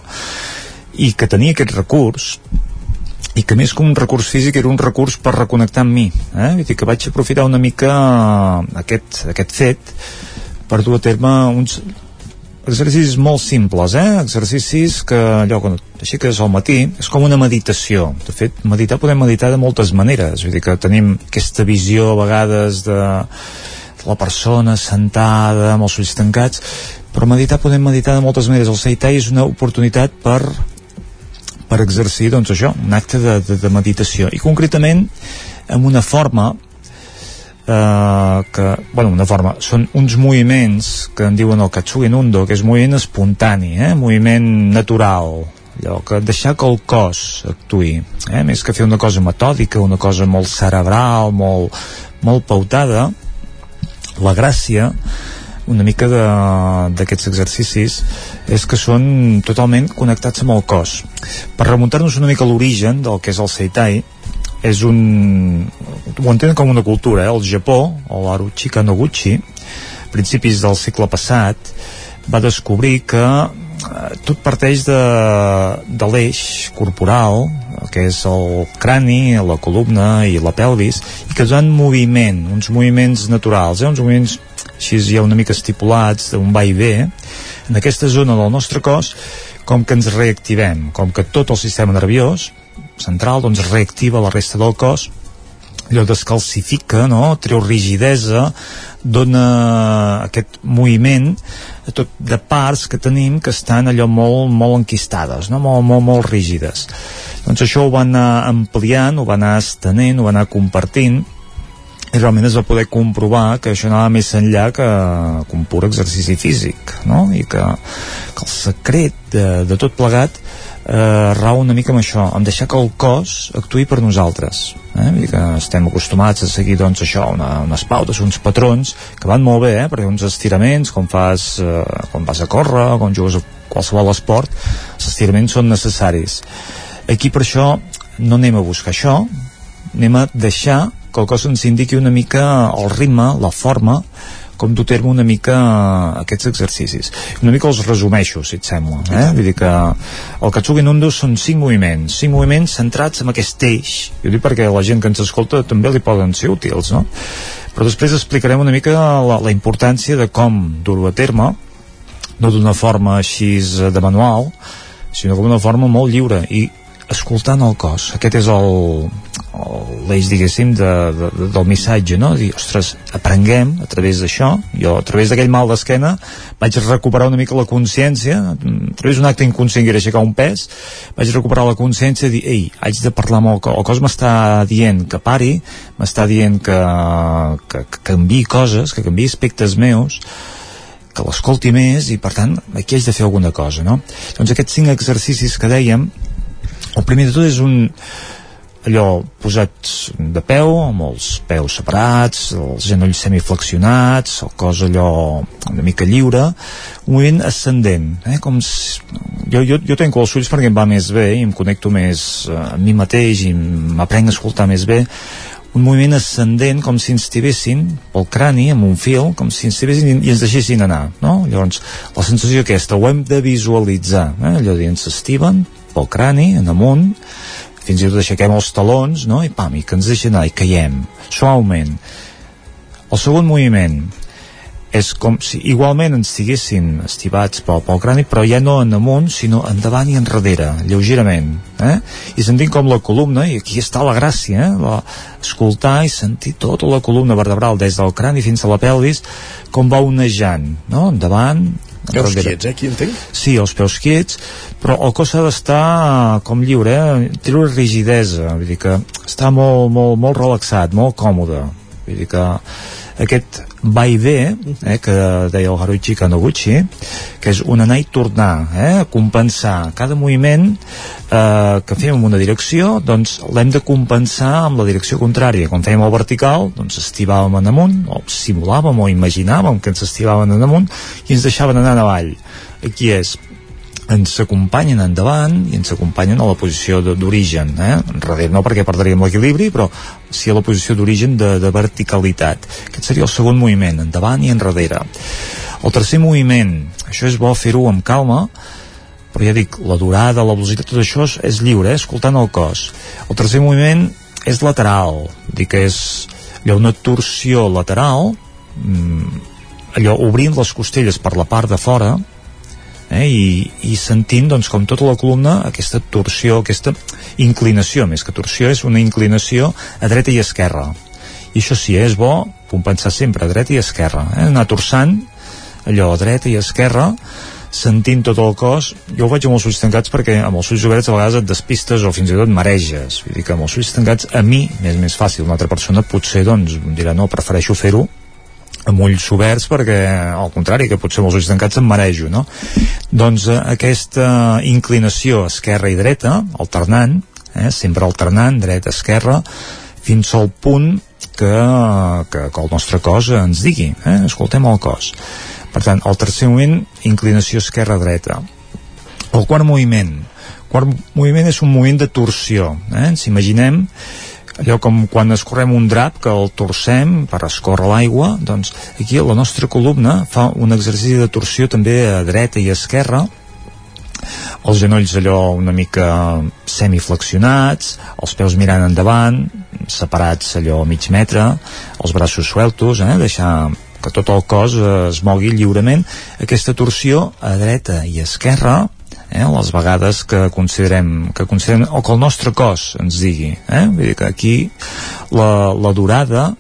i que tenia aquest recurs i que més que un recurs físic era un recurs per reconnectar amb mi eh? Vull dir que vaig aprofitar una mica aquest, aquest fet per dur a terme uns exercicis molt simples, eh? exercicis que allò quan aixeques al matí és com una meditació. De fet, meditar podem meditar de moltes maneres. Vull dir que tenim aquesta visió a vegades de la persona sentada amb els ulls tancats, però meditar podem meditar de moltes maneres. El Seitai és una oportunitat per per exercir, doncs això, un acte de, de, de meditació. I concretament, amb una forma eh, que, bueno, una forma, són uns moviments que en diuen el Katsugi Nundo, que és moviment espontani, eh? moviment natural, allò que deixar que el cos actui, eh? més que fer una cosa metòdica, una cosa molt cerebral, molt, molt pautada, la gràcia una mica d'aquests exercicis és que són totalment connectats amb el cos. Per remuntar-nos una mica a l'origen del que és el Seitai, és un... ho entenen com una cultura, eh? el Japó, o l'Aruchi Kanoguchi, principis del segle passat, va descobrir que eh, tot parteix de, de l'eix corporal, que és el crani, la columna i la pelvis, i que van moviment, uns moviments naturals, eh? uns moviments així ja una mica estipulats, d'un va i ve, en aquesta zona del nostre cos, com que ens reactivem, com que tot el sistema nerviós central doncs reactiva la resta del cos allò descalcifica, no? treu rigidesa, dona aquest moviment tot de parts que tenim que estan allò molt, molt enquistades, no? molt, molt, molt rígides. Doncs això ho va anar ampliant, ho va anar estenent, ho va anar compartint, i realment es va poder comprovar que això anava més enllà que, que un pur exercici físic, no? I que, que el secret de, de tot plegat eh, rau una mica amb això, amb deixar que el cos actuï per nosaltres. Eh? I que estem acostumats a seguir doncs, això, una, unes pautes, uns patrons que van molt bé, eh? perquè uns estiraments, com fas eh, quan vas a córrer, quan jugues a qualsevol esport, els estiraments són necessaris. Aquí per això no anem a buscar això, anem a deixar que el cos ens indiqui una mica el ritme, la forma, com dur terme una mica aquests exercicis. Una mica els resumeixo, si et sembla. Eh? Vull dir que el Katsugi Nundo són cinc moviments, cinc moviments centrats en aquest eix. Jo dic perquè la gent que ens escolta també li poden ser útils, no? Però després explicarem una mica la, la importància de com dur-ho a terme, no d'una forma així de manual, sinó com una forma molt lliure i escoltant el cos. Aquest és el, l'eix, diguéssim, de, de, del missatge, no? Dir, ostres, aprenguem a través d'això. Jo, a través d'aquell mal d'esquena, vaig recuperar una mica la consciència, a través d'un acte inconscient que era aixecar un pes, vaig recuperar la consciència i dir, ei, haig de parlar amb el cos. El cos m'està dient que pari, m'està dient que, que, que canvi coses, que canvi aspectes meus, que l'escolti més i per tant aquí haig de fer alguna cosa no? doncs aquests cinc exercicis que dèiem el primer de tot és un allò posats de peu, amb els peus separats, els genolls semiflexionats, el cos allò una mica lliure, un moviment ascendent, eh? com si, jo, jo, jo tenco els ulls perquè em va més bé i em connecto més eh, a mi mateix i m'aprenc a escoltar més bé, un moviment ascendent com si ens tibessin pel crani amb un fil, com si ens tibessin i ens deixessin anar, no? Llavors, la sensació aquesta ho hem de visualitzar, eh? allò de ens estiven pel crani, en amunt, fins i tot aixequem els talons, no? i pam, i que ens deixen anar, i caiem, suaument. El segon moviment és com si igualment ens estiguessin estivats pel, pel crani, però ja no en amunt, sinó endavant i enrere, lleugerament. Eh? I sentim com la columna, i aquí està la gràcia, eh? la, escoltar i sentir tota la columna vertebral, des del crani fins a la pelvis, com va onejant, no? endavant, Peus quiets, eh? Aquí entenc? Sí, els peus quiets, però el cos ha d'estar eh, com lliure, eh? Treure rigidesa, vull dir que està molt, molt, molt relaxat, molt còmode. Vull dir que aquest va i ve, eh, que deia el Haruichi Kanoguchi, que és un anar i tornar, eh, compensar cada moviment eh, que fem en una direcció, doncs l'hem de compensar amb la direcció contrària. Quan fèiem el vertical, doncs estivàvem en amunt, o simulàvem o imaginàvem que ens estivaven en amunt i ens deixaven anar avall. Aquí és ens acompanyen endavant i ens acompanyen a la posició d'origen eh? enrere no perquè perdríem l'equilibri però sí a la posició d'origen de, de verticalitat aquest seria el segon moviment endavant i enrere el tercer moviment això és bo fer-ho amb calma però ja dic, la durada, la velocitat tot això és lliure, eh? escoltant el cos el tercer moviment és lateral dic que és allò, una torsió lateral mmm, allò obrint les costelles per la part de fora eh, i, i sentint doncs, com tota la columna aquesta torsió, aquesta inclinació més que torsió és una inclinació a dreta i esquerra. I això sí, eh, és bo compensar sempre a dreta i esquerra eh, anar torçant allò a dreta i esquerra sentint tot el cos, jo ho faig amb els ulls tancats perquè amb els ulls oberts a vegades et despistes o fins i tot mareges, vull dir que amb els ulls tancats a mi m'és més fàcil, una altra persona potser doncs dirà no, prefereixo fer-ho amb ulls oberts perquè al contrari que potser amb els ulls tancats em marejo no? doncs eh, aquesta inclinació esquerra i dreta alternant, eh, sempre alternant dreta-esquerra fins al punt que, que, que el nostre cos ens digui eh? escoltem el cos per tant, el tercer moment inclinació esquerra-dreta el quart moviment quart moviment és un moviment de torsió eh? ens imaginem allò com quan escorrem un drap que el torcem per escórrer l'aigua doncs aquí la nostra columna fa un exercici de torsió també a dreta i esquerra els genolls allò una mica semiflexionats, els peus mirant endavant, separats allò a mig metre, els braços sueltos, eh? deixar que tot el cos es mogui lliurement. Aquesta torsió a dreta i esquerra eh, les vegades que considerem, que considerem o que el nostre cos ens digui eh? Vull dir que aquí la, la durada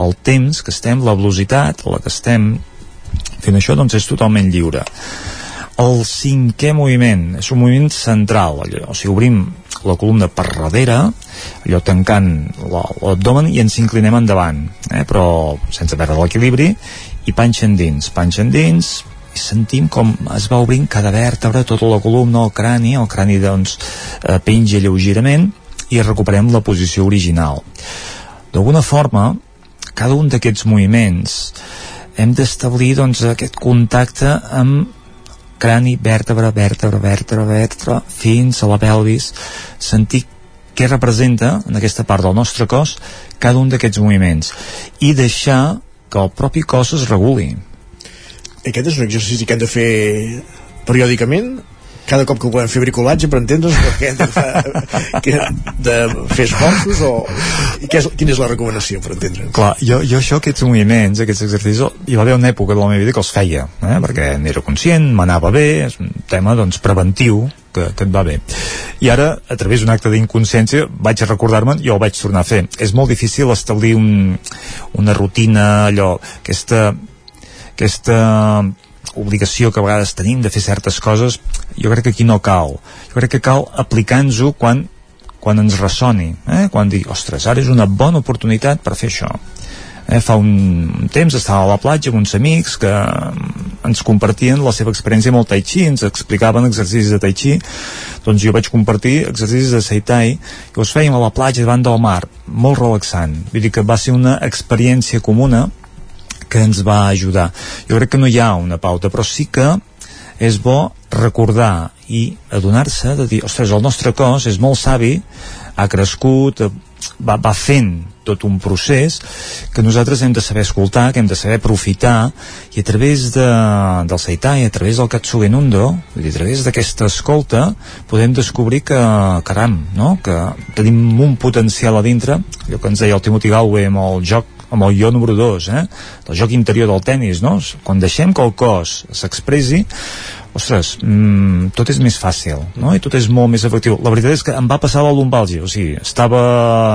el temps que estem, la velocitat la que estem fent això doncs és totalment lliure el cinquè moviment és un moviment central allò, o sigui, obrim la columna per darrere allò tancant l'abdomen i ens inclinem endavant eh? però sense perdre l'equilibri i panxa endins, panxa endins i sentim com es va obrint cada vèrtebra, tota la columna, el crani, el crani doncs eh, penja lleugerament i recuperem la posició original. D'alguna forma, cada un d'aquests moviments hem d'establir doncs, aquest contacte amb crani, vèrtebra, vèrtebra, vèrtebra, vèrtebra, fins a la pelvis, sentir què representa en aquesta part del nostre cos cada un d'aquests moviments. I deixar que el propi cos es reguli aquest és un exercici que hem de fer periòdicament cada cop que volem fer bricolatge per entendre's perquè hem de, fa, que, de fer esforços o i què és, quina és la recomanació per entendre'ns Clar, jo, jo això, aquests moviments, aquests exercicis hi va haver una època de la meva vida que els feia eh? perquè n'era conscient, m'anava bé és un tema doncs preventiu que, que et va bé. I ara, a través d'un acte d'inconsciència, vaig a recordar-me'n i el vaig tornar a fer. És molt difícil establir un, una rutina, allò, aquesta, aquesta obligació que a vegades tenim de fer certes coses, jo crec que aquí no cal. Jo crec que cal aplicar-nos-ho quan, quan ens ressoni, eh? quan digui, ostres, ara és una bona oportunitat per fer això. Eh, fa un temps estava a la platja amb uns amics que ens compartien la seva experiència amb el Tai Chi, ens explicaven exercicis de Tai Chi, doncs jo vaig compartir exercicis de Seitai que els fèiem a la platja davant del mar, molt relaxant. Vull dir que va ser una experiència comuna que ens va ajudar. Jo crec que no hi ha una pauta, però sí que és bo recordar i adonar-se de dir, ostres, el nostre cos és molt savi, ha crescut, va, va fent tot un procés que nosaltres hem de saber escoltar, que hem de saber aprofitar i a través de, del Seitai, a través del Katsugen Undo, a través d'aquesta escolta podem descobrir que, caram, no? que tenim un potencial a dintre, allò que ens deia el Timothy Galway amb el joc amb el jo número 2, eh? del joc interior del tennis, no? Quan deixem que el cos s'expressi, ostres, mmm, tot és més fàcil, no? I tot és molt més efectiu. La veritat és que em va passar la lumbàlgia, o sigui, estava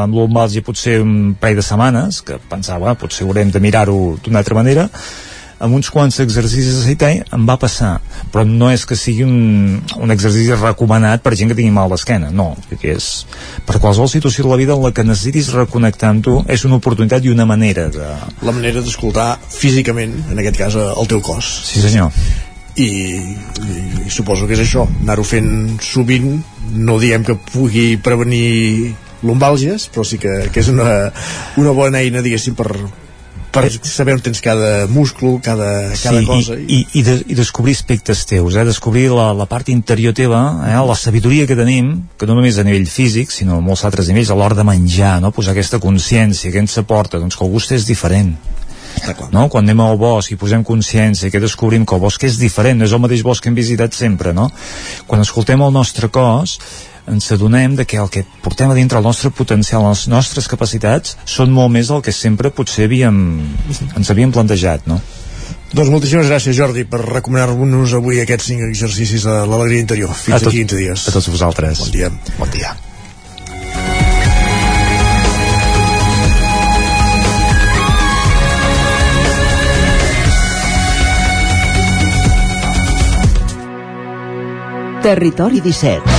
amb lumbàlgia potser un parell de setmanes, que pensava, ah, potser haurem de mirar-ho d'una altra manera, amb uns quants exercicis de Seitai em va passar. Però no és que sigui un, un exercici recomanat per gent que tingui mal d'esquena no, perquè és per qualsevol situació de la vida en la que necessitis reconnectar amb tu és una oportunitat i una manera de... la manera d'escoltar físicament en aquest cas el teu cos. Sí senyor. I, i, i suposo que és això anar-ho fent sovint. No diem que pugui prevenir lumbàlgies però sí que, que és una, una bona eina diguéssim per, per saber on tens cada múscul, cada, cada sí, cosa. I, i, i, de, i descobrir aspectes teus, eh? descobrir la, la part interior teva, eh? la sabidoria que tenim, que no només a nivell físic, sinó a molts altres nivells, a l'hora de menjar, no? posar aquesta consciència que ens aporta, doncs que el gust és diferent. No? Quan anem al bosc i posem consciència que descobrim que el bosc és diferent, no és el mateix bosc que hem visitat sempre, no? Quan escoltem el nostre cos, ens adonem de que el que portem a dintre el nostre potencial, les nostres capacitats, són molt més del que sempre potser havíem, ens havíem plantejat, no? Doncs moltíssimes gràcies, Jordi, per recomanar-nos avui aquests cinc exercicis de l'alegria interior. Fins a tot, aquí 15 dies. A tots vosaltres. Bon dia. Bon dia. Territori 17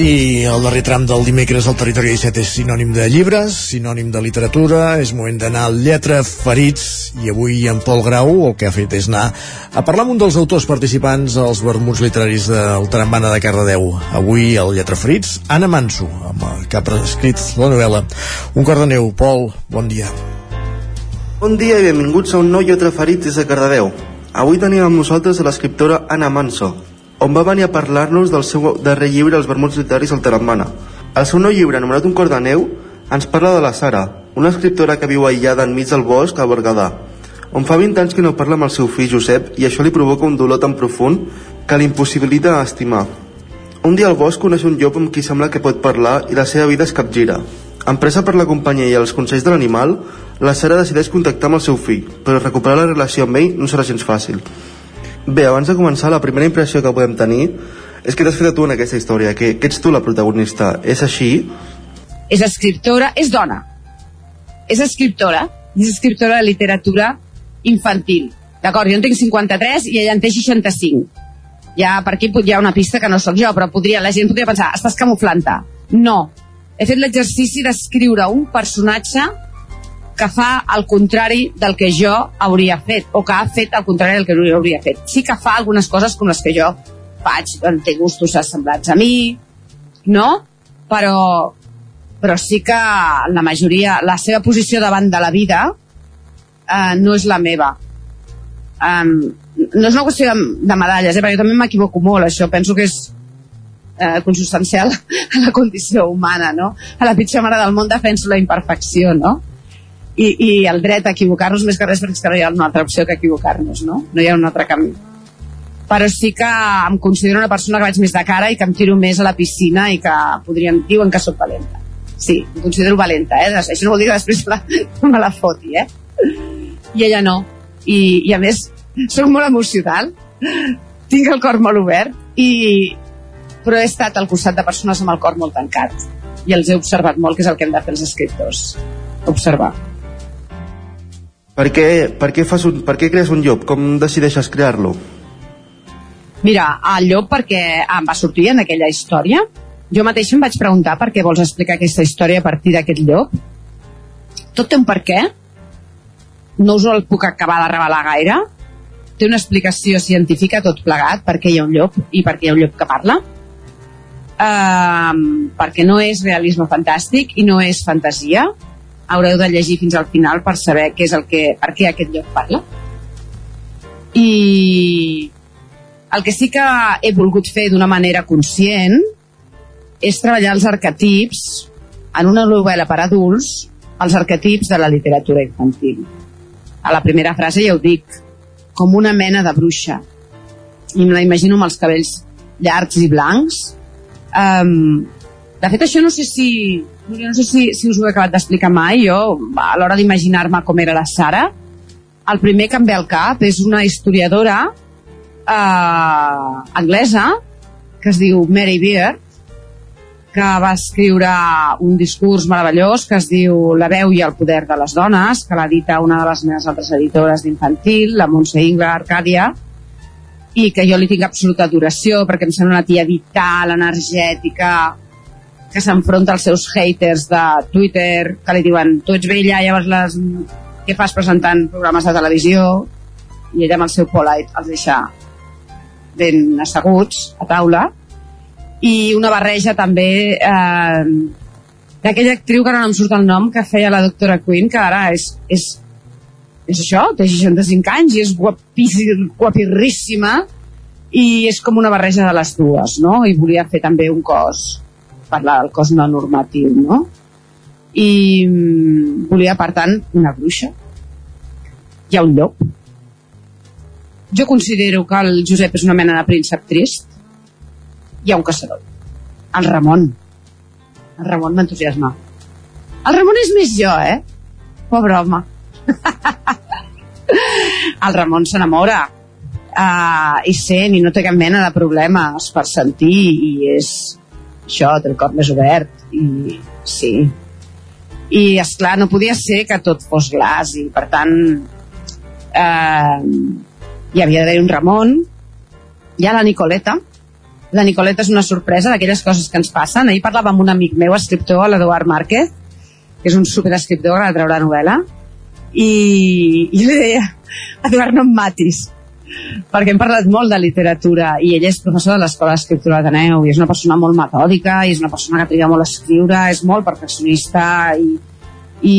I el darrer tram del dimecres al Territori 17 és sinònim de llibres, sinònim de literatura, és moment d'anar al Lletra Ferits, i avui en Pol Grau el que ha fet és anar a parlar amb un dels autors participants als vermuts literaris del Tarambana de Cardedeu. Avui al Lletra Ferits, Anna Manso, amb, que ha escrit la novel·la Un cor de neu. Pol, bon dia. Bon dia i benvinguts a un nou llotre ferit des de Cardedeu. Avui tenim amb nosaltres l'escriptora Anna Manso, on va venir a parlar-nos del seu darrer llibre Els vermuts literaris al Terramana. El seu nou llibre, anomenat Un cor de neu, ens parla de la Sara, una escriptora que viu aïllada enmig del bosc a Berguedà, on fa 20 anys que no parla amb el seu fill Josep i això li provoca un dolor tan profund que l'impossibilita estimar. Un dia al bosc coneix un llop amb qui sembla que pot parlar i la seva vida es capgira. Empresa per la companyia i els consells de l'animal, la Sara decideix contactar amb el seu fill, però recuperar la relació amb ell no serà gens fàcil. Bé, abans de començar, la primera impressió que podem tenir és que t'has fet a tu en aquesta història, que, que ets tu la protagonista. És així? És escriptora, és dona. És escriptora, és escriptora de literatura infantil. D'acord, jo en tinc 53 i ella en té 65. Ja per aquí hi ha una pista que no sóc jo, però podria, la gent podria pensar, estàs camuflant-te. No. He fet l'exercici d'escriure un personatge que fa el contrari del que jo hauria fet, o que ha fet el contrari del que jo hauria fet. Sí que fa algunes coses com les que jo faig, té gustos assemblats a mi, no? Però, però sí que la majoria, la seva posició davant de la vida eh, no és la meva. Um, no és una qüestió de, de medalles, eh, perquè jo també m'equivoco molt, això penso que és eh, consubstancial a la condició humana, no? A la pitjor mare del món defenso la imperfecció, no? I, i el dret a equivocar-nos més que res perquè no hi ha una altra opció que equivocar-nos, no? No hi ha un altre camí. Però sí que em considero una persona que vaig més de cara i que em tiro més a la piscina i que podríem, diuen que sóc valenta. Sí, em considero valenta, eh? Això no vol dir que després la, me la foti, eh? I ella no. I, i a més, sóc molt emocional, tinc el cor molt obert i, però he estat al costat de persones amb el cor molt tancat i els he observat molt, que és el que hem de fer els escriptors observar per què, per què, fas un, per què crees un llop? Com decideixes crear-lo? Mira, el llop perquè em va sortir en aquella història. Jo mateixa em vaig preguntar per què vols explicar aquesta història a partir d'aquest llop. Tot té un per què no us el puc acabar de revelar gaire. Té una explicació científica tot plegat per què hi ha un llop i per què hi ha un llop que parla. Um, perquè no és realisme fantàstic i no és fantasia haureu de llegir fins al final per saber què és el que, per què aquest lloc parla. I el que sí que he volgut fer d'una manera conscient és treballar els arquetips en una novel·la per adults els arquetips de la literatura infantil. A la primera frase ja ho dic com una mena de bruixa. I me la imagino amb els cabells llargs i blancs. Um, de fet això no sé si no sé si, si us ho he acabat d'explicar mai jo a l'hora d'imaginar-me com era la Sara el primer que em ve al cap és una historiadora eh, anglesa que es diu Mary Beard que va escriure un discurs meravellós que es diu La veu i el poder de les dones, que l'ha dit una de les meves altres editores d'infantil, la Montse Ingla Arcàdia, i que jo li tinc absoluta adoració perquè em sembla una tia vital, energètica, que s'enfronta als seus haters de Twitter, que li diuen tu ets vella, llavors les... què fas presentant programes de televisió? I ella amb el seu polite els deixa ben asseguts a taula i una barreja també eh, d'aquella actriu que ara no em surt el nom que feia la doctora Quinn que ara és, és, és això, té 65 anys i és guapirríssima i és com una barreja de les dues no? i volia fer també un cos parlar del cos no normatiu no? i mm, volia per tant una bruixa hi ha un llop jo considero que el Josep és una mena de príncep trist hi ha un caçador. El Ramon. El Ramon m'entusiasma. El Ramon és més jo, eh? Pobre home. el Ramon s'enamora uh, i sent i no té cap mena de problemes per sentir i és això, té el cor més obert i sí. I és clar no podia ser que tot fos glaç i per tant eh, hi havia d'haver un Ramon hi ha la Nicoleta. La Nicoleta és una sorpresa d'aquelles coses que ens passen. Ahir parlava amb un amic meu, escriptor, l'Eduard Márquez, que és un superescriptor que ha de treure novel·la, i, i li deia, Eduard, no em matis, perquè hem parlat molt de literatura i ell és professor de l'Escola d'Escriptura d'Ateneu i és una persona molt metòdica i és una persona que triga molt a escriure, és molt perfeccionista i, i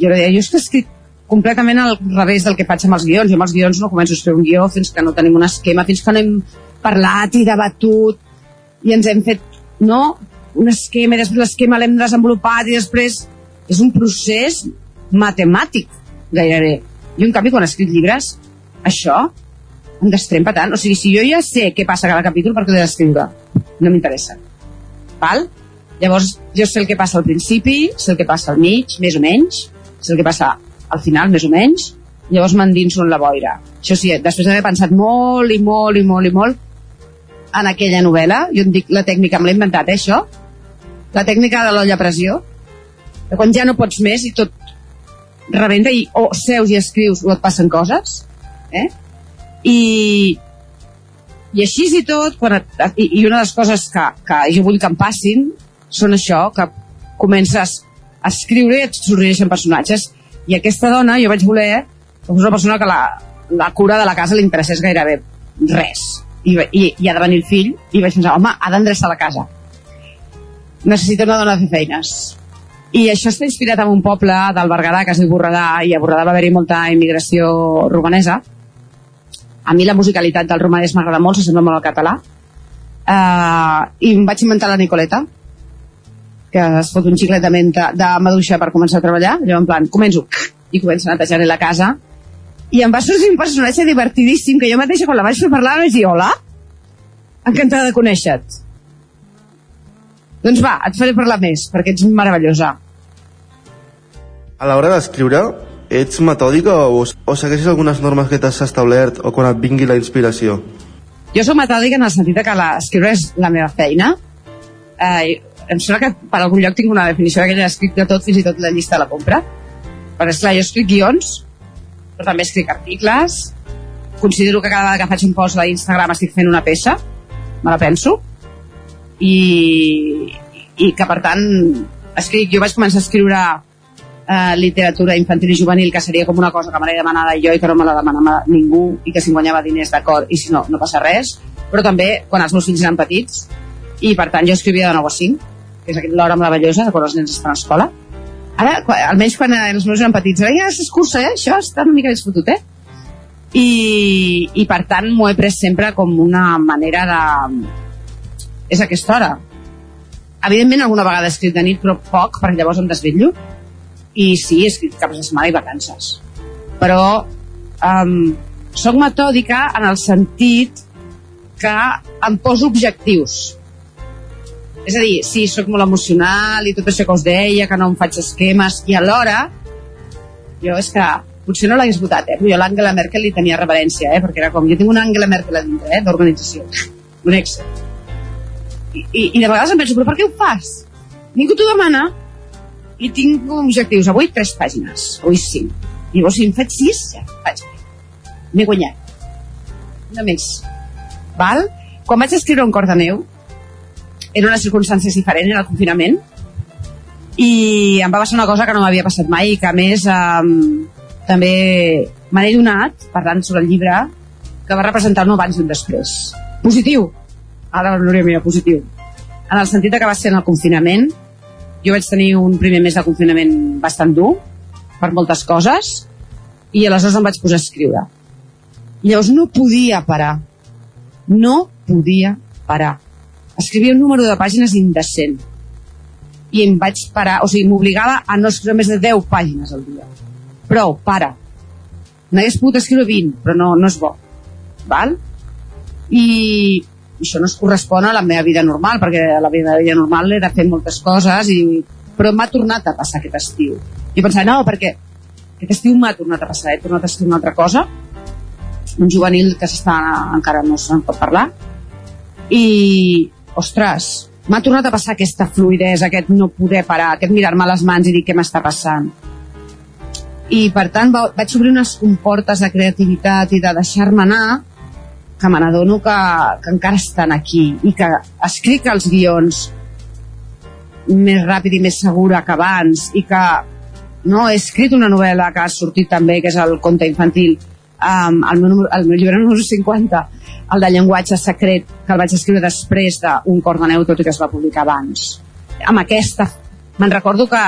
jo li deia, jo és que escric completament al revés del que faig amb els guions. Jo amb els guions no començo a escriure un guió fins que no tenim un esquema, fins que no hem parlat i debatut i ens hem fet, no?, un esquema i després l'esquema l'hem desenvolupat i després és un procés matemàtic, gairebé. I en canvi, quan escric llibres, això em destrempa tant. O sigui, si jo ja sé què passa cada capítol, per què l'he d'escriure? No m'interessa. Val? Llavors, jo sé el que passa al principi, sé el que passa al mig, més o menys, sé el que passa al final, més o menys, llavors m'endinso en la boira. Això sí, després d'haver pensat molt i molt i molt i molt en aquella novel·la, jo em dic la tècnica, me l'he inventat, eh, això? La tècnica de l'olla a pressió, de quan ja no pots més i tot rebenta i o seus i escrius o et passen coses, eh? I, i així i tot, quan i, i una de les coses que, que jo vull que em passin són això, que comences a escriure i et sorgeixen personatges. I aquesta dona, jo vaig voler que fos una persona que la, la cura de la casa li interessés gairebé res. I, i, i ha de venir el fill i vaig pensar, home, ha d'endreçar la casa. Necessita una dona a fer feines. I això està inspirat en un poble del Berguedà, que es diu Borredà, i a Borredà va haver-hi molta immigració romanesa. A mi la musicalitat del romanès m'agrada molt, s'assembla molt al català. Uh, I em vaig inventar la Nicoleta, que es fot un xiclet de menta de maduixa per començar a treballar, allò en plan, començo, i començo a netejar la casa, i em va sortir un personatge divertidíssim que jo mateixa quan la vaig fer parlar vaig dir, hola, encantada de conèixer-te. Doncs va, et faré parlar més, perquè ets meravellosa. A l'hora d'escriure, ets metòdica o, o segueixes algunes normes que t'has establert o quan et vingui la inspiració? Jo sóc metòdica en el sentit que l'escriure és la meva feina. Eh, em sembla que per algun lloc tinc una definició que ja escrit de tot, fins i tot la llista de la compra. Però esclar, jo escric guions, però també escric articles, considero que cada vegada que faig un post a Instagram estic fent una peça, me la penso, i, i que per tant escric, jo vaig començar a escriure eh, literatura infantil i juvenil que seria com una cosa que me l'he demanada jo i que no me la demanava ningú i que si guanyava diners d'acord i si no, no passa res però també quan els meus fills eren petits i per tant jo escrivia de 9 a 5 que és l'hora meravellosa de quan els nens estan a escola ara, quan, almenys quan els meus eren petits ja és cursa, eh? això està una mica més fotut eh? I, i per tant m'ho he pres sempre com una manera de és aquesta hora evidentment alguna vegada he escrit de nit però poc perquè llavors em desvetllo i sí, he escrit caps de setmana i vacances però um, soc metòdica en el sentit que em poso objectius és a dir, sí, sóc molt emocional i tot això que us deia, que no em faig esquemes i alhora jo és que potser no l'hagués votat, eh? però jo l'Angela Merkel li tenia reverència, eh? perquè era com, jo tinc una Angela Merkel a dintre, eh? d'organització, un Excel i, i, i de vegades em penso, però per què ho fas? Ningú t'ho demana i tinc objectius. Avui tres pàgines, avui cinc. Llavors si em faig sis, ja faig. M'he guanyat. Una més. Val? Quan vaig escriure un cor de neu, era una circumstància diferent, era el confinament, i em va passar una cosa que no m'havia passat mai i que a més um, també me n'he donat, parlant sobre el llibre, que va representar un abans i un després. Positiu, ara Núria mira positiu en el sentit que va ser en el confinament jo vaig tenir un primer mes de confinament bastant dur per moltes coses i aleshores em vaig posar a escriure. Llavors no podia parar. No podia parar. Escrivia un número de pàgines indecent. I em vaig parar, o sigui, m'obligava a no escriure més de 10 pàgines al dia. Prou, para. N'hagués pogut escriure 20, però no, no és bo. Val? i això no es correspon a la meva vida normal, perquè la vida, vida normal era fer moltes coses, i... però m'ha tornat a passar aquest estiu. I pensava, no, perquè aquest estiu m'ha tornat a passar, he tornat a escriure una altra cosa, un juvenil que s'està encara no se'n pot parlar, i, ostres, m'ha tornat a passar aquesta fluidesa, aquest no poder parar, aquest mirar-me les mans i dir què m'està passant. I, per tant, vaig obrir unes comportes de creativitat i de deixar-me anar que me n'adono que, que encara estan aquí i que escric els guions més ràpid i més segura que abans i que no, he escrit una novel·la que ha sortit també, que és el conte infantil um, el, meu, el meu llibre número 50 el de llenguatge secret que el vaig escriure després d'un cor de neu tot i que es va publicar abans amb aquesta me'n recordo que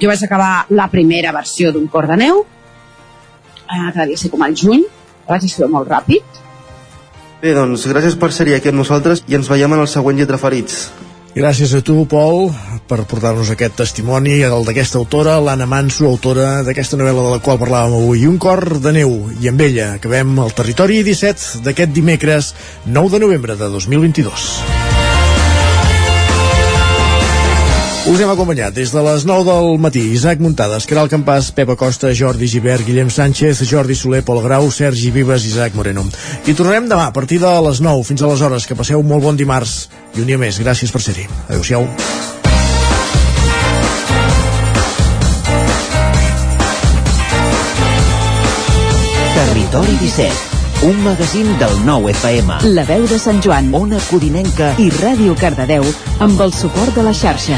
Jo vaig acabar la primera versió d'un cor de neu, eh, que devia ser com al juny, la vaig escriure molt ràpid. Bé, doncs, gràcies per ser-hi aquí amb nosaltres i ens veiem en el següent Lletra Ferits. Gràcies a tu, Pol, per portar-nos aquest testimoni, el d'aquesta autora, l'Anna Manso, autora d'aquesta novel·la de la qual parlàvem avui. Un cor de neu, i amb ella acabem el territori 17 d'aquest dimecres 9 de novembre de 2022. Us hem acompanyat des de les 9 del matí. Isaac Muntades, Caral Campàs, Pepa Costa, Jordi Givert, Guillem Sánchez, Jordi Soler, Pol Grau, Sergi Vives, Isaac Moreno. I tornarem demà a partir de les 9 fins a les hores. Que passeu molt bon dimarts i un dia més. Gràcies per ser-hi. Adéu-siau. Territori 17, un magazín del nou FM. La veu de Sant Joan, Ona Codinenca i Ràdio Cardedeu amb el suport de la xarxa.